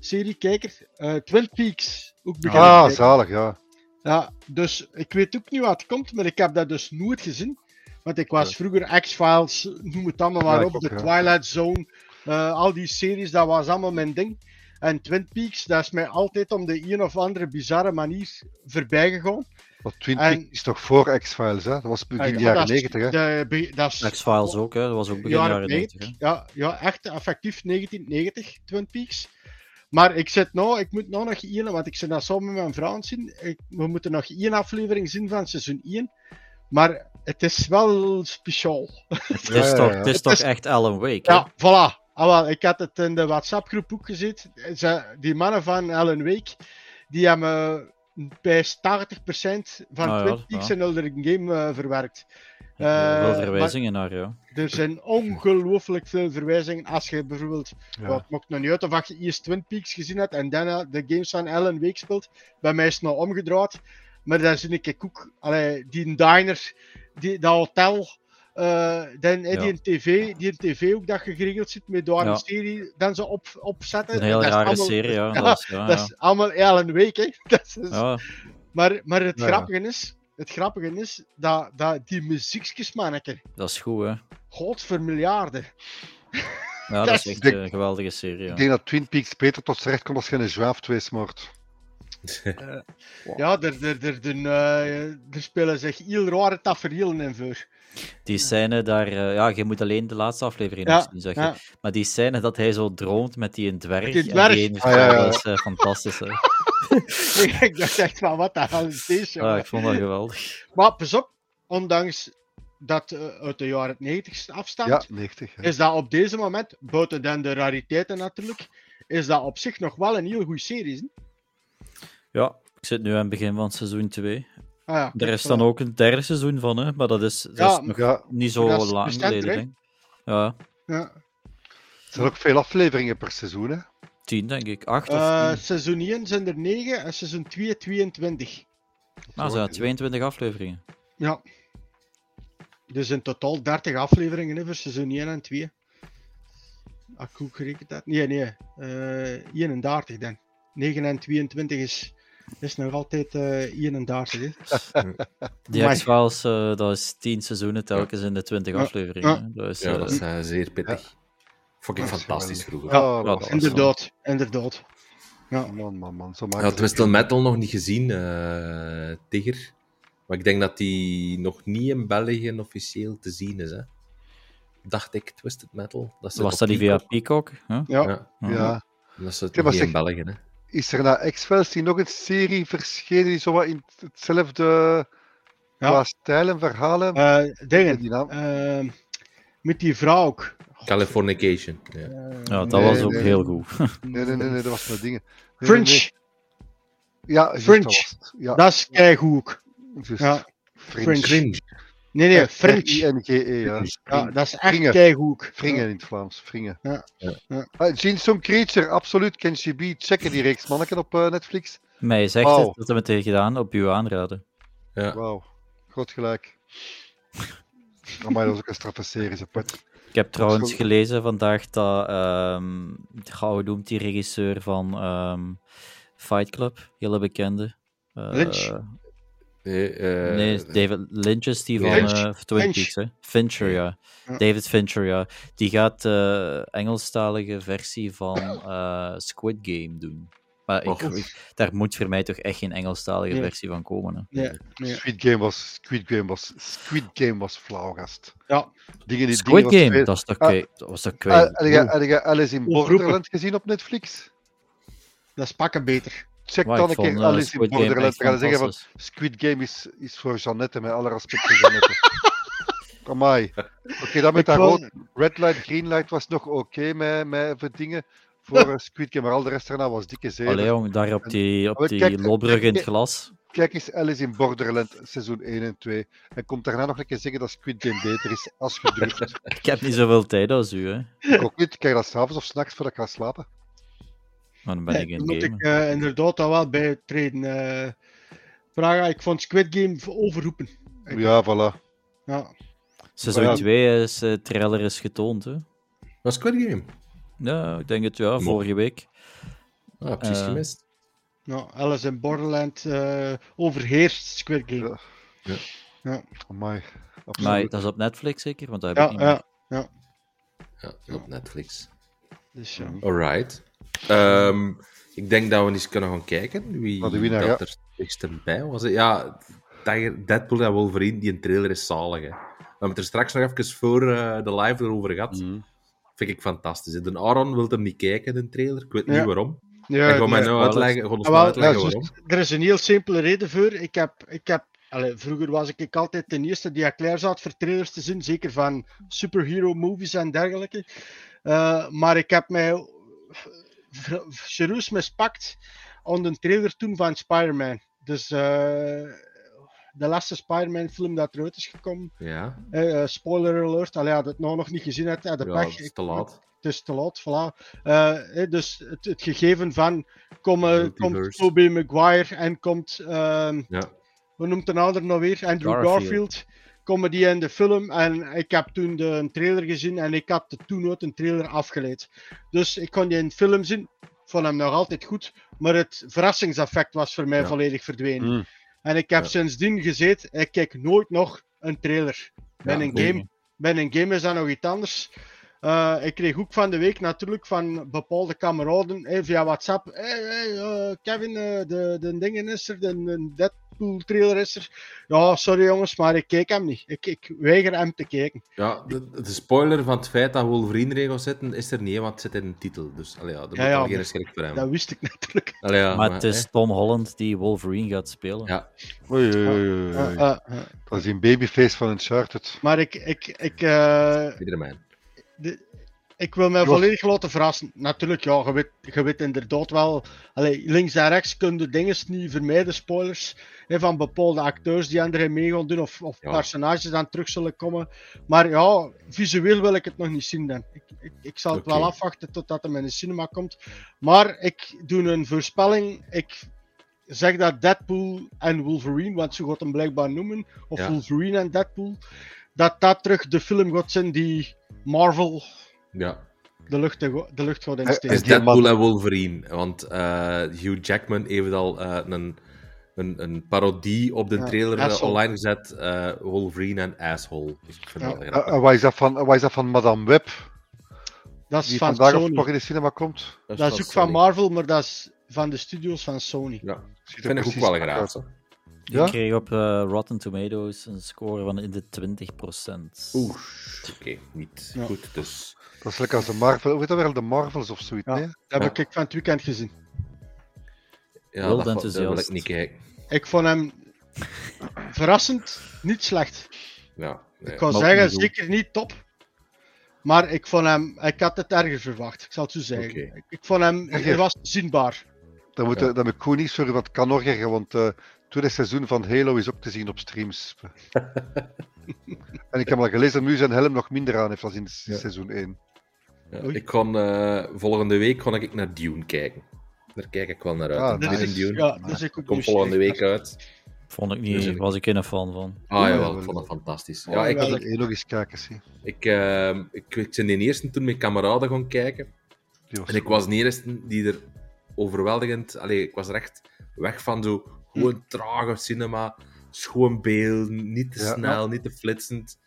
seriekijker. eh Twin Peaks ook beginnen Ah, zalig, ja. Ja, dus ik weet ook niet wat komt, maar ik heb dat dus nooit gezien. Want ik was Ja. vroeger X-Files, noem het allemaal maar Ja, op, ja. Twilight Zone, eh, al die series, dat was allemaal mijn ding. En Twin Peaks, dat is mij altijd om de een of andere bizarre manier voorbij gegaan. Want Twin En- Peaks is toch voor X-Files, hè? Dat was begin Ja, jaren dat is- 90, hè? de be- dat is X-Files ook, hè. dat was ook begin jaren 90. hè. Ja, ja, echt effectief 1990, Twin Peaks. Maar ik zit nou, ik moet nou nog één, want ik zit dat samen met mijn vrouw aan het zien. Ik, we moeten nog één aflevering zien van seizoen 1. Maar het is wel speciaal. Het is toch, het is Het toch is- echt Alan Wake. hè? Ja, voilà. Ah, wel, ik had het in de WhatsApp-groep ook. Ze, die mannen van Alan Wake, die hebben bij 80% van Ah, ja, Twin Peaks ja. in hun game eh, verwerkt. Veel Eh, verwijzingen naar, ja. er zijn ongelooflijk veel verwijzingen. Als je bijvoorbeeld Ja. Het maakt nog niet uit of je eerst Twin Peaks gezien hebt en daarna de games van Alan Wake speelt. Bij mij is het nou omgedraaid. Maar dan zie ik ook allee, die diner, die, dat hotel, eh, dan, eh, Ja. die, een tv, die een tv ook dat je geregeld zit met Ja. een serie dan ze op, opzetten. Een is rare allemaal- serie, ja. Ja, Dat is, ja, Dat is allemaal Alan Wake, hè. Dat is, Ja, maar, maar het Ja. grappige is, het grappige is dat, dat die muziekjes, manneke, dat is goed, hè. god voor miljarden. Ja, dat is echt Ik- een geweldige serie. Ja. Ik denk dat Twin Peaks beter tot z'n recht komt als je een zwaaf twee smoort. Ja, er, er, er, er, eh, er spelen zich heel rare tafereelen in voor. Die scène daar, eh, ja, je moet alleen de laatste aflevering Ja, nog zien, zeg je. ja. Maar die scène dat hij zo droomt met die een dwerg. Die en dwerg. die ene Ah, ja, dat is eh, fantastisch. Hè. ik dacht echt van, wat de hel is deze? Ja, jongen? ik vond dat geweldig. Maar pas op, ondanks dat eh, uit de jaren 90 afstamt, Ja, 90. hè. is dat op deze moment, buiten dan de rariteiten natuurlijk, is dat op zich nog wel een heel goede serie. hè? Ja, ik zit nu aan het begin van seizoen 2. Ah, ja, Er is dan ook een derde seizoen van, hè, maar dat is, dat Ja, is nog Ja, niet zo dat is lang geleden. hè? Denk. ik. Ja, Ja. er zijn ook veel afleveringen per seizoen, hè? tien denk ik. Acht of Eh, tien. seizoen 1 zijn er 9 en seizoen 2 22. Nou, zijn dat 22 afleveringen. Ja. Dus in totaal 30 afleveringen hè, voor seizoen 1 en 2. Als ik goed gerekend. Nee, nee. eh 31 dan. 9 en 22 is, is nog altijd eh 31. Hè. Die Amai. X-Files, eh, dat is 10 seizoenen telkens in de 20 Ja. afleveringen. Ja. Dat is, Ja, eh, dat is zeer pittig. Vond ik Dat is fantastisch vroeger. Ja, ja, Inderdaad, inderdaad. Ja. Man, man, man. Zo het Twisted Metal nog niet gezien, eh Tigger. Maar ik denk dat die nog niet in België officieel te zien is. Hè. Dacht ik, Twisted Metal. Dat was dat niet via Peacock. Huh? Ja. Ja, Ja. dat nog maar niet in België. Hè. Is er na X-Files die nog een serie verschenen die zo wat in hetzelfde Ja. qua stijl en verhalen? Eh, dingen. Die naam? eh, met die vrouw ook. Californication. Ja. Eh, Ja, dat Nee, was ook nee, heel nee. goed. Nee, nee, nee, nee, dat was mijn dingen. Fringe. nee. Ja, Fringe. dat het. Ja, Dat is keigoed ook. Ja. Fringe. Fringe. Nee, nee, Fringe. I-N-G-E, ja. Ja, dat is echt Fringe. keigoed ook. Fringen in het Vlaams, Fringen. Ja. Ja. Ja. Ah, Creature, absoluut. Kenshi B, checken die reeks, manneken, op eh, Netflix. Mij zegt Wauw. het, dat hebben we het gedaan op uw aanraden. Ja. Wauw, groot gelijk. Maar dat was ook een straffe serie, zo pet. Ik heb trouwens gelezen vandaag dat, ehm gauw hoe noemt die regisseur van ehm, Fight Club, hele bekende. Eh, Lynch? Nee, eh, nee, David Lynch is die van Finch. eh, Twin Finch. Peaks, hè? Fincher, ja. Ja. David Fincher, ja. Die gaat de Engelstalige versie van eh, Squid Game doen. Maar ik, ik- daar moet voor mij toch echt geen Engelstalige Nee. versie van komen. Hè? Nee, nee. Squid Game was, Squid Game was, Squid Game was flauw, gast. Ja. Dingen die, Squid dingen was Game, twee- dat, is toch Ah. kei- dat was toch Ah, kwijt. Heb je- Alice in. Borderland gezien op Netflix? Dat is pakken beter. Check dan een keer vond, eh, Alice in Borderland. Dan gaan ze zeggen van. Squid Game is, is voor Jeannette, met alle respect voor Jeannette. Amai. Oké, dan met Ik dat rood. Red light, green light was nog oké met, met voor dingen. Voor eh, Squid Game, maar al de rest daarna was dikke zeer. Allee jong, daar op die, op die kijk, in het glas. Kijk eens Alice in Borderland seizoen 1 en 2. En komt daarna nog een keer zeggen dat Squid Game beter is als je durft. Ik heb niet zoveel tijd als u, hè. ik ook niet. Ik kijk dat s'avonds of s'nachts voordat ik ga slapen. Maar dan ben Nee, ik in daar moet ik eh, inderdaad al wel bij treden. eh Praga, ik vond Squid Game overroepen. Ik- Ja, voilà. Ja. Seizoen ja. 2 is eh, trailer is getoond, hè. Was Squid Game? Ja, ik denk het ja, vorige week. Ah, precies Eh, gemist. Nou, Alice in Borderland eh, overheerst Squid Game. Amai. Maar dat is op Netflix zeker, want dat heb Ja, ik niet meer. ja. Ja, op Netflix. Dus, ja. Alright. Ehm, ik denk dat we eens kunnen gaan kijken wie Wat de winnaar, dat ja. er dichtst bij was. Ja, Tiger, Deadpool en Wolverine, die een trailer is zalig. Hè. We hebben het er straks nog even voor eh, de live erover gehad. Mhm. Vind ik fantastisch. hè. De Aaron wil hem niet kijken, de trailer. Ik weet niet Ja. waarom. Ja, Hij gaat mij nou uitleggen, Ah, wel, uitleggen waarom. Er is een heel simpele reden voor. Ik heb, ik heb, allee, vroeger was ik altijd de eerste die klaar zat voor trailers te zien, zeker van superhero movies en dergelijke. Eh, maar ik heb mij serieus mispakt aan de trailer toen van Spider-Man. Dus eh, de laatste Spider-Man film dat eruit is gekomen. Ja, Eh, eh, spoiler alert, allee, had het nou nog niet gezien de ja het is te laat. Het is te laat, voilà. Dus het, het gegeven van komen, komt. Tobey Maguire en komt, ehm, Ja. hoe noemt de ander nou weer? Andrew Garfield. Garfield. Komen die in de film en ik heb toen de trailer gezien en ik had de toen ook een trailer afgeleid. Dus ik kon die in de film zien, vond hem nog altijd goed, maar het verrassingseffect was voor mij Ja. volledig verdwenen. Mm. En ik heb Ja. sindsdien gezeten, ik kijk nooit nog een trailer. Bij Ja, een game bij een game is dat nog iets anders. Eh, ik kreeg ook van de week natuurlijk van bepaalde kameraden eh, via WhatsApp. Hey, hey, eh, Kevin, de, de dingen is er, de, de Deadpool trailer is er. Ja, sorry jongens, maar ik kijk hem niet. Ik, ik weiger hem te kijken. Ja, de, de spoiler van het feit dat Wolverine-regels zitten, is er niet, want het zit in de titel. Dus allee, ja, daar Ja, moet ja, al geen maar- schrik voor Dat wist ik natuurlijk. Allee, ja, maar het is hè. Tom Holland die Wolverine gaat spelen. Ja, Oei, oei, oei, oei. Eh, eh, eh. Dat is een babyface van Uncharted. maar ik, ik, ik, eh, iedereen. de- ik wil mij volledig laten verrassen. Natuurlijk, ja, je weet, je weet inderdaad wel. Allee, links en rechts kun je dingen niet vermijden, spoilers. Hè, van bepaalde acteurs die anderen mee gaan doen, of, of Ja. personages dan terug zullen komen. Maar ja, visueel wil ik het nog niet zien dan. Ik, ik, ik zal het wel afwachten totdat het in de cinema komt. Maar ik doe een voorspelling. Ik zeg dat Deadpool en Wolverine, want ze gaat hem blijkbaar noemen, of Ja. Wolverine en Deadpool, dat dat terug de film gaat zijn die Marvel Ja. de lucht, de, de lucht gaat Eh, Het insteken. is Deadpool en Wolverine. Want eh, Hugh Jackman heeft al eh, een, een, een parodie op de Ja, trailer eh, Asshole. online gezet. eh, Wolverine en Asshole. Dus ik vind Ja. dat wel Eh, grappig. eh, wat, is dat van, wat is dat van Madame Web? Dat is Die van vandaag Sony. nog in de cinema komt? Dat is ook Sony. van Marvel, maar dat is van de studios van Sony. Ja, Ziet er vind ik ook wel uit. graag. Ja? Ik kreeg op eh, Rotten Tomatoes een score van in de 20%. Oeh, oké, niet Ja. goed. Dus Dat is lekker als de Marvel. Hoe heet dat wel? De Marvels of zoiets? Ja. Nee? Dat heb Ja. ik van het weekend gezien. ja, Wild dat, dat wil enthousiast. ik niet kijken. Ik vond hem verrassend niet slecht. Ja, nee. Ik kan zeggen, niet zeker niet top. Maar ik vond hem, ik had het erger verwacht, ik zal het zo zeggen. Ik, ik vond hem, hij was zinbaar. Dan moet, Ja. dan ik niet sorry, want het kan nog erger, want eh, het tweede seizoen van Halo is ook te zien op streams. en ik heb al gelezen dat nu zijn helm nog minder aan heeft als in Ja. seizoen 1. Ja, ik kon, eh, volgende week kon ik naar Dune kijken. Daar kijk ik wel naar uit. Ah, nice. Dune. Ja, dus ik Komt volgende week uit. Vond ik Dus niet, ik- was ik geen fan van. Ah Ja, ik vond dat fantastisch. Ja, ik, wel. Ik één nog eens kijken, zie. ik, eh, ik, ik ben de eerste toen met kameraden gaan kijken. En ik was de eerste die er overweldigend... Allee, ik was er echt weg van zo gewoon trage cinema, schoon beeld, niet te Ja. snel, niet te flitsend.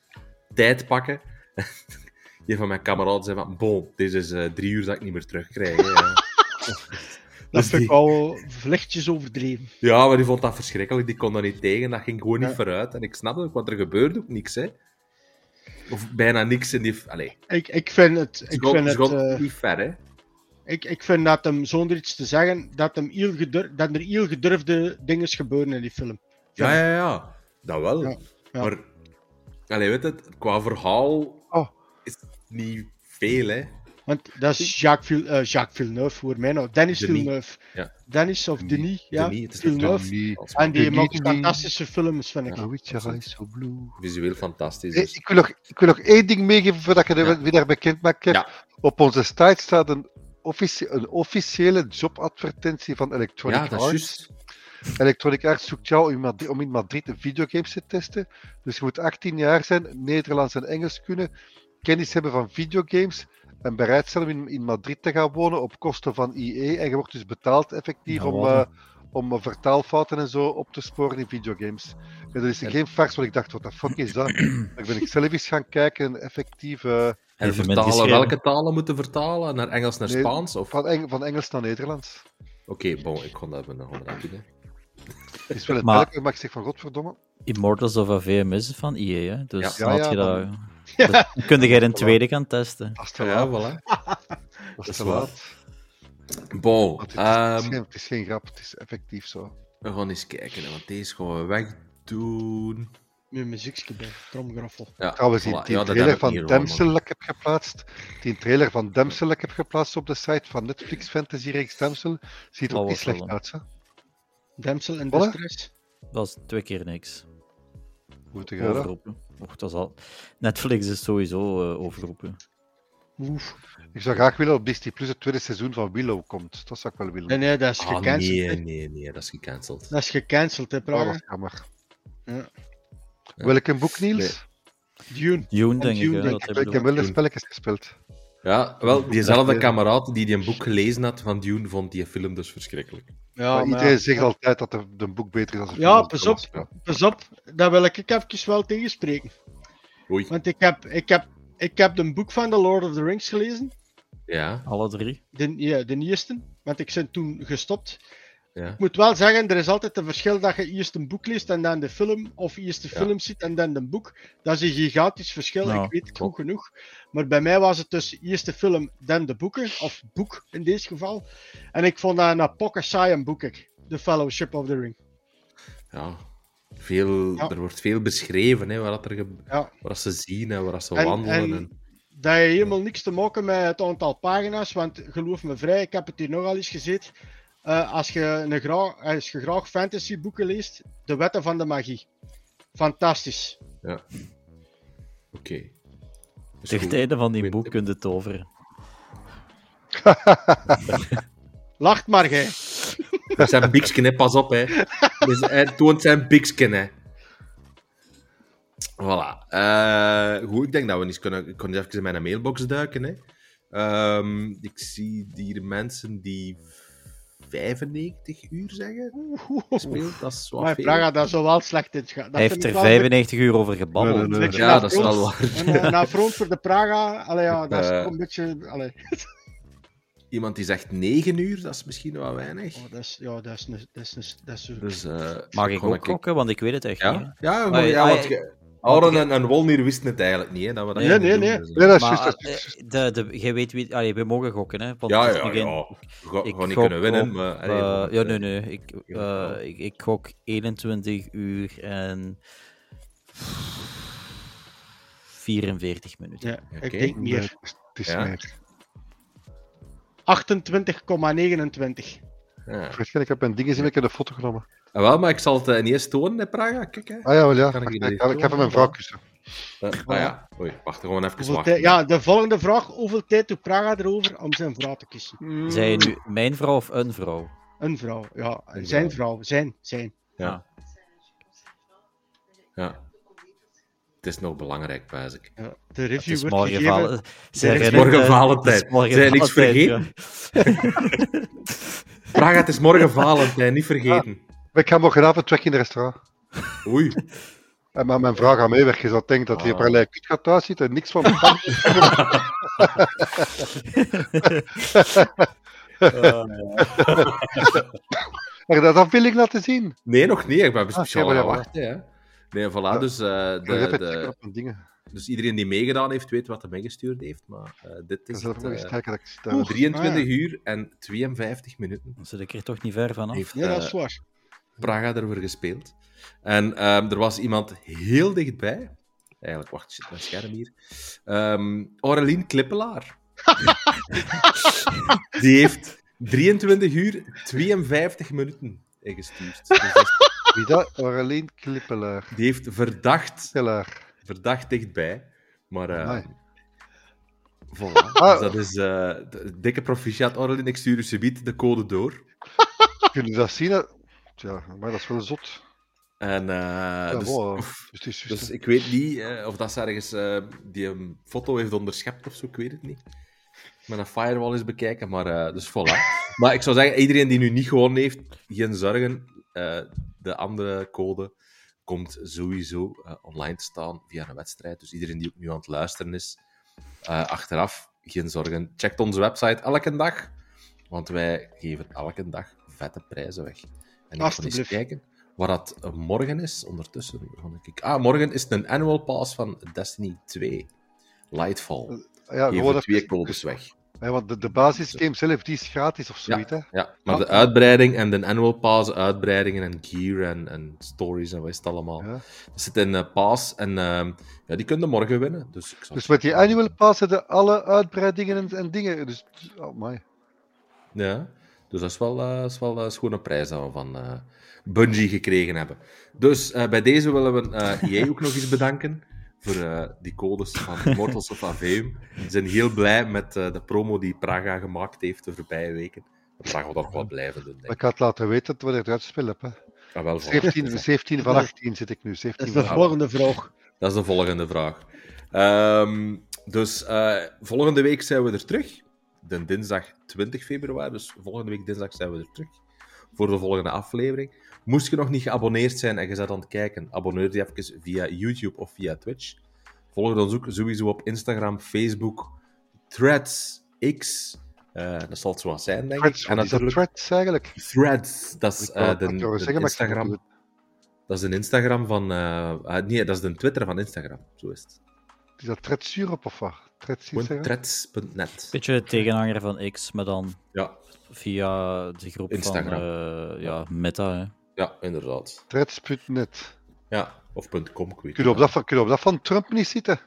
Tijd pakken. Een van mijn kameraden zei van, bon, dit is eh, drie uur dat ik niet meer terugkrijg. Dat vind ik al vlechtjes overdreven. Ja, maar die vond dat verschrikkelijk. Die kon dat niet tegen. Dat ging gewoon niet vooruit. En ik snapte ook, wat er gebeurde ook niks, hè. Of bijna niks in die... Allee, Ik, ik vind het, ik vind het, eh, niet ver, hè. Ik, ik vind dat hem, zonder iets te zeggen, dat, hem heel gedur- dat er heel gedurfde dingen gebeuren in die film. Ja, ja, ja. Dat wel. Ja, ja. Maar... Allee, weet het, qua verhaal Oh. is het niet veel, hè. Want dat is Jacques, Vil- eh, Jacques Villeneuve, voor mij nou. Dennis Denis. Villeneuve. Ja. Dennis of Denis. Denis, ja. Denis, het is Villeneuve. Als En die Denis, maakt Denis. fantastische films, vind ik. A Witcher Eyes so blue. Visueel fantastisch. Eh, Dus. Ik wil, nog, ik wil nog één ding meegeven voordat je de Ja. daar bekend maakt. Ja. Op onze site staat een, een officiële jobadvertentie van Electronic Ja, dat is Arts. Electronic Arts zoekt jou in Madri- om in Madrid videogames te testen. Dus je moet 18 jaar zijn, Nederlands en Engels kunnen, kennis hebben van videogames en bereid zijn om in, in Madrid te gaan wonen op kosten van IE. En je wordt dus betaald effectief Ja, om, eh, om eh, vertaalfouten en zo op te sporen in videogames. En dat is geen farce, want ik dacht, wat de fuck is dat? Maar ben ik zelf eens gaan kijken en effectief eh, En vertalen, welke talen moeten vertalen? Naar Engels naar Nee, Spaans? Of... van, Eng- van Engels naar Nederlands. Oké, bon, ik kon dat even nog hè. Het is wel het Maar- maar... maar ik zeg van godverdomme. Immortals of AVM is van EA, hè? dus Ja. Ja, had je ja, dat... Ja. Dan kun jij een tweede gaan testen. Dat is te Ja, laat. voilà. Dat is te laat. Bon, het, is, het, is ehm, geen, het is geen grap, het is effectief zo. we gaan eens kijken, want deze gaan we wegdoen. Met muziekje bij, tromgraffel. Ja, Trouwens, die, voilà. die Ja, dat trailer van ik heb geplaatst, die trailer van ik heb geplaatst op de site van Netflix Fantasy Reeks Damsel, ziet er ook niet slecht uit, hè? Damsel in Voilà. Distress. Dat is twee keer niks. Hoe te gaan? Overroepen. Och, dat is al... Netflix is sowieso eh, overroepen. Oef. Ik zou graag willen dat op Disney Plus het tweede seizoen van Willow komt. Dat zou ik wel willen. Nee, nee, dat is Ah, gecanceld. nee, nee, nee, dat is gecanceld. Dat is gecanceld, hè, Oh, dat Praga. is jammer. Ja. Welk boek, Niels? Dune. Dune, denk ik. Dune, hè, denk dat Ik, ik heb wel de spelletjes gespeeld. Ja, wel, diezelfde kameraad die die een boek gelezen had van Dune, vond die film dus verschrikkelijk. Ja, Maar maar iedereen ja. zegt altijd dat de, de boek beter is dan de Ja, film. pas op. Ja. Pas op, dat wil ik even wel tegenspreken. Oei. Want ik heb, ik heb, ik heb een boek van The Lord of the Rings gelezen. Ja, Alle drie. De, ja, de eerste. Want ik ben toen gestopt. Ja. Ik moet wel zeggen, er is altijd een verschil dat je eerst een boek leest en dan de film. Of eerst de Ja. film ziet en dan de boek. Dat is een gigantisch verschil, Ja, ik weet het goed genoeg. Maar bij mij was het dus eerst de film, dan de boeken. Of boek in deze geval. En ik vond dat een pokken saai een boek. ik. The Fellowship of the Ring. ja. Veel, Ja. Er wordt veel beschreven, hè, wat, er ge- Ja. wat ze zien en waar ze En- wandelen. en- En, Dat heeft helemaal niks te maken met het aantal pagina's, want geloof me vrij, ik heb het hier nogal eens gezeten. Eh, als, je een graag, als je graag fantasyboeken leest, De Wetten van de Magie. Fantastisch. Oké. Is Tegen het einde van die boek kun je toveren. Lacht maar, gij. Dat zijn biksken, hè. pas op. Hè. Dus, hij toont zijn biksken. Hè. Voilà. Eh, goed, ik denk dat we eens kunnen, ik kon even in mijn mailbox duiken. Hè. Ehm, ik zie hier mensen die 95 uur zeggen. Gespeeld. Dat is Maar. Praga, dat zou wel slecht in Hij heeft er ik wel 95 uur over gebabbeld. Nee, nee, nee. Beetje Ja, dat is wel waar. En, naar front voor de Praga, allee, ja, dat is Eh. toch een beetje... Allee. Iemand die zegt 9 uur, dat is misschien wel weinig. Oh, dat is, ja, dat is, een, dat is, een, dat is een- Dus, eh, Mag ik gewoon ook gokken? Want ik weet het echt niet. hè. Ja, ja, maar, ja, want Aaron en, en Wolnir wisten het eigenlijk niet. Hè, dat we dat Nee, nee, doen, nee. dus, eh. Nee, dat is Maar juist. dat is eh, juist. de, de, jij weet wie... Allee, we mogen gokken, hè. Want ja, ja, nu geen- ja. Ga, Ik ga niet kunnen winnen, op, maar... eh, allee, gewoon, ja, nee, nee. Ik, ja, eh, wel. ik, ik gok 21 uur en 44 minuten. ja, Oké. ik denk meer. het is- Ja. meer. 28,29. ja. Ik heb mijn dingen zien, ik heb een foto genomen. Ah, wel, maar ik zal het eh, niet eens tonen, hè, Praga. Kijk, hè. Ah ja, wel ja. Kan ik heb hem een vrouw kussen. Eh, ah ja, oei, wacht, gewoon even wachten. ja, de volgende vraag. Hoeveel tijd doet Praga erover om zijn vrouw te kiezen? Mm, Zij nu mijn vrouw of een vrouw? Een vrouw, ja. Een zijn vrouw. vrouw. Zijn, zijn. Ja. ja. Het is nog belangrijk, wijs ik. Ja, de Het review is wordt morgen, gegeven. Het is morgen Valentijn. Zijn niks vergeten? Praga, het is morgen Valentijn, niet vergeten. Ik ga morgenavond weg in het restaurant. Oei. En maar mijn vrouw gaat meewerken. Je zou denken dat hij Ah. op allerlei kut gaat thuis zitten en niks van de Heb je dat afbeelding laten zien? Nee, nog niet. Ik ben Ah, speciaal ja, wachten. Hè. Nee, voilà. Ja. Dus, eh, heb de, de, dingen. dus iedereen die meegedaan heeft, weet wat hij meegestuurd heeft. Maar eh, dit is het, kijken dat ik zie. Oeh. 23 Ah, uur en 52 minuten Dan zit ik er toch niet ver vanaf. heeft Ja, dat is waar. Praga ervoor gespeeld. En ehm, er was iemand heel dichtbij. Eigenlijk, wacht, shit, mijn scherm hier. Ehm Aurelien Klippelaar. Die heeft 23 uur 52 minuten ingestuurd. Dus dat Wie dat? Aurelien Klippelaar. die heeft verdacht, Klippelaar. verdacht dichtbij. Maar eh Amai. voilà. Ah. Dus dat is eh, dikke proficiat, Aurelien. Ik stuur u subiet de code door. Kunnen dat zien? Ja, maar dat is wel zot. En, eh, Ja, dus, wow. Dus Dus ik weet niet eh, of dat ze ergens eh, die een foto heeft onderschept of zo, ik weet het niet. Met een firewall eens bekijken, maar eh, dus voilà. maar ik zou zeggen, iedereen die nu niet gewonnen heeft, geen zorgen. de andere code komt sowieso online te staan via een wedstrijd. Dus iedereen die ook nu aan het luisteren is, achteraf, geen zorgen. Checkt onze website elke dag, want wij geven elke dag vette prijzen weg. En ik ga eens kijken waar dat morgen is. Ondertussen ik... Ah, morgen is het een annual pass van Destiny 2. Lightfall. Ja, gewoon er twee codes weg. Ja, want de, de basisgame zelf, die is gratis of zoiets, hè? Ja, maar de uitbreiding en de annual pass, uitbreidingen en gear en, en stories en wat is het allemaal. Ja. Dat zit in eh, pass en ehm, ja, die kunnen morgen winnen. Dus, ik Dus met die annual pass hebben alle uitbreidingen en, en dingen. Dus, oh my. Ja, dus dat is wel, eh, dat is wel een schone prijs dat we van eh Bungie gekregen hebben. Dus eh, bij deze willen we eh EA ook nog eens bedanken voor eh, die codes van Immortals of Aveum. We zijn heel blij met eh, de promo die Praga gemaakt heeft de voorbije weken. Dat Praga gaat ook wel blijven doen, denk ik had laten weten dat we het uitspel hebben. Ah, wel, voilà. 17, 17 van 18 zit ik nu. Dat 17 is van de 18. volgende vraag. Dat is de volgende vraag. Ehm, dus eh, volgende week zijn we er terug. De dinsdag 20 februari. Dus volgende week dinsdag zijn we er terug. Voor de volgende aflevering. Moest je nog niet geabonneerd zijn en je bent aan het kijken, abonneer je even via YouTube of via Twitch. Volg ons ook sowieso op Instagram, Facebook, Threads, X. eh, dat zal het zo wat zijn, denk ik. Threads, En natuurlijk Threads eigenlijk? Threads. Dat is eh, de, Instagram. Dat is de Instagram van. eh, ah, nee, dat is de Twitter van Instagram. Zo is het. Is dat Threads Europe of wat? Threads.net. Beetje de tegenhanger van X, maar dan Ja, via de groep Instagram. van eh, ja, Meta. Hè. ja, inderdaad. Threads.net. Ja, of .com, ik weet Kun je op niet. dat van, kun je op dat van Trump niet zitten?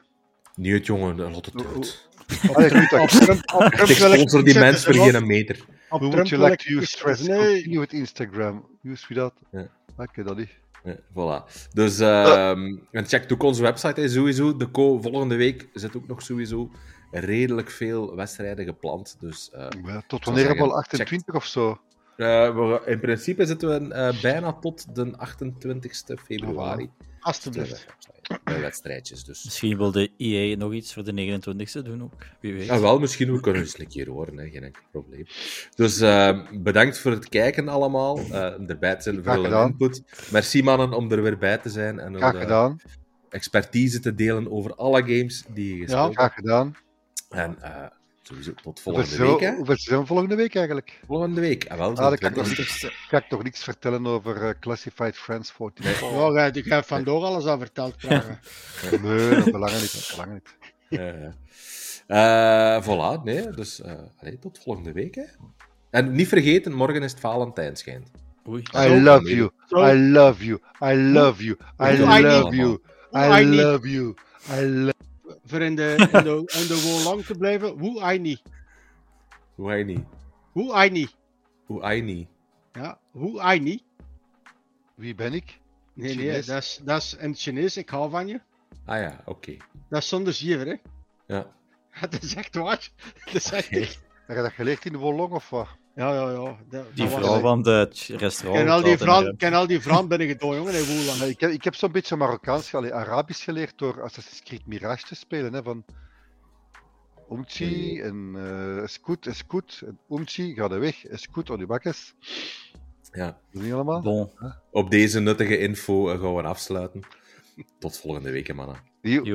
Niet het jongen, laat het uit. Ah, je kunt dat- Trump, op Trump Ik sponsor die mens voor geen meter. Hoe you wil like ik to use stress? Nee, Continue with Instagram. Use without... Ja. Oké, dat niet. Ja, voilà. Dus ehm, en check ook onze website hè, sowieso. De co volgende week zit ook nog sowieso redelijk veel wedstrijden gepland. Dus eh, Ja, tot wanneer hebben we al zeggen, 28 of zo? eh, we- in principe zitten we bijna tot de 28 februari. alstublieft. Bij wedstrijdjes dus. Misschien wil de EA nog iets voor de 29e doen ook. Wie weet. Ja, wel, misschien we kunnen eens een keer horen, hè. geen enkel probleem. Dus eh, bedankt voor het kijken allemaal, eh erbij te zijn voor input. Merci mannen om er weer bij te zijn en Graag om gedaan. expertise te delen over alle games die je gespeeld hebt. Graag gedaan. En eh, sowieso tot volgende week. we- Hè? hoeveel zijn we volgende week eigenlijk? Volgende week. Ah, wel, Ah, de dat kan ik nog 20ste. Ga ik toch niks vertellen over eh, Classified Friends 44? Ja, jij- ik heb vandaag alles al verteld. krijgen. Nee, dat belangen niet. Dat belangen niet. Ja, ja. Eh, voilà, nee, dus eh, allee, tot volgende week. Hè? En niet vergeten, morgen is het Valentijnschijn. Oei. I love you. I love you. I love you. I Hoe I love you. I love you. I love Voor in de, in de, in de lang te blijven. Hoe I niet. Hoe hij niet. Hoe I niet. Hoe hij niet. Ja, hoe I niet. Wie ben ik? Nee, nee, dat is, dat is in het Chinees. Ik hou van je. Ah ja, oké. Dat is zonder zeven, hè. Ja. Dat is echt waar. Dat is echt... Heb je dat geleerd in de Wolong of wat? Ja, ja, ja. Dat, Die dat vrouw van het Ik restaurant. ken al die vrouwen, ken al die vrouwen binnen gedaan, jongen. Woelang. Ik heb, ik heb zo'n beetje Marokkaans, allee, Arabisch geleerd door Assassin's Creed Mirage te spelen. Hè, van Umchi en eh Scoot, Scoot, en Umchi, ga er weg, Scoot, on je bakkes. ja. Niet allemaal? Bon. Op deze nuttige info eh, gaan we afsluiten. Tot volgende week, mannen. Die-